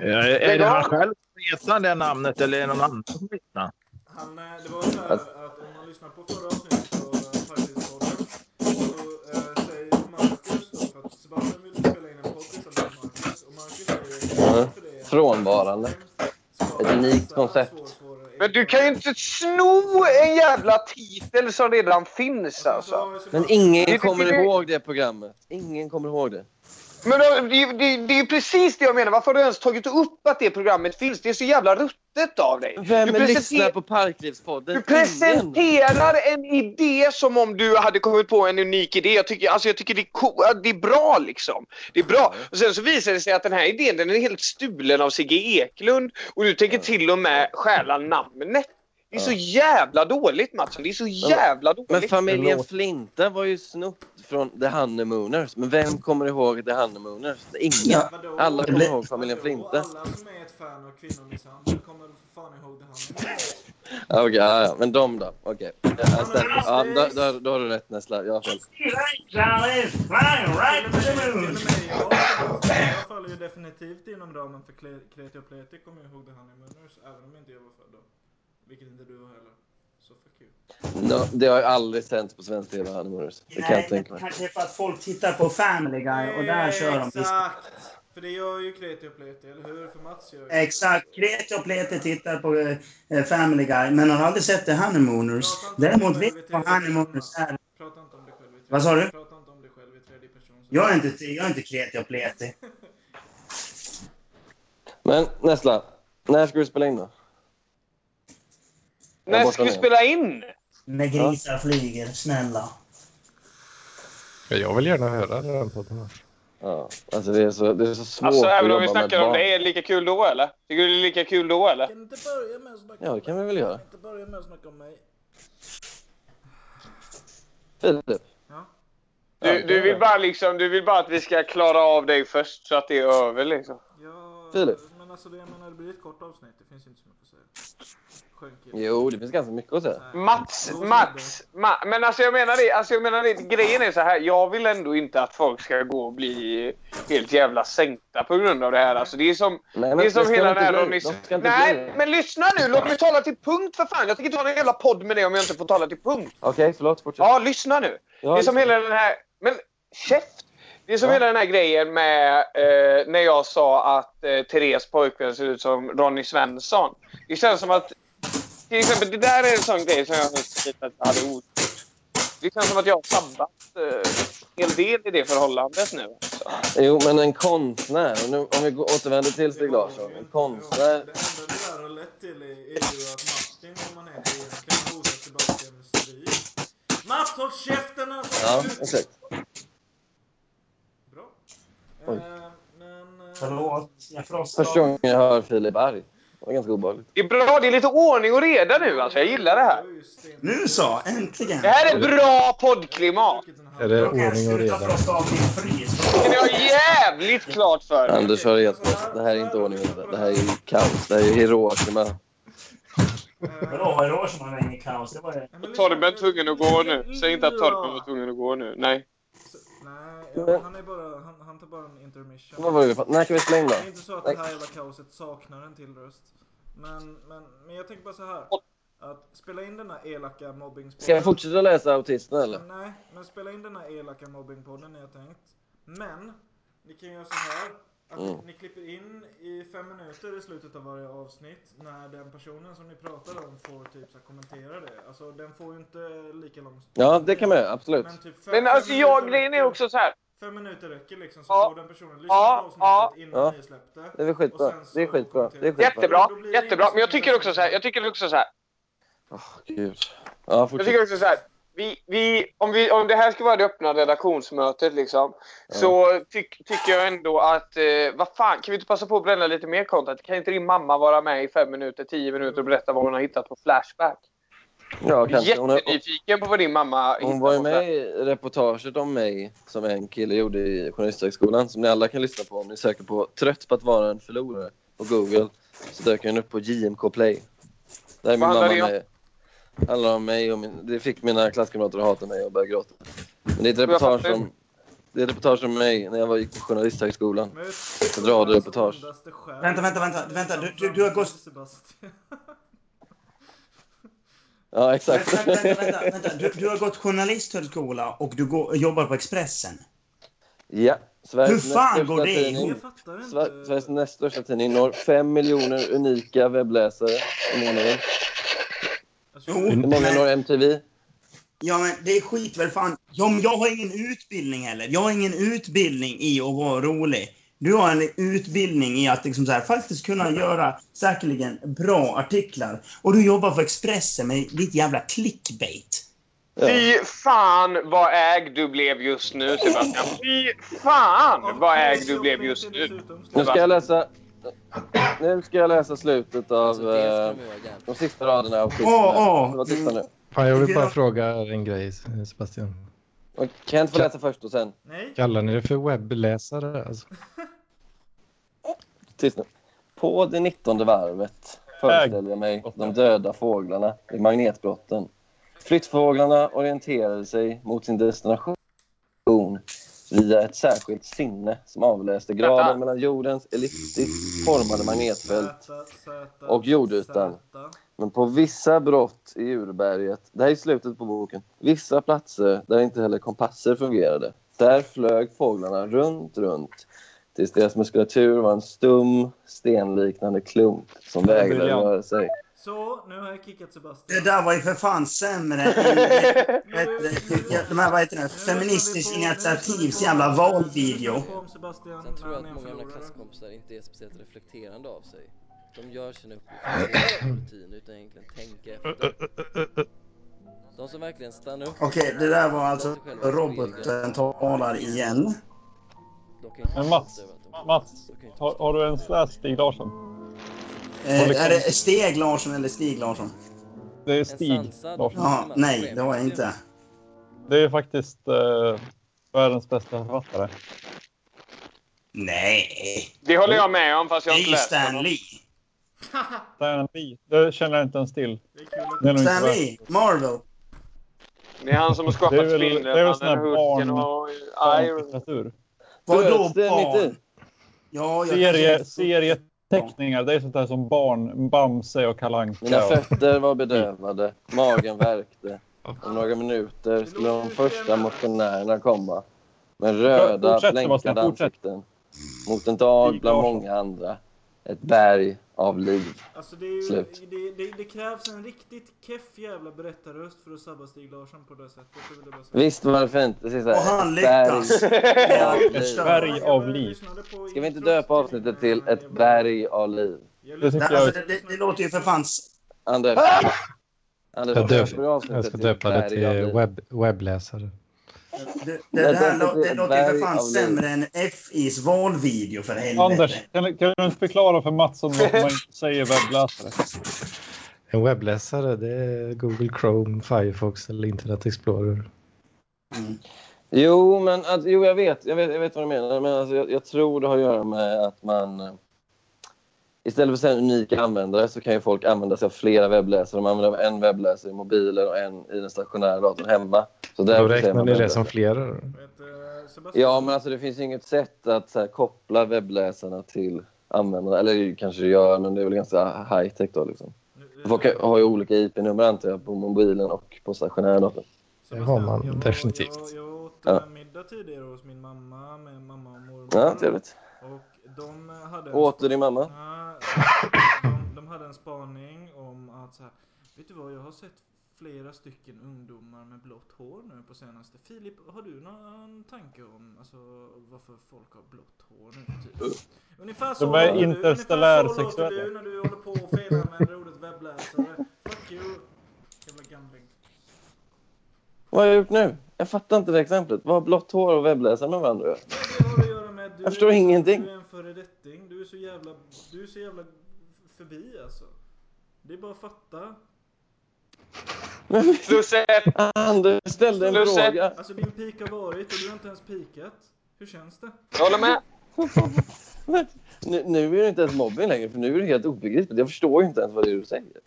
Eh, Är det han själv som heter det namnet eller är det någon annan som heter Han, eh, det var så här att om man lyssnar på förra avsnittet av Parklivspodden så eh, säger Marcus då, för att Sebastian ville spela in en podcast med Marcus och Marcus säger Ja. för det. Frånvarande. Ett unikt koncept. Men du kan ju inte sno en jävla titel som redan finns alltså. Men ingen kommer ihåg det programmet. Ingen kommer ihåg det. Men det, det, det är ju precis det jag menar. Varför har du ens tagit upp att det programmet finns? Det är så jävla ruttet av dig. Vem du, lyssnar på Parklivspodden? du presenterar en idé som om du hade kommit på en unik idé. Jag tycker, alltså jag tycker det, är co- det är bra liksom. Det är bra. Och sen så visar det sig att den här idén den är helt stulen av Sigge Eklund. Och du tänker till och med stjäla namnet. Det är så jävla dåligt Mattsson. Det är så jävla dåligt. Men familjen Flinta var ju snott från The Honeymooners. Men vem kommer ihåg The Honeymooners? Ingen. Vadå? Alla kommer ihåg familjen Flinta. Alla som är ett fan av kvinnomisshandel kommer väl för fan ihåg det han Ja, Okej, ja, ja. men de då? Okej. Stämmer. Ja, då, då, då har du rätt Nessla. Jag har fel. Jag, faller ju definitivt inom ramen för kreti och pleti kommer ihåg The Honeymooners även om inte jag var född då. Vilket inte du var heller. Så fuck you. No, det har ju aldrig sänts på svensk TV, Honeymooners. Det kan jag Nej, inte tänka mig. kanske för att folk tittar på Family Guy och där kör de. Exakt! För det gör ju kreti och pleti, eller hur? För Mats gör ju Exakt. Kreti och Pleti tittar på eh, Family Guy, men har aldrig sett The Honeymooners. Däremot vet jag vad Honeymooners är. Prata inte om dig själv i tredje Vad sa du? Prata inte om dig själv i tredje person. Jag är inte, jag är inte Kreti och Pleti. Men Nessla, när ska du spela in då? När ska vi spela in? När grisar flyger, snälla. Ja, Jag vill gärna höra den podden. här. Ja, alltså det är så, det är så svårt Alltså att även om vi snackar om det, är det lika kul då eller? Tycker du det är lika kul då eller? Kan inte börja med att snacka Ja, det kan vi väl göra. Kan inte börja med att snacka om mig. Filip. Ja. Du, du, vill bara liksom, du vill bara att vi ska klara av dig först så att det är över liksom. Ja, Filip. men alltså det, jag menar, det blir ett kort avsnitt. Det finns inte så mycket att säga. Kille. Jo, det finns ganska mycket att säga. Mats, Mats, Ma men alltså jag menar det, alltså jag menar det, grejen är så här. Jag vill ändå inte att folk ska gå och bli helt jävla sänkta på grund av det här. Alltså det är som, Nej, men det är som hela det här bli. om ni... De inte Nej, men lyssna nu! Låt mig tala till punkt för fan. Jag tänker inte ha en jävla podd med det om jag inte får tala till punkt. Okej, förlåt. Fortsätt. Ja, lyssna nu. Ja, det är som hela den här... Men käft! Det är som Ja. hela den här grejen med eh, när jag sa att eh, Therese pojkvän ser ut som Ronny Svensson. Det känns som att... Till exempel, det där är en sån grej som jag har skrivit att jag hade otur. Det känns som att jag har sabbat eh, en hel del i det förhållandet nu. alltså. Jo, men en konstnär. Nu, om vi går- återvänder till Stig Larsson. En konstnär. Det enda det där har lett till är, ju att Martin, om man heter egentligen, hotar Sebastian med stryk. Mats, håll käften alltså! Ja, exakt. Bra. Oj. Eh, men... eh, Förlåt. Första gången jag hör Filip arg. Det var ganska obehagligt. Det är bra, det är lite ordning och reda nu alltså. Jag gillar det här. Nu så, äntligen. Det här är bra poddklimat. Är det ordning och reda? Det har jävligt klart för mig. Anders har helt rätt. Det här är inte ordning och reda. Det här är ju kaos. Det här är ju Hiroshima. Vadå, Hiroshima var inget kaos? Det var det. Torben var tvungen att gå nu. Säg inte att Torben var tvungen att gå nu. Nej. Nej, ja, han är bara, han, han tar bara en intermission. Vad var det När kan vi spela in då? Det är inte så att det här jävla kaoset saknar en till röst. Men, men, men jag tänker bara så här. Att spela in denna elaka mobbingspodden. Ska jag fortsätta läsa autisten eller? Nej, men spela in denna elaka mobbingpodden är jag tänkt. Men, ni kan göra så här. Att Mm. ni, klipper in i fem minuter i slutet av varje avsnitt när den personen som ni pratar om får typ så här, kommentera det. Alltså den får ju inte lika lång Ja, det kan man göra. Absolut. Men, typ fem, Men fem alltså jag, grejen är också så här. Fem minuter räcker liksom så Ja. får den personen lyssna Ja, på avsnittet ja. innan Ja. ni släppte. Det är skitbra. Det är skitbra. Det är skitbra. Jättebra, jättebra. Men jag tycker också så här. Jag tycker också så här. Åh, gud. Ja, Jag fortsätt. tycker också så här. Vi, vi, om, vi, om det här ska vara det öppna redaktionsmötet liksom, så tyck, tycker jag ändå att, eh, vad fan, kan vi inte passa på att bränna lite mer content? Kan inte din mamma vara med i fem minuter, tio minuter och berätta vad hon har hittat på Flashback? Ja, kanske. Hon, jättenyfiken på vad din mamma hon var ju med i reportaget om mig som en kille gjorde i Journalisthögskolan som ni alla kan lyssna på om ni söker på Trött på att vara en förlorare på Google. Så dök den upp på JMK Play. Där är min mamma med. Det handlar om mig och min, det fick mina klasskamrater att hata mig och börja gråta. Men det är ett Jag reportage om, det är ett reportage om mig när jag var gick på Journalisthögskolan. Ett radioreportage. Vänta, vänta, vänta, vänta, du- du- du har gått-. Ja, exakt. Vänta, vänta, vänta, vänta. Du, du har gått journalisthögskola och du går, jobbar på Expressen. Ja. Sveriges Hur fan går det. Sver- Sveriges näst största tidning når 5 miljoner unika webbläsare i månaden. Jo, Hur många når MTV? Ja, men det är skit väl fan. Ja, jag har ingen utbildning heller. Jag har ingen utbildning i att vara rolig. Du har en utbildning i att liksom så här, faktiskt kunna göra säkerligen bra artiklar. Och du jobbar för Expressen med ditt jävla clickbait. Ja. Fy fan vad ägd du blev just nu Sebastian. Fy fan vad ägd du blev just nu. Nu ska jag läsa... Nu ska jag läsa slutet av Alltså, eh, de sista raderna av här. Var tysta nu. Fan, jag vill bara fråga en grej, Sebastian. Och Kent får läsa först och sen. Nej. Kallar ni det för webbläsare? Alltså? Tyst nu. På det 19 varvet föreställer jag mig de döda fåglarna i magnetbrotten. Flyttfåglarna orienterade sig mot sin destination via ett särskilt sinne som avläste graden mellan jordens elliptiskt formade magnetfält och jordytan. Men på vissa brott i urberget, det här är slutet på boken, vissa platser där inte heller kompasser fungerade, där flög fåglarna runt, runt tills deras muskulatur var en stum, stenliknande klump som vägrade röra sig. Så, nu har jag kickat Det Sebastian. där var ju för fan sämre än vet du, de här, vad heter det, Feministiskt initiativs jävla valvideo. Sen tror jag att många av mina klasskompisar inte är speciellt reflekterande av sig. De gör sina uppgifter på rutin utan egentligen tänka efter. De som verkligen stannar upp Okej, det där var alltså roboten talar igen. Men Mats, Mats, har, har du ens läst Stig Larsson? Eh, är det Steg Larsson eller Stig Larsson? Det är Stig Larsson. Ja, nej, det var jag inte. Det är faktiskt eh, världens bästa författare. Nej, Det håller jag med om fast jag har inte läst Stan. Lee. Stan Lee. Det känner jag inte ens till. Stan. Lee, Marvel. Det är han som har skapat Spindelmannen, Hulken barn- och Iron. Vadå barn? Ja, jag Serie, serieteckningar, det är sånt där som barn, Bamse och Kalle Anka. Mina fötter var bedövade, magen värkte. Om några minuter skulle de första motionärerna komma. Med röda, blänkande ansikten. Mot en dag bland många andra. Ett berg av liv. Alltså det, är ju, Slut. det, det, det krävs en riktigt keff jävla berättarröst för att sabba Stig Larsson på det sättet. Det bara säga. Visst var det fint? Det är så här, Och han lyckas. berg av liv. Ska vi inte döpa avsnittet till ett berg av liv? Det Alltså, det, det, det låter ju för fan... Anders, Anders Jag, döp, jag ska döpa det till webb, webbläsare. Det, det, det, här, det låter ju för fan sämre än FIs valvideo för helvete. Anders, kan, du- kan du inte förklara för Mattsson varför man inte säger webbläsare? En webbläsare det är Google Chrome, Firefox eller Internet Explorer. Mm. Jo, men alltså, jo, jag, vet, jag, vet, jag vet vad du menar. Men alltså, jag, jag tror det har att göra med att man... Istället för att säga unika användare så kan ju folk använda sig av flera webbläsare. De använder en webbläsare i mobilen och en i den stationära datorn hemma. Så Då räknar man ni det som flera. Ja, men alltså det finns ju inget sätt att så här, koppla webbläsarna till användarna. Eller kanske det gör, men det är väl ganska high tech då liksom. Folk har ju olika IP-nummer antar jag på mobilen och på stationära datorn. Det har man jag definitivt. Jag, jag åt Ja. middag tidigare hos min mamma med mamma och mormor. Ja, trevligt. Och de hade en Åt du spa- din mamma? Nej, de, de hade en spaning om att så här, vet du vad, jag har sett flera stycken ungdomar med blått hår nu på senaste. Filip, har du någon tanke om alltså, varför folk har blått hår nu för tiden? Ungefär så De är du- interstellär ungefär så låter sexuella. du när du håller på och felanvänder ordet webbläsare. Fuck you, jävla gamling. Vad har jag gjort nu? Jag fattar inte det exemplet. Vad har blått hår och webbläsare med varandra att göra? Jag förstår ingenting. Du är en föredetting. Du är så jävla, du är så jävla förbi alltså. Det är bara att fatta. Ett. Anders ställde en Plus ett. fråga. Alltså din peak har varit och du har inte ens peakat. Hur känns det? Jag håller med. Nu, nu är det inte ens mobbing längre, för nu är det helt obegripligt. Jag förstår ju inte ens vad det är du säger.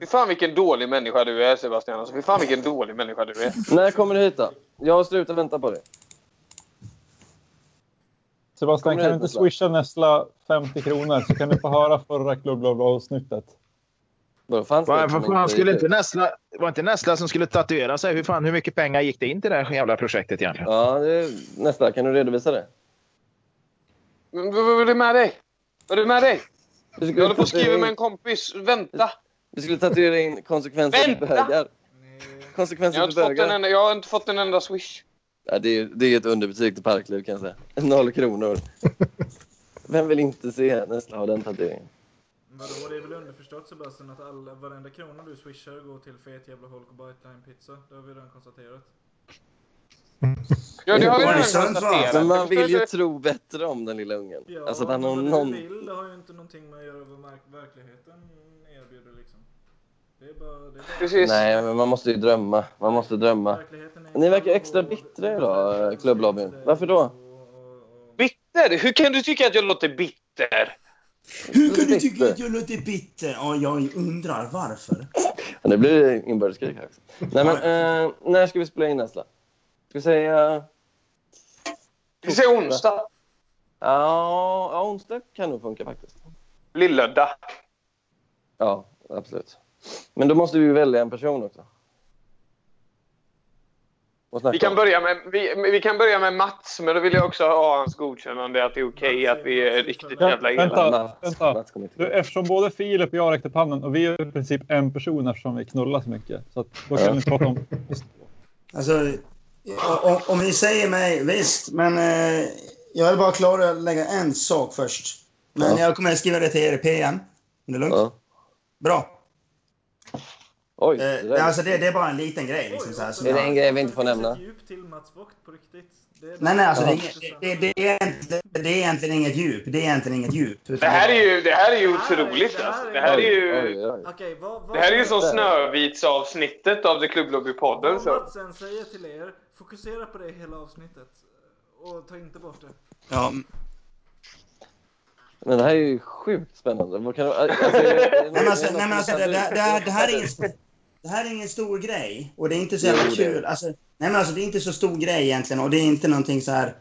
Fy fan vilken dålig människa du är Sebastian. Alltså, fy fan vilken dålig människa du är. När kommer du hit då? Jag har slutat vänta på dig. Sebastian, kan du inte Nessla? swisha Nessla 50 kronor så kan du få höra förra klubb-avsnittet. Vadå, fanns vad fan skulle inte? Nessla, var inte Nessla som skulle tatuera sig? Hur, fan, hur mycket pengar gick det in till det här jävla projektet egentligen? Ja, det är, nästa. Kan du redovisa det? Men vad är det med dig? Vad är det med dig? Du Jag håller på att skriva med en kompis. Vänta! du skulle tatuera in konsekvenser för Vänta! bögar. Konsekvenser Jag har, för inte fått en bögar. enda, jag har inte fått en enda swish. Ja, det, är, det är ett underbetyg till Parkliv kan jag säga. Noll kronor. Vem vill inte se Nessla ha den tatueringen? Vadå, det är väl underförstått Sebastian att alla, varenda krona du swishar går till fet jävla Holk och Bite Time Pizza. Det har vi redan konstaterat. Ja, det har vi det redan konstaterat. Men man vill ju tro bättre om den lilla ungen. Ja, Alltså att han har någon... du vill det har ju inte någonting med att göra vad verkligheten erbjuder liksom. Det är bara... Det är bara Precis. Nej, men man måste ju drömma. Man måste drömma. Ni verkar extra bittra idag, eh, klubblobbyn. Varför då? Bitter? Hur kan du tycka att jag låter bitter? Hur kan du tycka att jag låter bitter? Ja, jag undrar varför. Ja, nu blir det inbördeskrig här också. Nej, men eh, när ska vi spela in nästa? Ska vi säga... Vi säger onsdag. Ja, ja, onsdag kan nog funka faktiskt. Lillördag. Ja, absolut. Men då måste vi välja en person också. Vi kan, om. börja med, vi, vi kan börja med Mats, men då vill jag också ha hans godkännande att det är okej att vi är riktigt jävla elaka. Vänta, vänta. Du, eftersom både Filip och jag räckte upp handen och vi är i princip en person eftersom vi knullar så mycket. Så att då kan inte prata om... Alltså, om ni säger mig, visst. Men eh, jag vill bara klarlägga en sak först. Men Ja. jag kommer att skriva det till er i PM. Är det lugnt? Ja. Bra. Oj, Eh, det alltså det, det är bara en liten grej. Liksom, så här, som Är det jag- en grej vi inte får finns nämna? ett djup till Mats Vogt på riktigt. Det är Nej, nej, alltså det, det, det, är egentligen, det är egentligen inget djup. Det är egentligen inget djup. Det här är ju, det här är ju otroligt alltså. Det här är ju, vad, vad, det här är ju som. Snövitsavsnittet av The Klubblobby-podden. vad Så. Mats än säger till er, fokusera på det hela avsnittet. Och ta inte bort det. Ja, Men det här är ju sjukt spännande. Vad kan alltså, är det- är det Nej, men alltså, nej, men alltså, det, du- det, det, här, är det här är ingen stor grej. Och det är inte så jävla Jo, är kul. Alltså, nej, men alltså, det är inte så stor grej egentligen. Och det är inte någonting så här... Eh,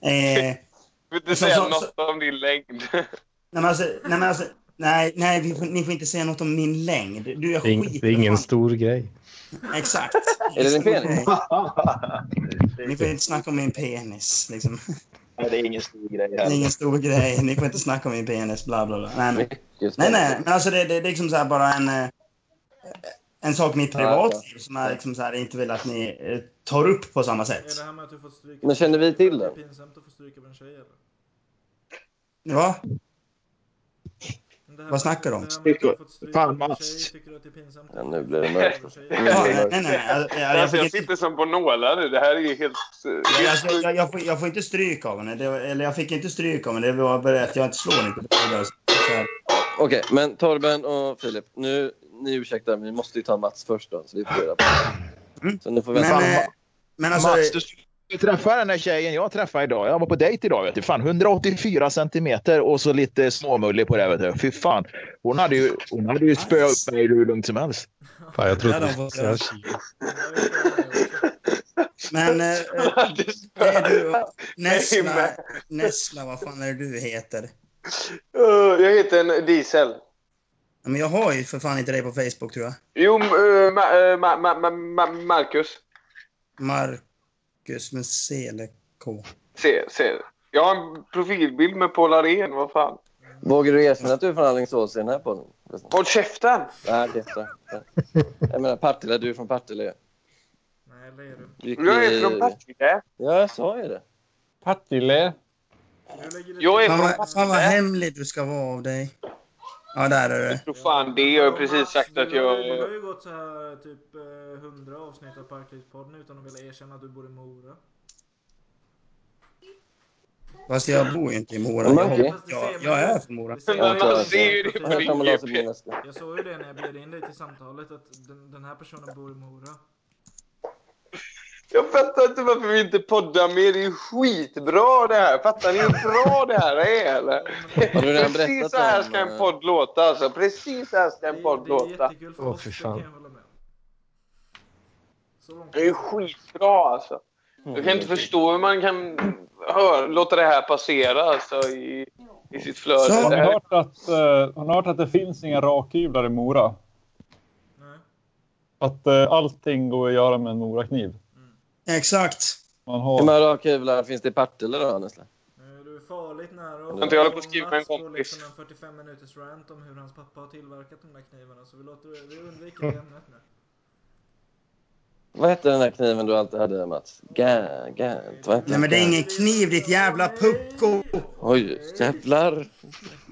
nej, Vill inte Så- säga så- något om din längd. men alltså, nej, men alltså, nej, nej vi får, ni får inte säga något om min längd. Du, jag Det är, det är ingen fan- stor grej. Exakt. Är det din penis? Ni får inte snacka om min penis. Liksom. Nej, det är ingen stor grej. Det är ingen stor grej. Ni får inte snacka om min penis. Bla, bla, bla. Nej, nej, spännande. nej. Men alltså, det, det, det är liksom så här bara en... eh, En sak i mitt Ja, privatliv som jag liksom så här inte vill att ni eh, tar upp på samma Är sätt. det här med att du fått stryka Men känner vi till det? det? Det är pinsamt att få stryka av en tjej eller? Va? Vad snackar du om? Fan, Mats. är? Ja, nu du blir det får mörkt. Ja, nej, nej, nej. Alltså, jag, Alltså, inte, sitter som på nålar nu. Det här är ju helt... jag, alltså, jag, jag, får, jag får inte stryk av henne. Det, eller jag fick inte stryk av henne. Det var bara att jag inte slår inte på. Okej, men Torben och Filip, nu, ni ursäktar, men vi måste ju ta Mats först då, så vi får reda på det. Mm. Så nu får Men, vänta. eh, men alltså... Mats, du skulle träffa den där tjejen jag träffade idag. Jag var på dejt idag. Vet du. Fan, 184 centimeter och så lite småmullig på det. Vet du. Fy fan. Hon hade ju, hon hade ju spöat upp mig hur lugnt som helst. Fan, jag trodde Ja. Men eh, eh, är du, Nessla, men- Nessla, vad fan är det du heter? Jag heter en Diesel. Men jag har ju för fan inte dig på Facebook tror jag. Jo, uh, ma, uh, ma, ma, ma, ma, Marcus. Marcus med C eller K. Se, se. Jag har en profilbild med Paul Arén, vad fan. Vågar du erkänna att du är från Alingsås i den här podden? Håll käften! Nej, det är Jag menar Partille, du är från Partille. Nej, det är du. Gick Jag är i- från Partille. Ja, jag sa ju det. Partille. Jag är från vad, fan vad hemlig du ska vara av dig. Ja, där är du. Tror fan det. Jag har precis sagt att har, ju- du har jag... ju gått så här typ eh, 100 avsnitt av Parklivspodden utan att vilja erkänna att du bor i Mora. Fast jag bor ju inte i Mora. Jag, okej. jag, jag är från Mora. Det man ser ju det på väska. Jag såg ju det när jag bjöd in dig till samtalet att den, den här personen bor i Mora. Jag fattar inte varför vi inte poddar mer. Det är ju skitbra det här. Fattar ni hur bra det här är eller? Har du redan Precis så här ska en eh, podd låta alltså. Precis så här ska Det, en podd det är låta. jättekul för Åh, oss, fy det fan. kan jag hålla med om. Så långt. Det är ju skitbra alltså. Jag kan inte förstå hur man kan höra, låta det här passera alltså, i, i sitt flöde. Så- Har ni, hört att, eh, har ni hört att det finns inga rakhyvlar i Mora? Nej. Att eh, allting går att göra med en morakniv. Exakt. Man Hur många rakhyvlar finns det i Partille då, Nestle? Nu är du farligt nära Jag och har inte hållit på att skriva med en kompis. liksom en 45 minuters rant om hur hans pappa har tillverkat de där knivarna. Så vi, låter, vi undviker det ämnet nu. Vad hette den där kniven du alltid hade, Mats? Vad hette Nej men det är ingen kniv ditt jävla pucko. Oj, jävlar.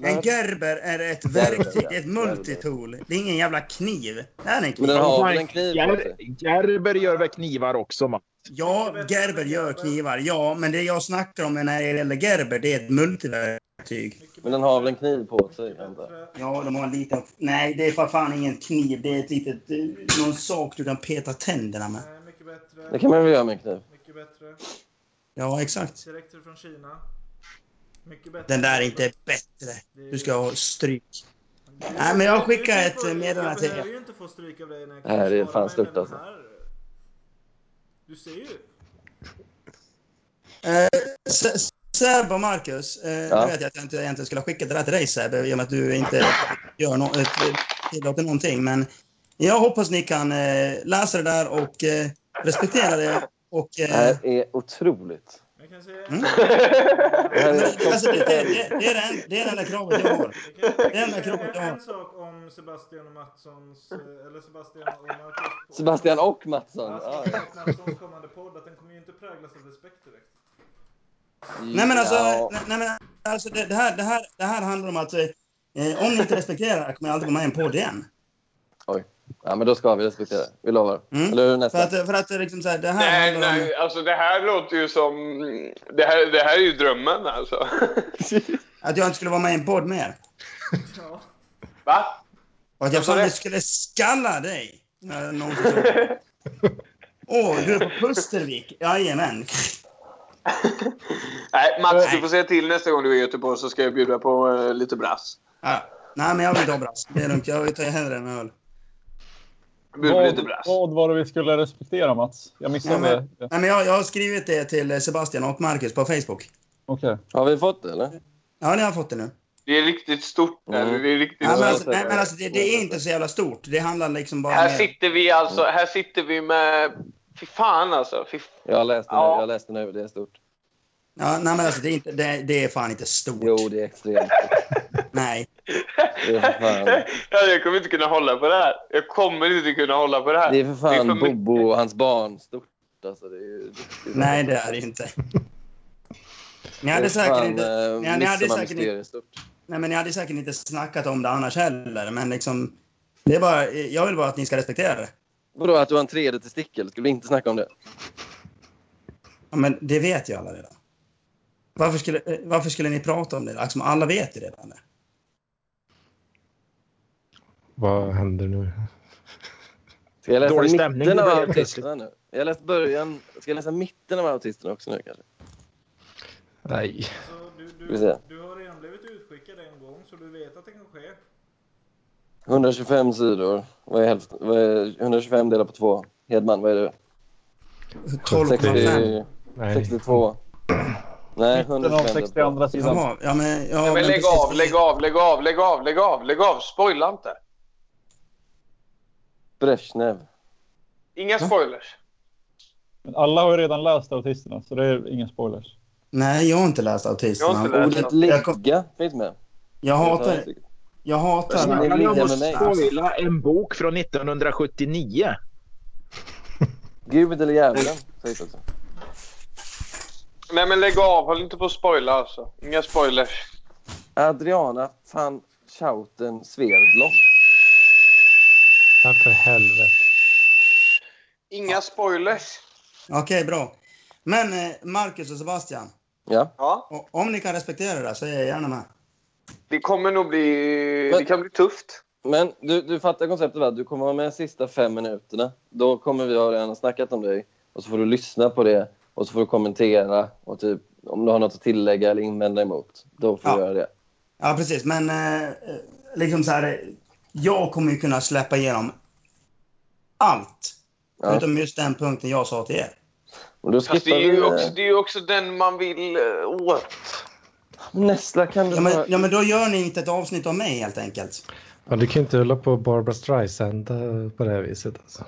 En gerber är ett verktyg, ett multitool. Det är ingen jävla kniv. Det är en Men kniv. den har en kniv Ger-? Gerber gör väl knivar också, man. Ja, Gerber gör knivar. Ja, men det jag snackar om när det gäller Gerber, det är ett multiverktyg. Men den har väl en kniv på sig. Ja, de har en liten... Nej, det är för fan ingen kniv. Det är ett litet... Någon sak du kan peta tänderna med. Nej, mycket bättre. Det kan man väl göra med en kniv? Mycket bättre. Ja, exakt. Direkt från Kina. Mycket bättre. Den där är inte bättre. Du ska ha stryk. Nej, men jag skickar Du- du ett meddelande till Jag behöver er. ju inte få stryk av dig när jag Det är fan stort, alltså. Du ser ju. Eh, S- Seb och Marcus, eh, Ja. nu vet jag att jag inte egentligen skulle ha skickat det där till dig Seb, i och med att du inte gör no eh, tillåter någonting. Men jag hoppas ni kan eh, läsa det där och eh, respektera det. Och, Det eh, här är otroligt. Jag Mm. Det men, är alltså, det, det, det, det, är den, det är det enda kravet jag har. Jag Det enda jag kan kravet jag säga en har. sak om Sebastian och Matssons, eh, eller Sebastian och Marcus. Sebastian och Mattsson. Ja, Sebastian och Matssons kommande podd, att den kommer ju inte präglas av respekt direkt. Nej men alltså, Ja. nej, nej, men, alltså det, det, här, det, här, det här handlar om att eh, om ni inte respekterar kommer jag aldrig vara med en podd igen. Oj. Ja, men då ska vi respektera. Vi lovar. Mm. Eller hur, För nästa? att, för att liksom, så här, det här Nej, handlar om... nej, alltså det här låter ju som... Det här, det här är ju drömmen alltså. Att jag inte skulle vara med i en podd mer. Ja. Va? Och att jag faktiskt skulle skalla dig. Åh, du är på Pustervik? Jajamän. Nej, Mats, Nej. du får säga till nästa gång du är i Göteborg så ska jag bjuda på eh, lite brass. Ja. Nej, men jag vill inte ha brass. Det är lugnt. Jag tar hellre en öl. Bjuda på lite Vad, brass. vad var det vi skulle respektera, Mats? Jag missade Nej, men- det. Nej, men jag, jag har skrivit det till Sebastian och Marcus på Facebook. Okej. Har vi fått det, eller? Ja, ni har fått det nu. Det är riktigt stort. Mm. Det är riktigt Nej, men stort. alltså, nej, men alltså det, det är inte så jävla stort. Det handlar liksom bara Här sitter vi alltså, här sitter vi med... Fy fan alltså. Fy f- Jag har läst det Ja. nu. Jag har läst det nu. Det är stort. Ja, nej, men alltså det är, inte, det, det är fan inte stort. Jo, det är extremt. Nej. Det är för fan, Ja, jag kommer inte kunna hålla på det här. Jag kommer inte kunna hålla på det här. det är för fan för mycket. Bobo och hans barn stort. Alltså, det är ju, det är Nej, det är det inte. Ni är hade säkert fan, inte... eh, Ni, ni, hade säkert inte nej, men ni hade säkert inte snackat om det annars heller. Men liksom... Det är bara, jag vill bara att ni ska respektera det. Vadå, att du har en tredje testikel? Skulle vi inte snacka om det? Ja, men det vet ju alla redan. Varför skulle, eh, varför skulle ni prata om det? Liksom, alla vet ju redan det. Vad händer nu? Ska jag läsa Dålig stämning mitten av autisterna nu? Jag har läst början. Ska jag läsa mitten av autisterna också nu kanske? Nej. Så du, du, du har redan blivit utskickad en gång så du vet att det kan ske. 125 sidor. Vad är, hälften? Vad är 125 delat på två? Hedman, vad är det? 12,5. 60, Nej. 62. Nej, Mitten av 125 62 delat på- sidan. Jaha, ja men... Ja, Nej, men lägg precis. av, lägg av, lägg av, lägg av, lägg av, lägg av. Spoila inte. Brezhnev. Inga spoilers. Men alla har ju redan läst autisterna, så det är ingen spoilers. Nej, jag har inte läst Autisterna. Jag har inte läst Ordet- Ligga finns med. jag hatar... Jag hatar... Ligger om med att mig. spoila en bok från 1979. Gud eller djävulen sägs också. Nej men lägg av, håll inte på att spoila alltså. Inga spoilers. Adriana van Schouten Sverdlov. Ja, för helvete. Inga spoilers. Okej, bra. Men eh, Marcus och Sebastian, Ja. Om ni kan respektera det så är jag gärna med. Det kommer nog bli... Men- Det kan bli tufft. Men du, du fattar konceptet va? Du kommer vara med de sista fem minuterna. Då kommer vi ha redan snackat om dig. Och så får du lyssna på det. Och så får du kommentera. Och typ om du har något att tillägga eller invända emot. Då får Ja. du göra det. Ja, precis. Men eh, eh, liksom så här, eh, jag kommer ju kunna släppa igenom allt. Ja. Förutom just den punkten jag sa till er. Och då Fast det skippar är, ju vi... också, det är ju också den man vill eh, åt. Nästa kan du Ja men, ja, men då gör ni inte ett avsnitt av mig helt enkelt. Ja, du kan inte hålla på Barbara Streisand eh, på det här viset. Alltså.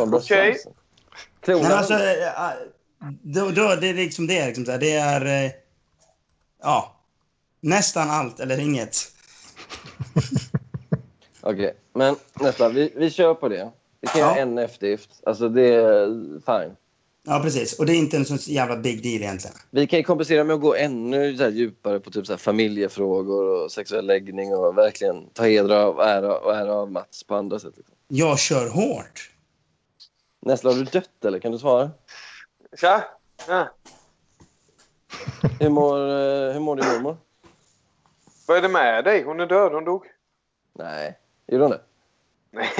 Okej. Streisand. Klona Nej, men alltså, eh, eh, då, då, det är liksom det. Liksom, det är... Ja. Nästan allt eller inget. Okej, men nästa. Vi, vi kör på det. Vi kan Ja. göra en eftergift. Alltså det är fine. Ja, precis. Och det är inte en sån jävla big deal egentligen. Vi kan ju kompensera med att gå ännu så här djupare på typ så här familjefrågor och sexuell läggning och verkligen ta heder av ära och ära av Mats på andra sätt. Liksom. Jag kör hårt. Nästa, har du dött eller? Kan du svara? Tja! Ja. Hur mår, eh, hur mår din mormor? Vad är det med dig? Hon är död. Hon dog. Nej, gjorde hon det? Nej,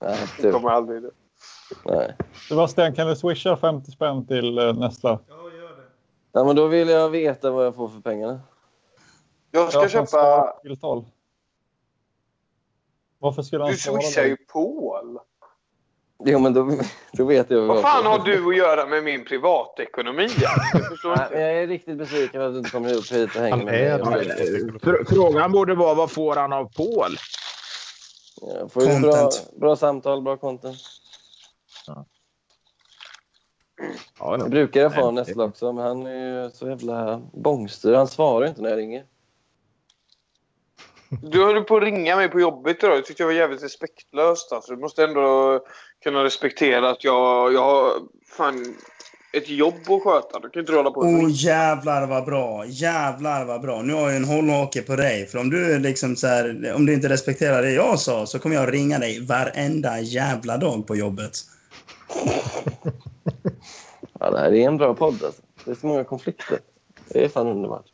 Nej, hon kommer aldrig dö. Nej. Sebastian, kan du swisha 50 spänn till eh, Nestla? Ja, gör det. Ja, men då vill jag veta vad jag får för pengarna. Jag ska Jag köpa... tilltal. Varför skulle han Du swishar ju Paul. Jo, men då, då vet jag Vad jag fan har du att göra med min privatekonomi? Jag Nej, jag är riktigt besviken att du inte kommer upp hit och hänger med mig. Frågan borde vara vad får han av Paul? Jag får ju bra, bra samtal, bra content. Ja, Jag brukar jag få Nej, Nessla också, men han är ju så jävla bångstyrig. Han svarar inte när jag ringer. Du höll på att ringa mig på jobbet idag. Jag tyckte jag var jävligt respektlöst. Alltså. Du måste ändå kunna respektera att jag, jag har fan ett jobb att sköta. Du kan inte hålla på och Åh ringa. jävlar vad bra. Jävlar vad bra. Nu har jag en hållhake på dig. För om du liksom så här, om du inte respekterar det jag sa så kommer jag ringa dig varenda jävla dag på jobbet. Ja, det här är en bra podd alltså. Det är så många konflikter. Det är fan underbart.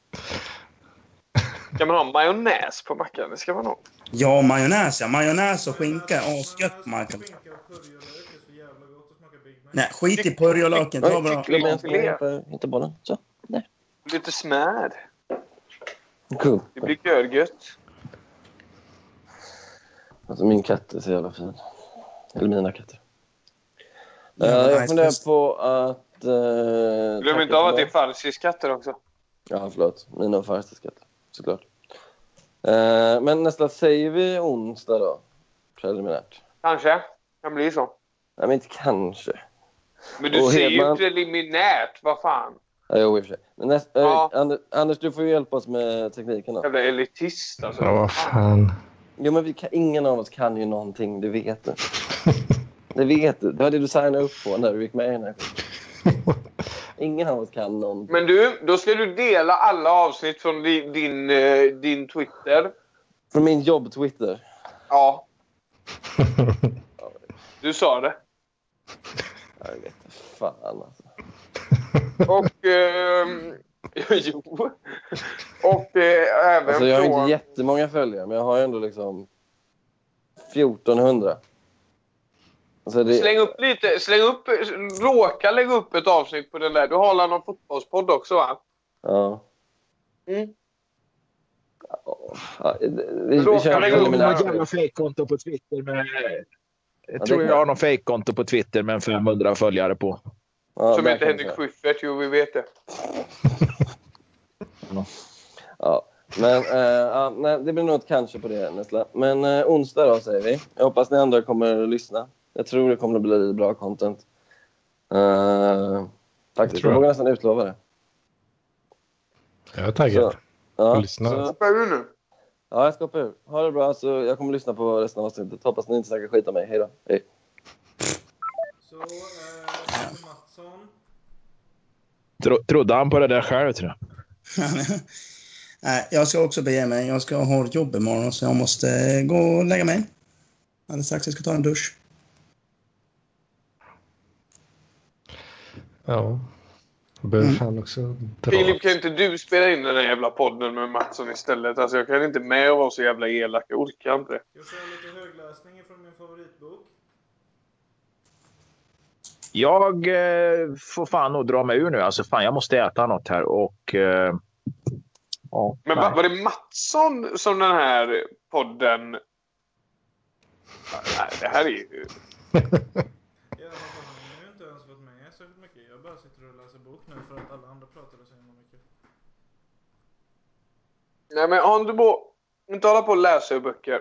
Ska man ha majonnäs på mackan? Det ska man ha. Ja, majonnäs ja. Majonnäs och skinka. Asgött är Big Mac. Nej, skit i purjolöken. Ta bara... Hitta bollen. Så. Nej. Lite smör. Cool. Det blir görgött. Alltså min katt är så jävla fin. Eller mina katter. Ja, Eh, jag nice. funderar på att... Uh, Glöm inte av att det är farsiskatter också. Ja, förlåt. Mina och Farsters katter. Såklart. Eh, men nästa säger vi onsdag då? Preliminärt. Kanske. Kan bli så. Nej, men inte kanske. Men du Och säger ju Hedman- preliminärt. Vad fan? Ja, jo, i och för sig. Men näst, Ja. Anders, Anders, du får ju hjälpa oss med tekniken då. Jävla elitist alltså. Ja, vad fan. Jo, men vi kan, ingen av oss kan ju någonting, det vet du. Det vet du. Det var det du signade upp på när du gick med i den här. Ingen av oss kan någonting. Men du, då ska du dela alla avsnitt från din, din, eh, din Twitter. Från min jobb-Twitter. Ja. Du sa det. Jag vet inte fan alltså. Och... ehm, jo. Och eh, även Alltså jag har från... inte jättemånga följare, men jag har ändå liksom 1400. Alltså det, Släng upp lite. Släng upp... Råka lägga upp ett avsnitt på den där. Du har alla någon fotbollspodd också va? Ja. Mm. ja vi, vi Råkar kör lägga upp något jävla fejkkonto på Twitter med... Jag det tror jag har något fejkkonto på Twitter med 500 följare på. Ja, Som heter Henrik. Schyffert. Jo, vi vet det. Ja, men eh, ja, nej, det blir nog ett kanske på det nästa. Men eh, onsdag då säger vi. Jag hoppas ni andra kommer att lyssna. Jag tror det kommer att bli bra content. Eh, faktiskt, tror jag jag. vågar nästan utlova det. Jag är taggad. Så, ja, lyssna. så, Hoppa ur nu. ja, jag ska hoppa ur. Ha det bra. Så jag kommer lyssna på resten av avsnittet. Hoppas ni inte snackar skit om mig. Hej då. Hej. Så, eh, Mattsson. Tro, trodde han på det där själv tror jag. Nej, jag ska också bege mig. Jag ska ha ett jobb imorgon så jag måste gå och lägga mig. Alldeles strax jag ska ta en dusch. Ja. Behöver Mm. fan också dra. Filip, kan inte du spela in den här jävla podden med Mattsson istället? Alltså jag kan inte med och vara så jävla elak. Jag orkar inte. Jag kör lite högläsning från min favoritbok. Jag eh, får fan nog dra mig ur nu. Alltså fan, jag måste äta något här och... Eh, ja, Men va- var det Mattsson som den här podden... Nej, det här är ju... Ja, vad fan, han har ju inte ens varit med Jag bara sitter och läser bok nu för att alla andra pratade så himla mycket. Nej men har inte på... Inte hålla på och läsa ur böcker.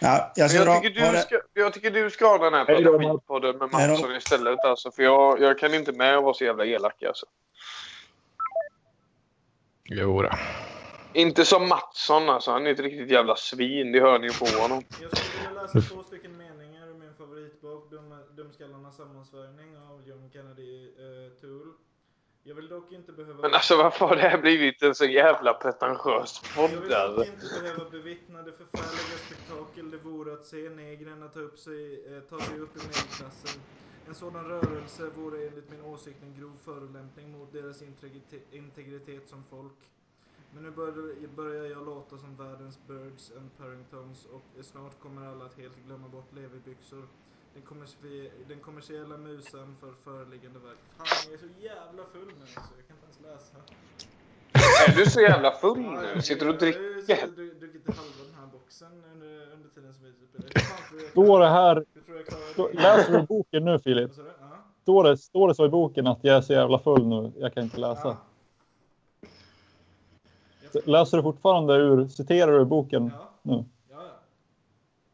Ja, jag jag, dra, tycker du ska, jag tycker du ska ha den här podden, med. Mattsson istället. Alltså, för jag, jag kan inte med och vara så jävla elak alltså. Jo då. Inte som Mattsson alltså. Han är ett riktigt jävla svin. Det hör ni ju på honom. Jag skulle vilja läsa två stycken favoritbok Dum, Dumskallarnas sammansvärjning av John Kennedy eh, Toole. Jag vill dock inte behöva... Men alltså varför har det här blivit en så jävla pretentiös Jag vill dock inte behöva bevittna det förfärliga spektakel det vore att se negrerna ta, upp sig, eh, ta sig upp i medelklassen. En sådan rörelse vore enligt min åsikt en grov förolämpning mot deras integritet, som folk. Men nu börjar, börjar jag låta som världens Birds and Parringtons och snart kommer alla att helt glömma bort leverbyxor. Den, kommersie, den kommersiella musan för föreliggande verk. Fan, jag är så jävla full nu alltså. Jag kan inte ens läsa. Är du så jävla full Ja, nu? jag- Sitter du och Jag har ju dricker? och dru- druckit halva den här boxen under, under tiden som vi spelar. Jag Står det här... Jag Stå, läser du boken nu Filip? Står det, står det så i boken att jag är så jävla full nu? Jag kan inte läsa. Ja. Läser du fortfarande ur, citerar du boken Ja. nu? Ja,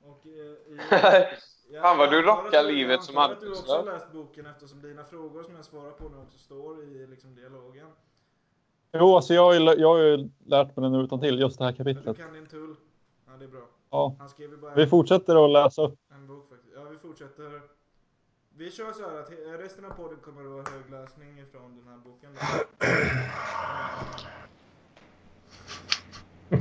ja. Och, eh, i, Fan vad du rockar livet som Jag antar att du också har arbetslös. läst boken eftersom dina frågor som jag svarar på nu också står i liksom, dialogen. Jo, alltså jag, har jag har ju lärt mig den utan till just det här Men du kapitlet. kan din tull. Ja, det är bra. Ja. Han skrev ju bara Vi fortsätter att läsa upp. en bok faktiskt. Ja, vi fortsätter. Vi kör så här att resten av podden kommer att vara högläsning ifrån den här boken. Då. Så,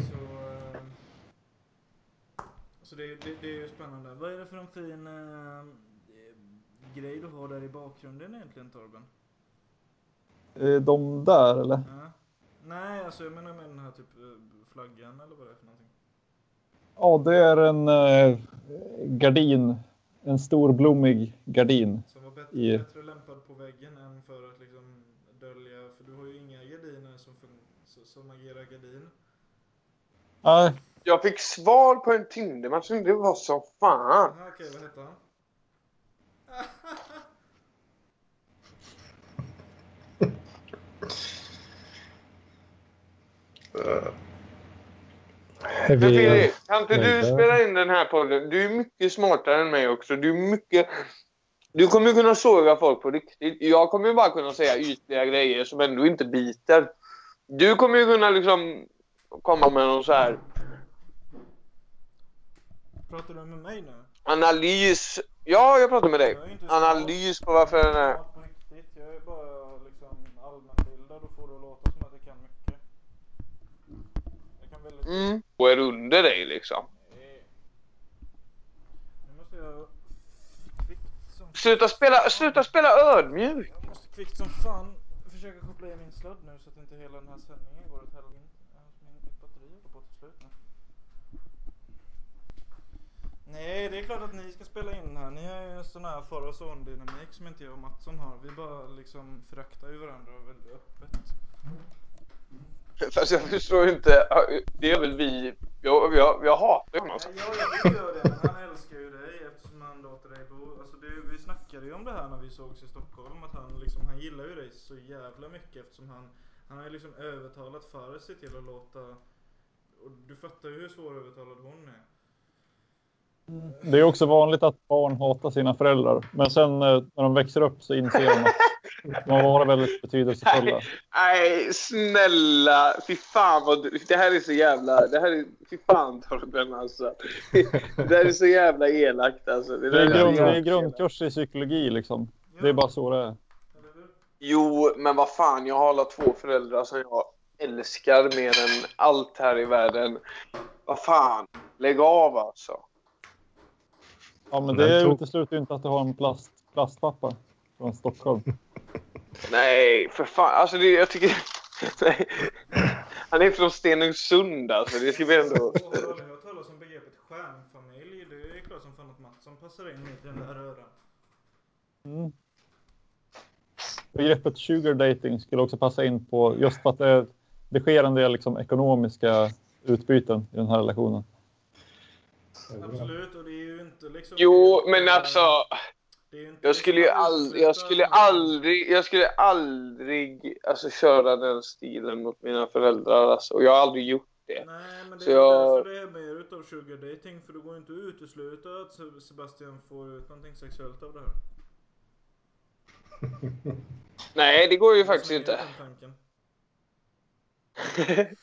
så det, det, det är ju spännande. Vad är det för en fin eh, grej du har där i bakgrunden egentligen Torben? Eh, De där eller? Ja. Nej, alltså jag menar med den här typ eh, flaggan eller vad det är för någonting. Ja, det är en eh, gardin. En stor blommig gardin. Som var bättre, I, bättre lämpad på väggen än för att liksom dölja, för du har ju inga gardiner som, som agerar gardin. nej, Jag fick svar på en Tindermatch. Det var så fan. Okej, vad hette han? Är vi Filip, kan inte du spela in den här podden? Du är mycket smartare än mig också. Du är mycket... Du kommer ju kunna såga folk på riktigt. Jag kommer ju bara kunna säga ytliga grejer som ändå inte biter. Du kommer ju kunna liksom komma med någon så här Pratar du med mig nu? analys. Ja, jag pratar med dig. Analys på varför den är... smart på riktigt. Jag är bara liksom allmänbildad och får det att låta som att jag kan mycket. Jag kan väldigt Mm. Och är under dig liksom. Nu måste jag kvickt som Sluta spela, sluta spela ödmjuk. Jag måste kvickt som fan försöka koppla i min sladd nu så att inte hela den här sändningen går åt helvete. Alltså, min- Mitt batteri håller på att ta slut nu. Nej, det är klart att ni ska spela in här. Ni har ju en sån här far och son dynamik som inte jag och Mattsson har. Vi bara liksom föraktar ju varandra väldigt öppet. Fast jag förstår inte. Det är väl vi. Jag, jag, jag hatar honom. Ja, jag gör det, men han älskar ju dig eftersom han låter dig bo. Alltså det, vi snackade ju om det här när vi sågs i Stockholm. Att han, liksom, han gillar ju dig så jävla mycket eftersom han, han har ju liksom övertalat Farsi till att låta... Och du fattar ju hur svårövertalad hon är. Det är också vanligt att barn hatar sina föräldrar. Men sen eh, när de växer upp så inser de att De har varit väldigt betydelsefulla. Nej, snälla. Fy fan vad du... Det här är så jävla... Det här är... Fy fan Torben alltså. Det här är så jävla elakt alltså. Det, Det är, grund, det är grundkurs i psykologi liksom. Det är bara så det är. Jo, men vad fan. Jag har alla två föräldrar som jag älskar mer än allt här i världen. Vad fan. Lägg av alltså. Ja, men Den det tog- utesluter ju inte att du har en plast, plastpappa från Stockholm. Nej, för fan. Alltså, det, jag tycker... Nej. Han är från Stenungsund alltså. Det ska vi ändå... Och har hört talas om begreppet stjärnfamilj? Det är klart som fan att Mattsson passar in i den där röran. Mm. Begreppet sugar dating skulle också passa in på just för att det, det sker en del liksom, ekonomiska utbyten i den här relationen. Absolut, och det är ju inte liksom... Jo, men alltså... Det är ju inte Jag skulle ju liksom aldrig, jag skulle aldrig, jag skulle aldrig alltså, köra den stilen mot mina föräldrar. Alltså. Och jag har aldrig gjort det. Nej, men det Så är jag- därför det är mer utav sugar dating. För det går ju inte att utesluta att Se- Sebastian får ut någonting sexuellt av det här. Nej, det går ju Jag faktiskt inte.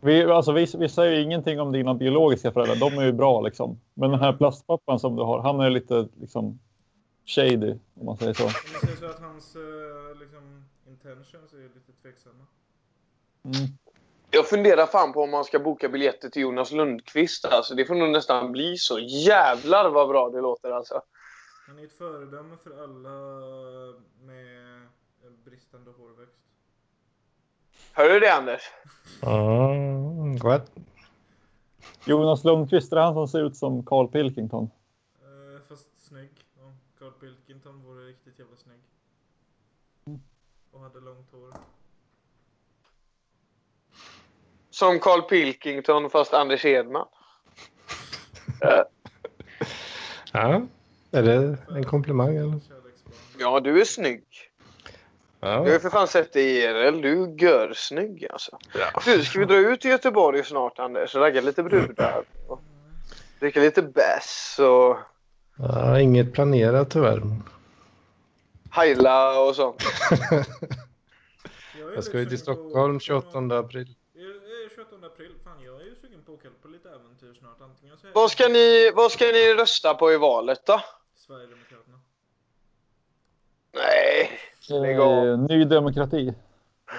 Vi, alltså, vi, vi säger ju ingenting om dina biologiska föräldrar, de är ju bra liksom. Men den här plastpappan som du har, han är lite liksom shady om man säger så. Om man säger så att hans eh, liksom, intentions är lite tveksamma. Mm. Jag funderar fan på om man ska boka biljetter till Jonas Lundqvist. Alltså, det får nog nästan bli så. Jävlar vad bra det låter alltså. Han är ett föredöme för alla med eh, bristande hårväxt. Hör du det Anders? Mm, what? Jonas Lundqvist, är han som ser ut som Carl Pilkington? Eh, fast snygg. Ja, Carl Pilkington vore riktigt jävla snygg. Och hade långt hår. Som Carl Pilkington fast Anders Edman. Ja, är det en komplimang eller? Ja, du är snygg. Ja. Jag har ju för fan sett dig i IRL. Du är görsnygg alltså. Du, ska vi dra ut till Göteborg snart Anders? och Ragga lite brudar. och Dricka lite bärs och Ja, inget planerat tyvärr. heila och sånt. Jag ska ju till Stockholm 28 april. Eh, eh, 28 april. Fan, jag är ju sugen på att åka på lite äventyr snart. Antingen så Vad ska ni, vad ska ni rösta på i valet då? Sverigedemokraterna. Nej, lägg av. Eh, Ny Demokrati.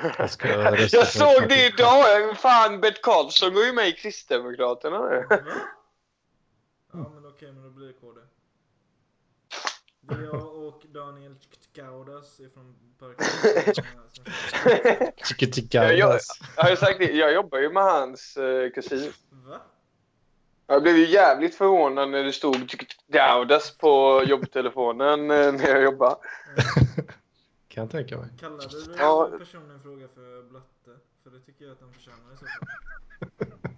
Jag Jag såg det idag! Fan, Bert Karlsson går ju med i Kristdemokraterna nu. Va? Ja, men okej, men då blir det KD. Det är jag och Daniel Gaudas ifrån Parken. Jag, har ju sagt det, jag jobbar ju med hans eh, kusin. Va? Jag blev ju jävligt förvånad när det stod Gaudas på jobbtelefonen eh, när jag jobbade. Kan jag tänka mig. Kallade du Ja. personen i fråga för Blatte? För det tycker jag att han förtjänar i så fall.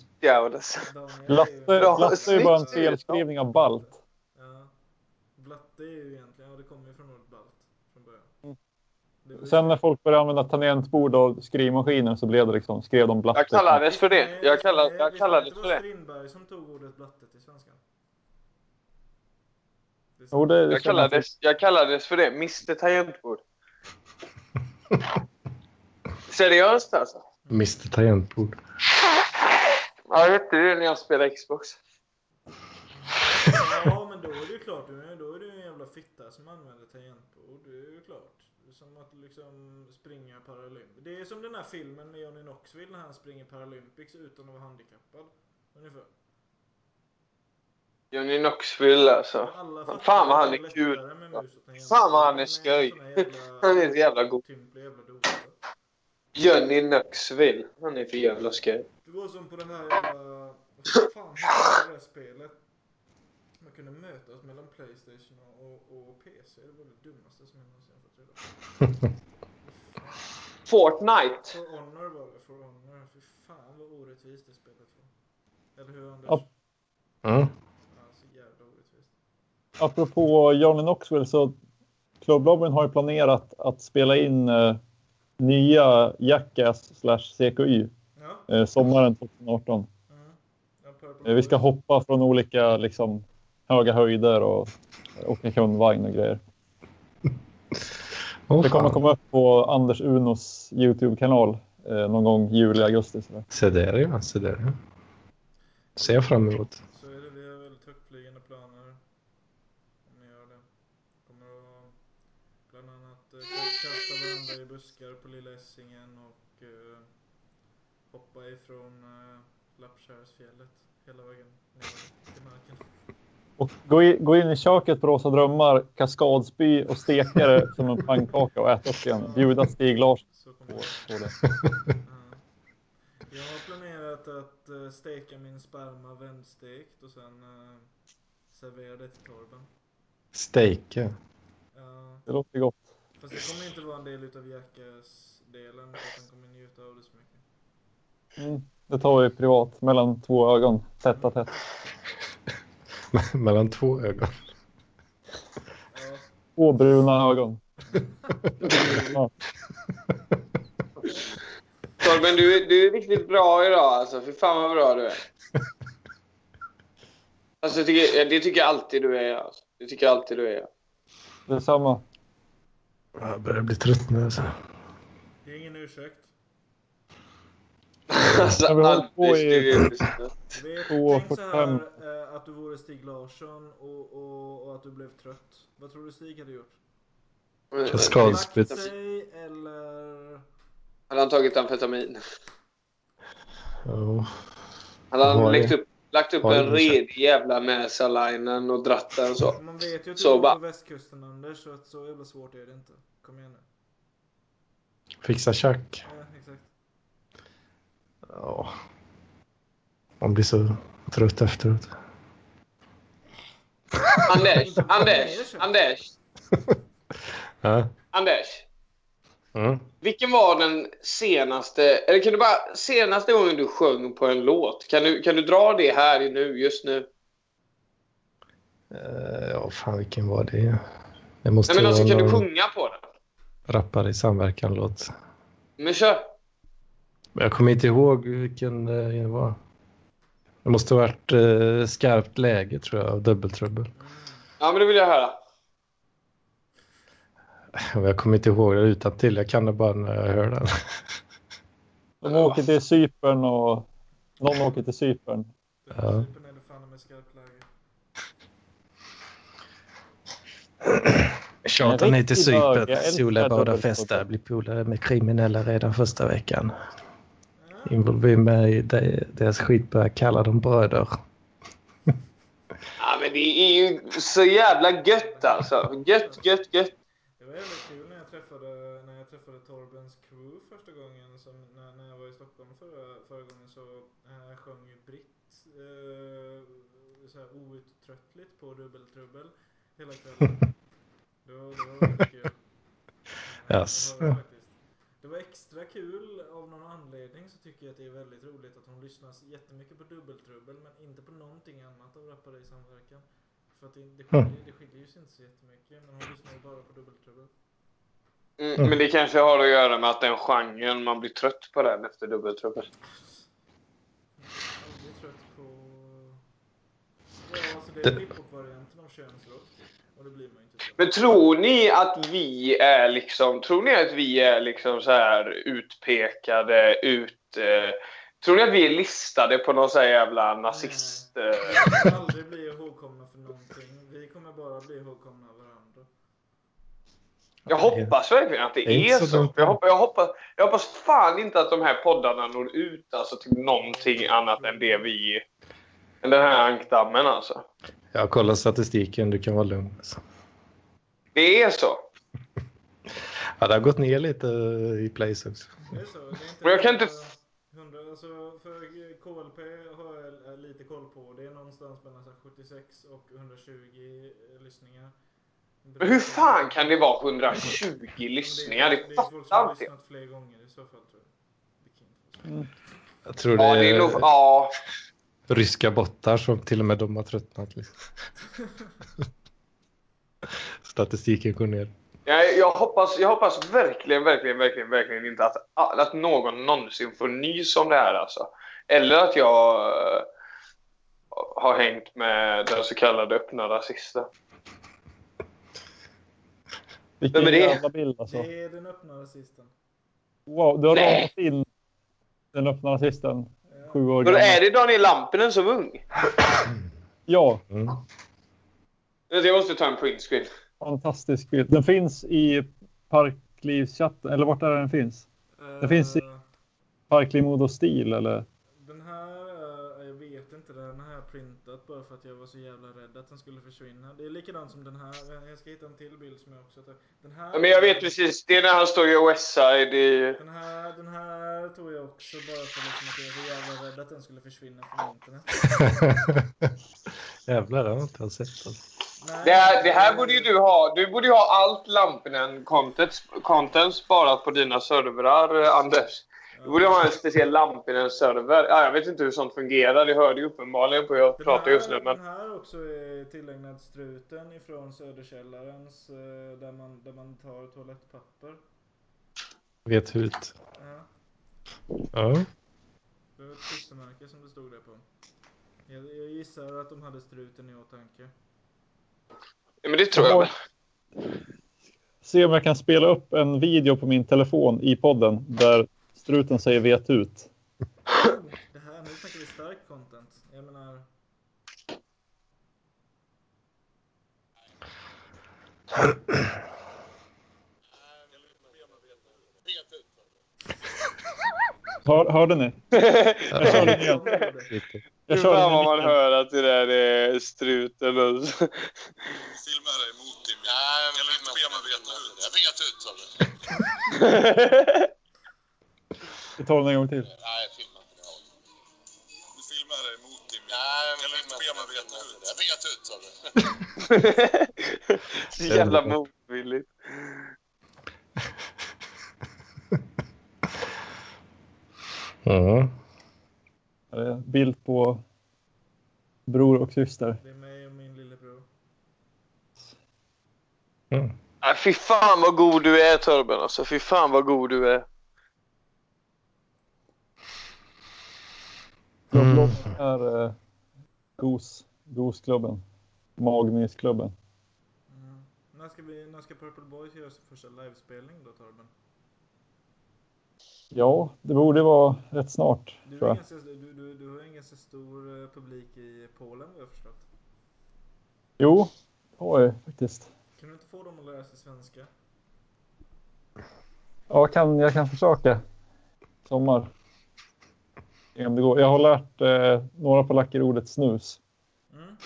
Gaudas. Blatte, Blatte är bara en felskrivning av Balt. Ja. Blatte är ju egentligen, ja det kommer ju från ordet balt från början. Det var ju Sen när folk började använda tangentbord och skrivmaskiner så blev det liksom, skrev de Blatte. Jag kallades för det. Jag, kallade, nej, jag det kallades var för det. Strindberg som tog ordet blatte till svenskan. Jo, det, det Jag kallades, jag kallades för det. Mr Tangentbord. Seriöst alltså? Mr Tangentbord. Ja, jag hette det när jag spelade Xbox. Ja, men då är det ju klart. Då är det ju en jävla fitta som använder tangentbord. Det är ju klart. Det är som att liksom springa Paralympics. Det är som den här filmen med Johnny Knoxville när han springer Paralympics utan att vara handikappad. Ungefär. Johnny Knoxville alltså. Fan vad han är kul. Fan vad han är skoj. Han är så jävla god. Doser. Johnny Knoxville. Han är för jävla skoj. Det var som på det här jävla... Vad fan hette det där spelet? Man kunde mötas mellan Playstation och, och, PC. Det var det dummaste som jag någonsin fått reda på. Fortnite. For Honor var det. For Honor. Fy fan vad orättvist det spelet var. Eller hur Anders? Ja. Mm. Ja, så jävla orättvist. Apropå Johnny Knoxville så Klubblobben har ju planerat att spela in eh, nya Jackass slash CKY Ja. eh, sommaren 2018. Mm. Eh, vi ska hoppa från olika liksom, höga höjder och åka kundvagn och grejer. Åh, det kommer komma upp på Anders Unos YouTube-kanal eh, någon gång juli, augusti. sådär. Se där ja, se där ja. Ser jag fram emot. Så är det, vi har väldigt högtflygande planer. Om ni gör det. Kommer att bland annat eh, kasta i buskar på Lilla Essingen och eh, hoppa ifrån eh, Lappkärrsfjället hela vägen ner till marken. Och gå, in, gå in i köket på Rosa Drömmar, kaskadspy och steka det som en pannkaka och äta upp igen. Bjuda Stig Larsson på, på det. Ja. Jag har planerat att uh, steka min sperma vändstekt och sen uh, servera det till Torben. Stejka. Ja, Det låter gott. Fast det kommer inte vara en del utav Jackass-delen han kommer njuta av det så mycket. Mm. Det tar vi privat, mellan två ögon, tätt a tätt. Mellan två ögon. Ja, bruna ögon. Ja. Torben, du, du är riktigt bra idag alltså. Fy fan vad bra du är. Alltså, jag tycker, det tycker jag alltid du är. Alltså. Det tycker jag alltid du är. Detsamma. Jag börjar bli trött nu alltså. det är ingen ursäkt. Alltså, vi har på i- tänk så 45. här eh, att du vore Stig Larsson och, och, och att du blev trött. Vad tror du Stig hade gjort? Kaskadspets. Lagt sig eller? Hade han tagit amfetamin? Ja. Hade han det- upp, lagt upp en redig jävla Näsalinen och dratt den så? Man vet ju att du Så bor bara- på västkusten Anders, så att så jävla svårt är det inte. Kom igen nu. Fixa tjack. Ja, exakt. Ja. Man blir så trött efteråt. Anders, Anders. Anders. Anders. Mm. Vilken var den senaste, eller kan du bara, senaste gången du sjöng på en låt? Kan du, kan du dra det här i nu, just nu? Eh, Ja, fan vilken var det? Det måste Nej men alltså kan du sjunga på den? rappare i samverkan-låt. Men kör! Jag kommer inte ihåg vilken eh, det var. Det måste ha varit eh, skarpt läge tror jag, dubbeltrubbel. Ja men det vill jag höra. Jag kommer inte ihåg det utan till. Jag kan det bara när jag hör den. De åker till Cypern och någon åker till Cypern. Ja. Tjatar ner till. Cypern, sola, bada, festa, bli polare med kriminella redan första veckan. Involverar mig i deras skit, börjar kalla dem bröder. Ja men det är ju så jävla gött alltså. Gött, gött, gött. Det var jävligt kul när jag träffade, när jag träffade Torbens crew första gången. Som när, när jag var i Stockholm förra, förra gången så äh, sjöng ju Britt äh, så här outtröttligt på dubbeltrubbel hela kvällen. Det var, det var väldigt kul. Yes. var det var extra kul av någon anledning så tycker jag att det är väldigt roligt att hon lyssnar jättemycket på dubbeltrubbel men inte på någonting annat av rappare i samverkan. För att det, det, skiljer, det skiljer ju sig inte så jättemycket men hon lyssnar ju bara på dubbeltrubbel. Mm, men det kanske har att göra med att den genren, man blir trött på den efter dubbeltrubbel. Aldrig trött på... Ja, alltså det är hiphop-varianten av könsrock. Och det blir man inte så. Men tror ni att vi är liksom, tror ni att vi är liksom så här utpekade, ut... Eh, tror ni att vi är listade på någon så här jävla nazist... Eh, Vi kommer aldrig bli ihågkomna för någonting. Vi kommer bara bli ihågkomna av varandra. jag hoppas verkligen att det Det är så så. Jag hoppas, jag, hoppas, jag hoppas fan inte att de här poddarna når ut alltså, till någonting annat än det vi... än Den här ankdammen alltså. Jag har kollat statistiken, du kan vara lugn. Alltså. Det är så. Ja, det har gått ner lite i place också. Det är så. Det är inte Men jag kan inte- 100, alltså för KLP har jag eh, lite koll på. Det är någonstans mellan så här 76 och 120 lyssningar. Men hur fan kan det vara 120 lyssningar? Det Det är folk som fattar har inte jag. lyssnat fler gånger i så fall tror jag. Det så. Jag tror Ja, det det är är nog... Ja. ryska bottar som till och med de har tröttnat. Liksom. Statistiken går ner. Jag, jag, hoppas, jag hoppas verkligen, verkligen, verkligen, verkligen inte att, att någon någonsin får nys om det här alltså. Eller att jag eh, har hängt med den så kallade öppna rasisten. Vilken Vem är det? jävla bild alltså. Det är den öppna rasisten. Wow, du har Nej. ramat in den öppna rasisten. Sju år gammal. är det Daniel Lampinen som ung? Ja, Jag måste ta en printscreen. Fantastisk bild. Den finns i Parklivschatten, eller vart är den finns? Den finns i Eh, Parkliv Mod och Stil eller? Den här, eh, jag vet inte, den här printat bara för att jag var så jävla rädd att den skulle försvinna. Det är likadant som den här. Jag ska hitta en till bild som jag också tar. Den här, Ja, men jag vet precis. Det är när han står i Westside i... Den här, den här tog jag också bara för liksom att jag var så jävla rädd att den skulle försvinna från internet. Jävlar, det har jag inte sett. Alltså. Det här, det här borde ju du ha. Du borde ju ha allt Lampinen content, content sparat på dina servrar, eh, Anders. Du borde ha en speciell Lampinen-server. Ja, jag vet inte hur sånt fungerar. Det hörde ju uppenbarligen på hur jag Den pratar just nu. här, Men... den här också är tillägnad struten ifrån Söderkällarens eh, där man, där man tar toalettpapper. Vet ut. Ja. Ja. Det var ett klistermärke som det stod där på. Jag, jag gissar att de hade struten i åtanke. Ja, men det tror jag väl. Se om jag kan spela upp en video på min telefon i podden där struten säger vet ut. Det här, nu snackar vi stark content. Jag menar... Hör, hörde ni? Jag körde ner. Jag Hur fan vad man hör att det där är struten och... Filma dig mot din Nej, jag vill inte be mig veta ut. Jag vet ut, sa du. Vi tar den en gång till. Nej, filma inte det. Du filmar dig mot din Nej, jag vill inte be mig veta ut. Jag vet ut, sa du. Så jävla motvilligt. Ja. Är Bild på bror och syster. Det är mig och min lillebror. Mm. Nej, fy fan vad god du är Torben alltså. Fy fan vad god du är. Klubbloggen är eh, Gos, Gosklubben. Magmysklubben. Mm. När, ska vi, när ska Purple Boys göra sin första livespelning då Torben? Ja, det borde vara rätt snart. Du, tror jag. ganska, du, du, du har en ganska stor eh, publik i Polen vad jag förstått. Jo, det har jag faktiskt. Kan du inte få dem att lära sig svenska? Ja, kan, jag kan försöka. Sommar. Om det går. Jag har lärt eh, några polacker ordet snus. Mm.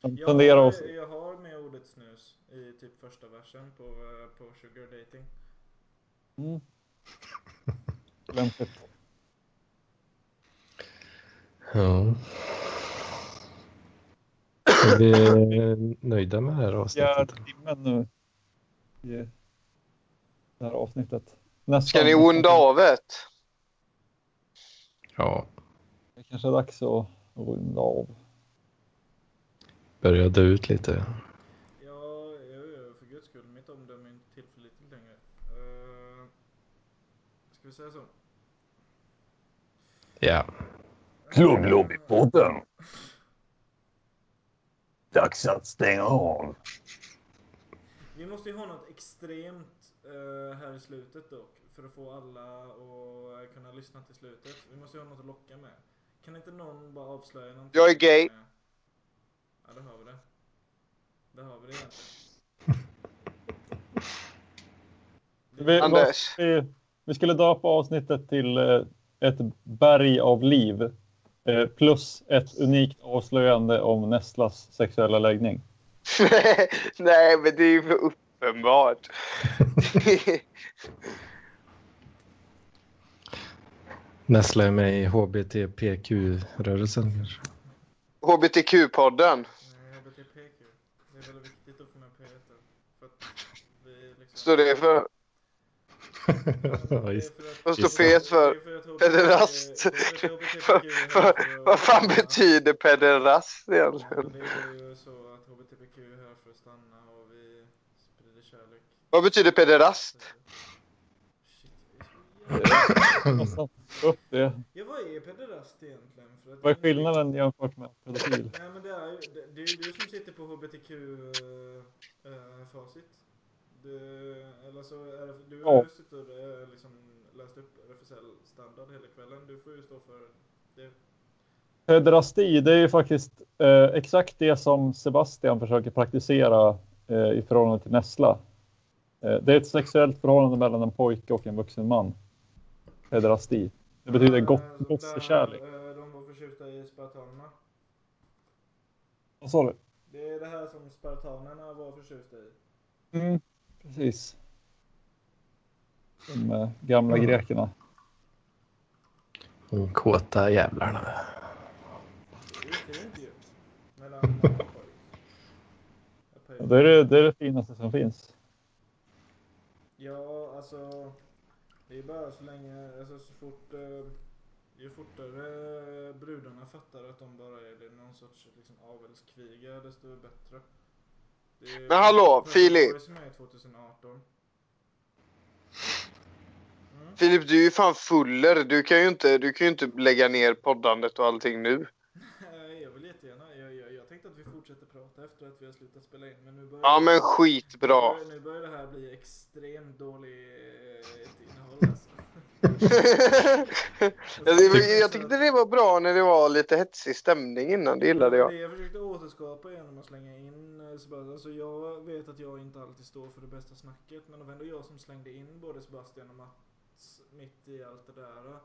Jag har, att... jag har med ordet snus i typ första versen på, eh, på Sugar Dating. Mm. Lämpligt. Ja. Är vi nöjda med det här avsnittet? Fjärde timmen nu. I det här avsnittet. Nästan. Ska ni runda av ett? Ja, Det kanske är dags att runda av. börjar dö ut lite. Ja, för guds skull. Mitt omdöme är inte tillförlitligt längre. Uh, ska vi säga så? Ja. Klubblobbypodden. Dags att stänga av. Vi måste ju ha något extremt eh, här i slutet dock. För att få alla att kunna lyssna till slutet. Vi måste ju ha något att locka med. Kan inte någon bara avslöja någonting? Jag är gay. Ja, det har vi det. Det har vi det egentligen. Vi, Anders. Vi, vi skulle döpa avsnittet till eh, ett berg av liv. Eh, plus ett unikt avslöjande om Nestlas sexuella läggning. Nej, men det är ju för uppenbart. Nessla är med i HBTPQ-rörelsen kanske. HBTQ-podden. Nej, HBTPQ. Det är väldigt viktigt att få med P där. För att vi liksom... Står det för? Vad står P för? Pederast. Vad- fan betyder pederast egentligen? Det är ju så att HBTPQ är här för att stanna och vi sprider kärlek. Vad betyder pederast? Nästan upp det. Ja, vad är pederast egentligen? För Vad är skillnaden jämfört med pedofil? Nej, men det är ju det, det är ju du som sitter på HBTQ-facit. Eller så är det, du har ju suttit och eh, liksom läst upp RFSL-standard hela kvällen. Du får ju stå för det. Pederasti, det är ju faktiskt eh, exakt det som Sebastian försöker praktisera eh, i förhållande till Nessla. Eh, det är ett sexuellt förhållande mellan en pojke och en vuxen man. Pederasti. Det betyder gott, Eh, så gossekärlek. Där, eh, de var förtjusta i spartanerna. Vad sa du? Det är det här som spartanerna var förtjusta i. Mm, precis. De eh, gamla Mm. grekerna. De kåta jävlarna. Det är det, är det, det är det finaste som finns. Ja, alltså. Det är bara så länge, alltså så fort, eh, ju fortare brudarna fattar att de bara är någon sorts liksom, avelskviga, desto bättre. Är- Men hallå, Filip. Boys som är 2018. Filip, du är ju fan fuller. Du kan ju inte, du kan ju inte lägga ner poddandet och allting nu. Jag vill jättegärna. Jag, jag, jag tänkte att vi fortsätter prata efter att vi har slutat spela in. Men nu börjar Ja, men skitbra. Nu börjar, nu börjar det här bli extremt dåligt innehåll alltså. Var- jag tyckte det var bra när det var lite hetsig stämning innan. Det gillade Det jag. jag försökte återskapa genom att slänga in eh, Sebastian. Alltså jag vet att jag inte alltid står för det bästa snacket. Men det var ändå jag som slängde in både Sebastian och Mats mitt i allt det där.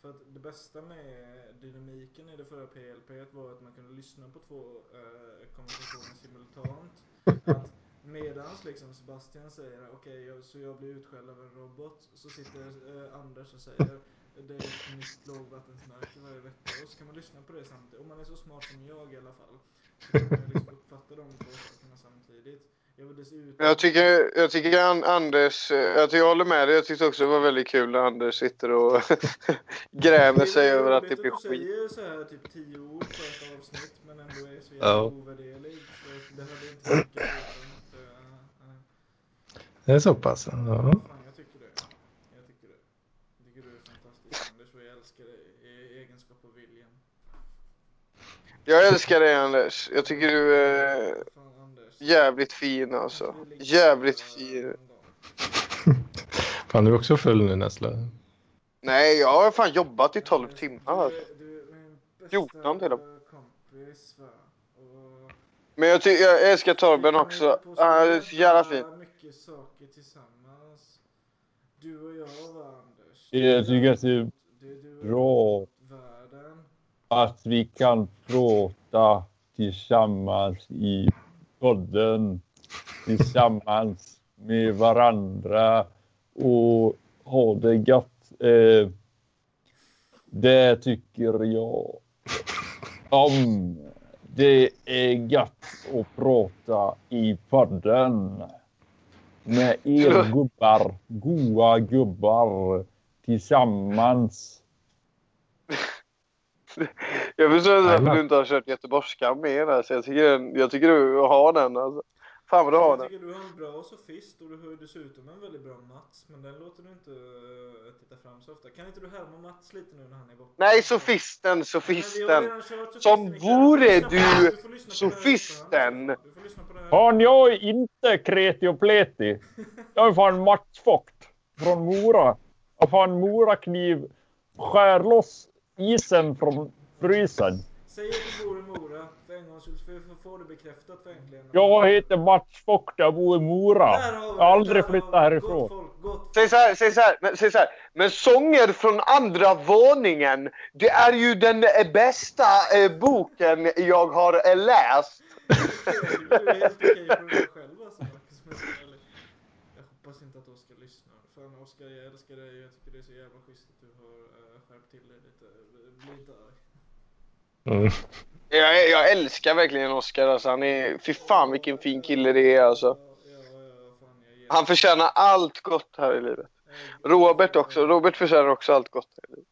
För att det bästa med dynamiken i det förra PLP var att man kunde lyssna på två eh, konversationer simultant. Att medans liksom Sebastian säger okej, jag- så jag blir utskälld av en robot. Så sitter eh, Anders och säger det är ett nytt lågvattensmärke varje vecka. Och så kan man lyssna på det samtidigt. Om man är så smart som jag i alla fall. Så kan man ju liksom uppfatta de två sakerna samtidigt. Jag vill dessutom... Jag tycker, jag tycker An- Anders, eh, jag, tycker, jag håller med dig. Jag tyckte också det var väldigt kul när Anders sitter och grämer sig är över att det blir du skit. säger så här typ tio ord på ett avsnitt men ändå är så jävla ovärderlig. Så det hade inte funkat utan Det är så pass? Ja. Fan, jag tycker det. Jag tycker det. Jag tycker du är fantastisk Anders och jag älskar dig i egenskap av William. Jag älskar dig Anders. Jag tycker du är jävligt fin alltså. Jävligt fin. Fan, du är också full nu Nessla. Nej, jag har fan jobbat i 12 timmar. Alltså. Du är min bästa 14 till och med. Men jag, jag älskar Torben också. Han är så jävla fin. Mycket saker tillsammans. Du och jag va Anders. Jag tycker att det är bra Världen. att vi kan prata tillsammans i podden. Tillsammans med varandra och ha det gött. Eh, det tycker jag om. Det är gött att prata i podden. Med er gubbar, goa gubbar tillsammans. Jag förstår Jajamän. du inte har kört göteborgska mer. Alltså. Jag, tycker, den- jag tycker du har den. Alltså. Fan vad du har Jag den. tycker du har en bra sofist och du har dessutom en väldigt bra Mats. Men den låter du inte uh, titta fram så ofta. Kan inte du härma Mats lite nu när han är borta? Nej, sofisten, har sofisten. Som vore Du sofisten. Fan, jag är inte kreti och pleti. Jag är fan Mats Vogt från Mora. Och fan Morakniv skär loss isen från frysen. Säg att du bor i Mora för en gångs skull. så vi får få det bekräftat för äntligen. Jag heter Mats Vogt, jag bor i Mora. Jag har aldrig flyttat härifrån. Gott folk, gott Säg så här, säg så här, men, säg så här. Men sånger från andra våningen. Det är ju den eh, bästa eh, boken jag har eh, läst. Du är helt okej på det där själv alltså jag hoppas inte att Oskar lyssnar. Fan Oskar, jag älskar dig. Jag tycker det är så jävla schysst att du har uh, skärpt till dig lite. Bli inte arg. Mm. Jag, jag älskar verkligen Oscar. Alltså. Han är, fy fan vilken fin kille det är alltså. Han förtjänar allt gott här i livet. Robert också. Robert förtjänar också allt gott här i livet.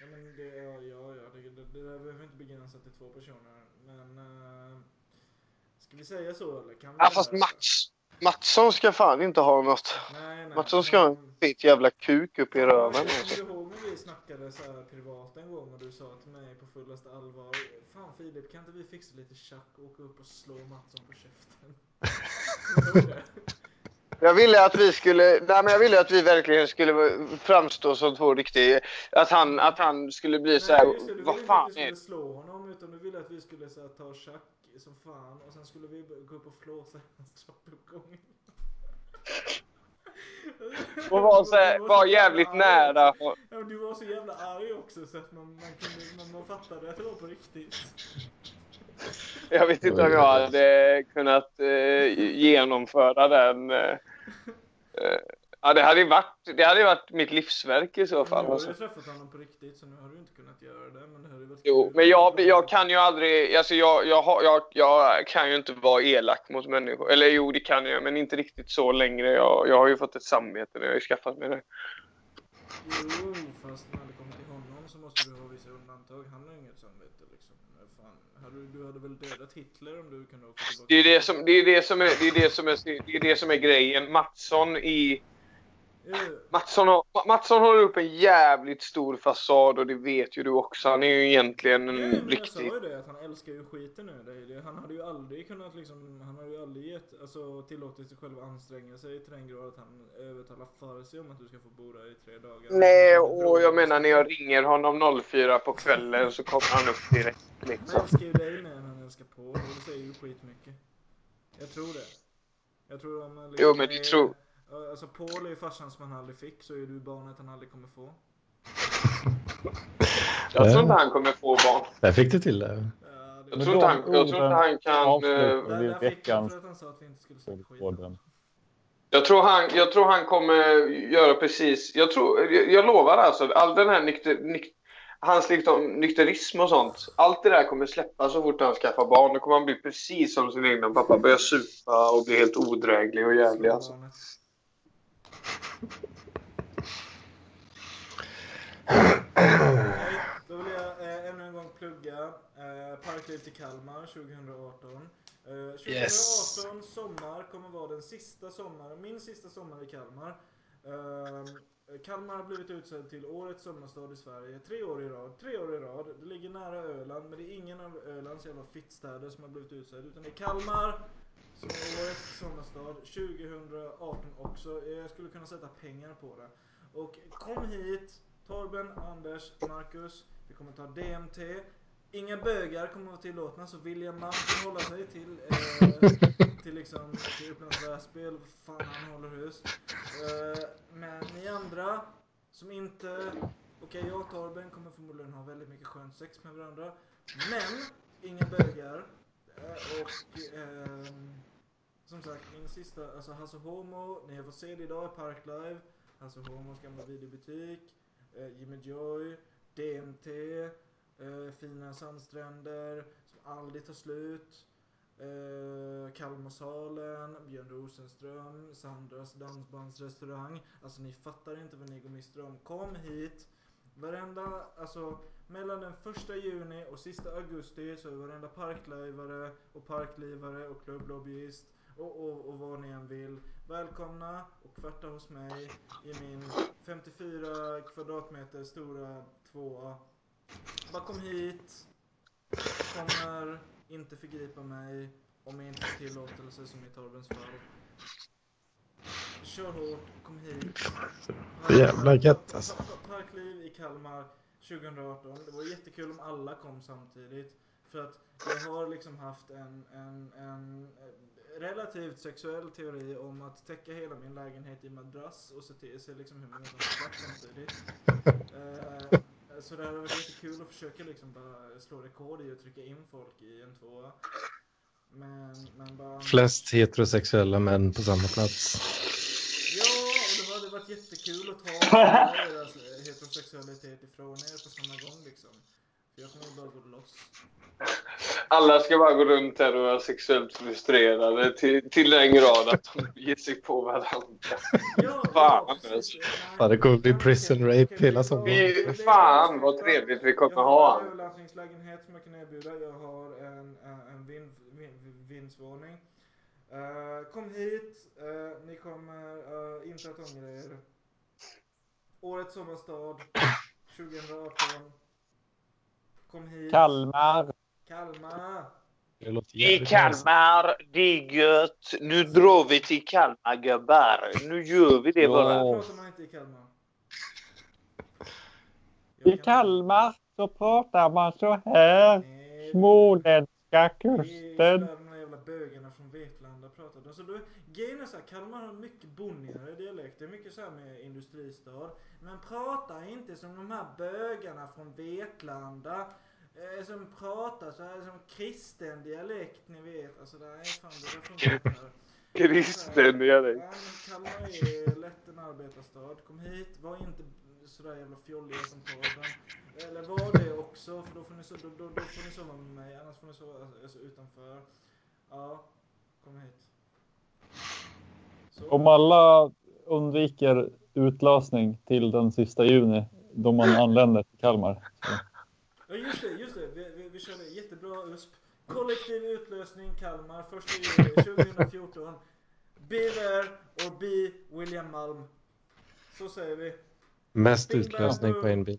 Ja men det, ja, det, det, det där behöver inte begränsas till två personer. Men uh, ska vi säga så eller? Kan vi Ja, fast? Mats, Mattsson ska fan inte ha något. Nej, nej, Mattsson ska ha en fet jävla kuk upp i röven. När vi snackade så här privat en gång och du sa till mig på fullaste allvar Fan Filip, kan inte vi fixa lite tjack och åka upp och slå Mattsson på käften? Jag ville att vi skulle, nej men jag ville att vi verkligen skulle framstå som två riktiga, att han, att han skulle bli så här, Nej, just det, du vad ville inte att fan vi är skulle slå honom utan du ville att vi skulle så här, ta tjack som fan och sen skulle vi gå upp och flåsa hans trappuppgång. Och var, så här, var jävligt arg nära. Ja, du var så jävla arg också så att man, man, kunde, man, man fattade att det var på riktigt. Jag vet inte om jag hade kunnat eh, genomföra den. Eh, eh, ja, det hade ju varit, det hade ju varit mitt livsverk i så fall. nu har Alltså. du träffat honom på riktigt så nu har du inte kunnat göra det men det hade varit Jo, men jag, jag kan ju aldrig, alltså jag, jag, jag, jag kan ju inte vara elak mot människor. Eller jo, det kan jag, men inte riktigt så längre. Jag, jag har ju fått ett samvete när jag har ju skaffat mig det. Jo, fast när det kommer till honom så måste du ha vissa undantag. Han har inget samvete liksom. Fan, du, du hade väl dödat Hitler om du kunde åka tillbaka? Det är det som, det är det som är, det är det som är, det är det som är grejen. Mattsson i... Mattsson, har, Ma- Mattsson håller upp en jävligt stor fasad och det vet ju du också. Han är ju egentligen en Ja, men jag riktig... sa ju det att han älskar ju skiten nu. Det, han hade ju aldrig kunnat liksom, han hade ju aldrig gett, alltså tillåtit sig själv att anstränga sig till den grad att han övertalar Farsi om att du ska få bo där i tre dagar. Nej, och jag menar när jag ringer honom 04 på kvällen så kommer han upp direkt. Han Liksom. älskar ju dig mer än han älskar Paul och det säger ju skitmycket. Jag tror det. Jag tror man liksom Jo, men det är- tror- Alltså Paul är ju farsan som han aldrig fick så är du barnet han aldrig kommer få. Jag tror inte han kommer få barn. Där fick du till det. Jag tror inte han, jag tror inte han kan... eh, vi Där fick jag veckans för att han sa att vi inte skulle snacka skit. podden. Jag tror, han, jag tror han kommer göra precis... Jag, tror, jag, jag lovar alltså, all den här nykter, nyk, hans liksom, nykterism och sånt. Allt det där kommer släppa så fort han skaffar barn. Då kommer han bli precis som sin egna pappa. Börja supa och bli helt odräglig och jävlig alltså. Då vill jag eh, ännu en gång plugga eh, Parkliv till Kalmar 2018. Eh, 2018 Yes. sommar kommer vara den sista sommaren, min sista sommar i Kalmar. Eh, Kalmar har blivit utsedd till årets sommarstad i Sverige tre år i rad. Tre år i rad. Det ligger nära Öland men det är ingen av Ölands jävla fittstäder som har blivit utsedd utan det är Kalmar som är årets sommarstad 2018 också. Jag skulle kunna sätta pengar på det. Och kom hit, Torben, Anders, Marcus. Vi kommer ta DMT. Inga bögar kommer vara tillåtna så William Mann får hålla sig till, eh, till liksom till Upplands Väsby eller fan han håller hus. Eh, men ni andra som inte, okej jag och Torben kommer förmodligen ha väldigt mycket skönt sex med varandra. Men inga bögar. Eh, och eh, som sagt, min sista, alltså Hasse Homo, ni har fått se det idag i Parklive. Hasse Homos gamla videobutik, eh, Jimmy Joy, DMT, eh, fina sandstränder som aldrig tar slut. Eh, Kalmarsalen, Björn Rosenström, Sandras dansbandsrestaurang. Alltså ni fattar inte vad ni går miste om. Kom hit. Varenda, alltså mellan den första juni och sista augusti så är varenda parklivare och parklivare och klubblobbyist och, och, och vad ni än vill. Välkomna och kvarta hos mig i min 54 kvadratmeter stora tvåa. Bara kom hit. Kommer inte förgripa mig om jag inte får tillåtelse som i Torbens fall. Kör hårt, kom hit. Jävla gött alltså. Pa- pa- Parkliv i Kalmar 2018. Det var jättekul om alla kom samtidigt. För att jag har liksom haft en, en, en relativt sexuell teori om att täcka hela min lägenhet i madrass och se, till, se liksom hur många som har plats samtidigt. Eh, så det hade varit jättekul att försöka liksom bara slå rekord i att trycka in folk i en tvåa. Men, men bara... Flest heterosexuella män på samma plats. Det hade varit jättekul att ta deras eh, heterosexualitet ifrån er på samma gång liksom. Jag kommer bara gå loss. Alla ska bara gå runt här och vara sexuellt frustrerade till, till den grad att de ger sig på varandra. Fan alltså. Ja, det kommer bli prison rape hela sommaren. Fan vad trevligt vi kommer Jag har ha. en övernattningslägenhet som jag kan erbjuda. Jag har en, en, en vind, vind, vindsvåning. Eh, kom hit. Eh, ni kommer eh, inte att ångra er. Årets sommarstad 2018. Kom hit. Kalmar. Kalmar. I. Kalmar, det är gött. Nu drar vi till Kalmar gubbar. Nu gör vi det bara. Så pratar man inte i Kalmar. I Kalmar så pratar man så här. Småländska Det är kusten. sådär de här jävla bögarna från Vetlanda pratar. Alltså, då, grejen är så här, Kalmar har mycket bonnigare dialekt. Det är mycket så här med industristad. Men prata inte som de här bögarna från Vetlanda. Eh, som pratar så här som kristen dialekt, ni vet. Alltså är fan, det där funkar. Kristen dialekt. Ja, men Kalmar är lätt en arbetarstad. Kom hit, var inte sådär jävla fjolliga som podden. Eller var det också, för då får ni, so- då, då, då får ni sova med mig. Annars får ni sova alltså, utanför. Ja, kom hit. Så. Om alla undviker utlösning till den sista juni då man anländer till Kalmar. Så. Ja just det, just det. Vi, vi, vi körde jättebra USP. Kollektiv utlösning Kalmar 1 juli 2014. Be there or be William Malm. Så säger vi. Mest Bing, bang, utlösning på en bil.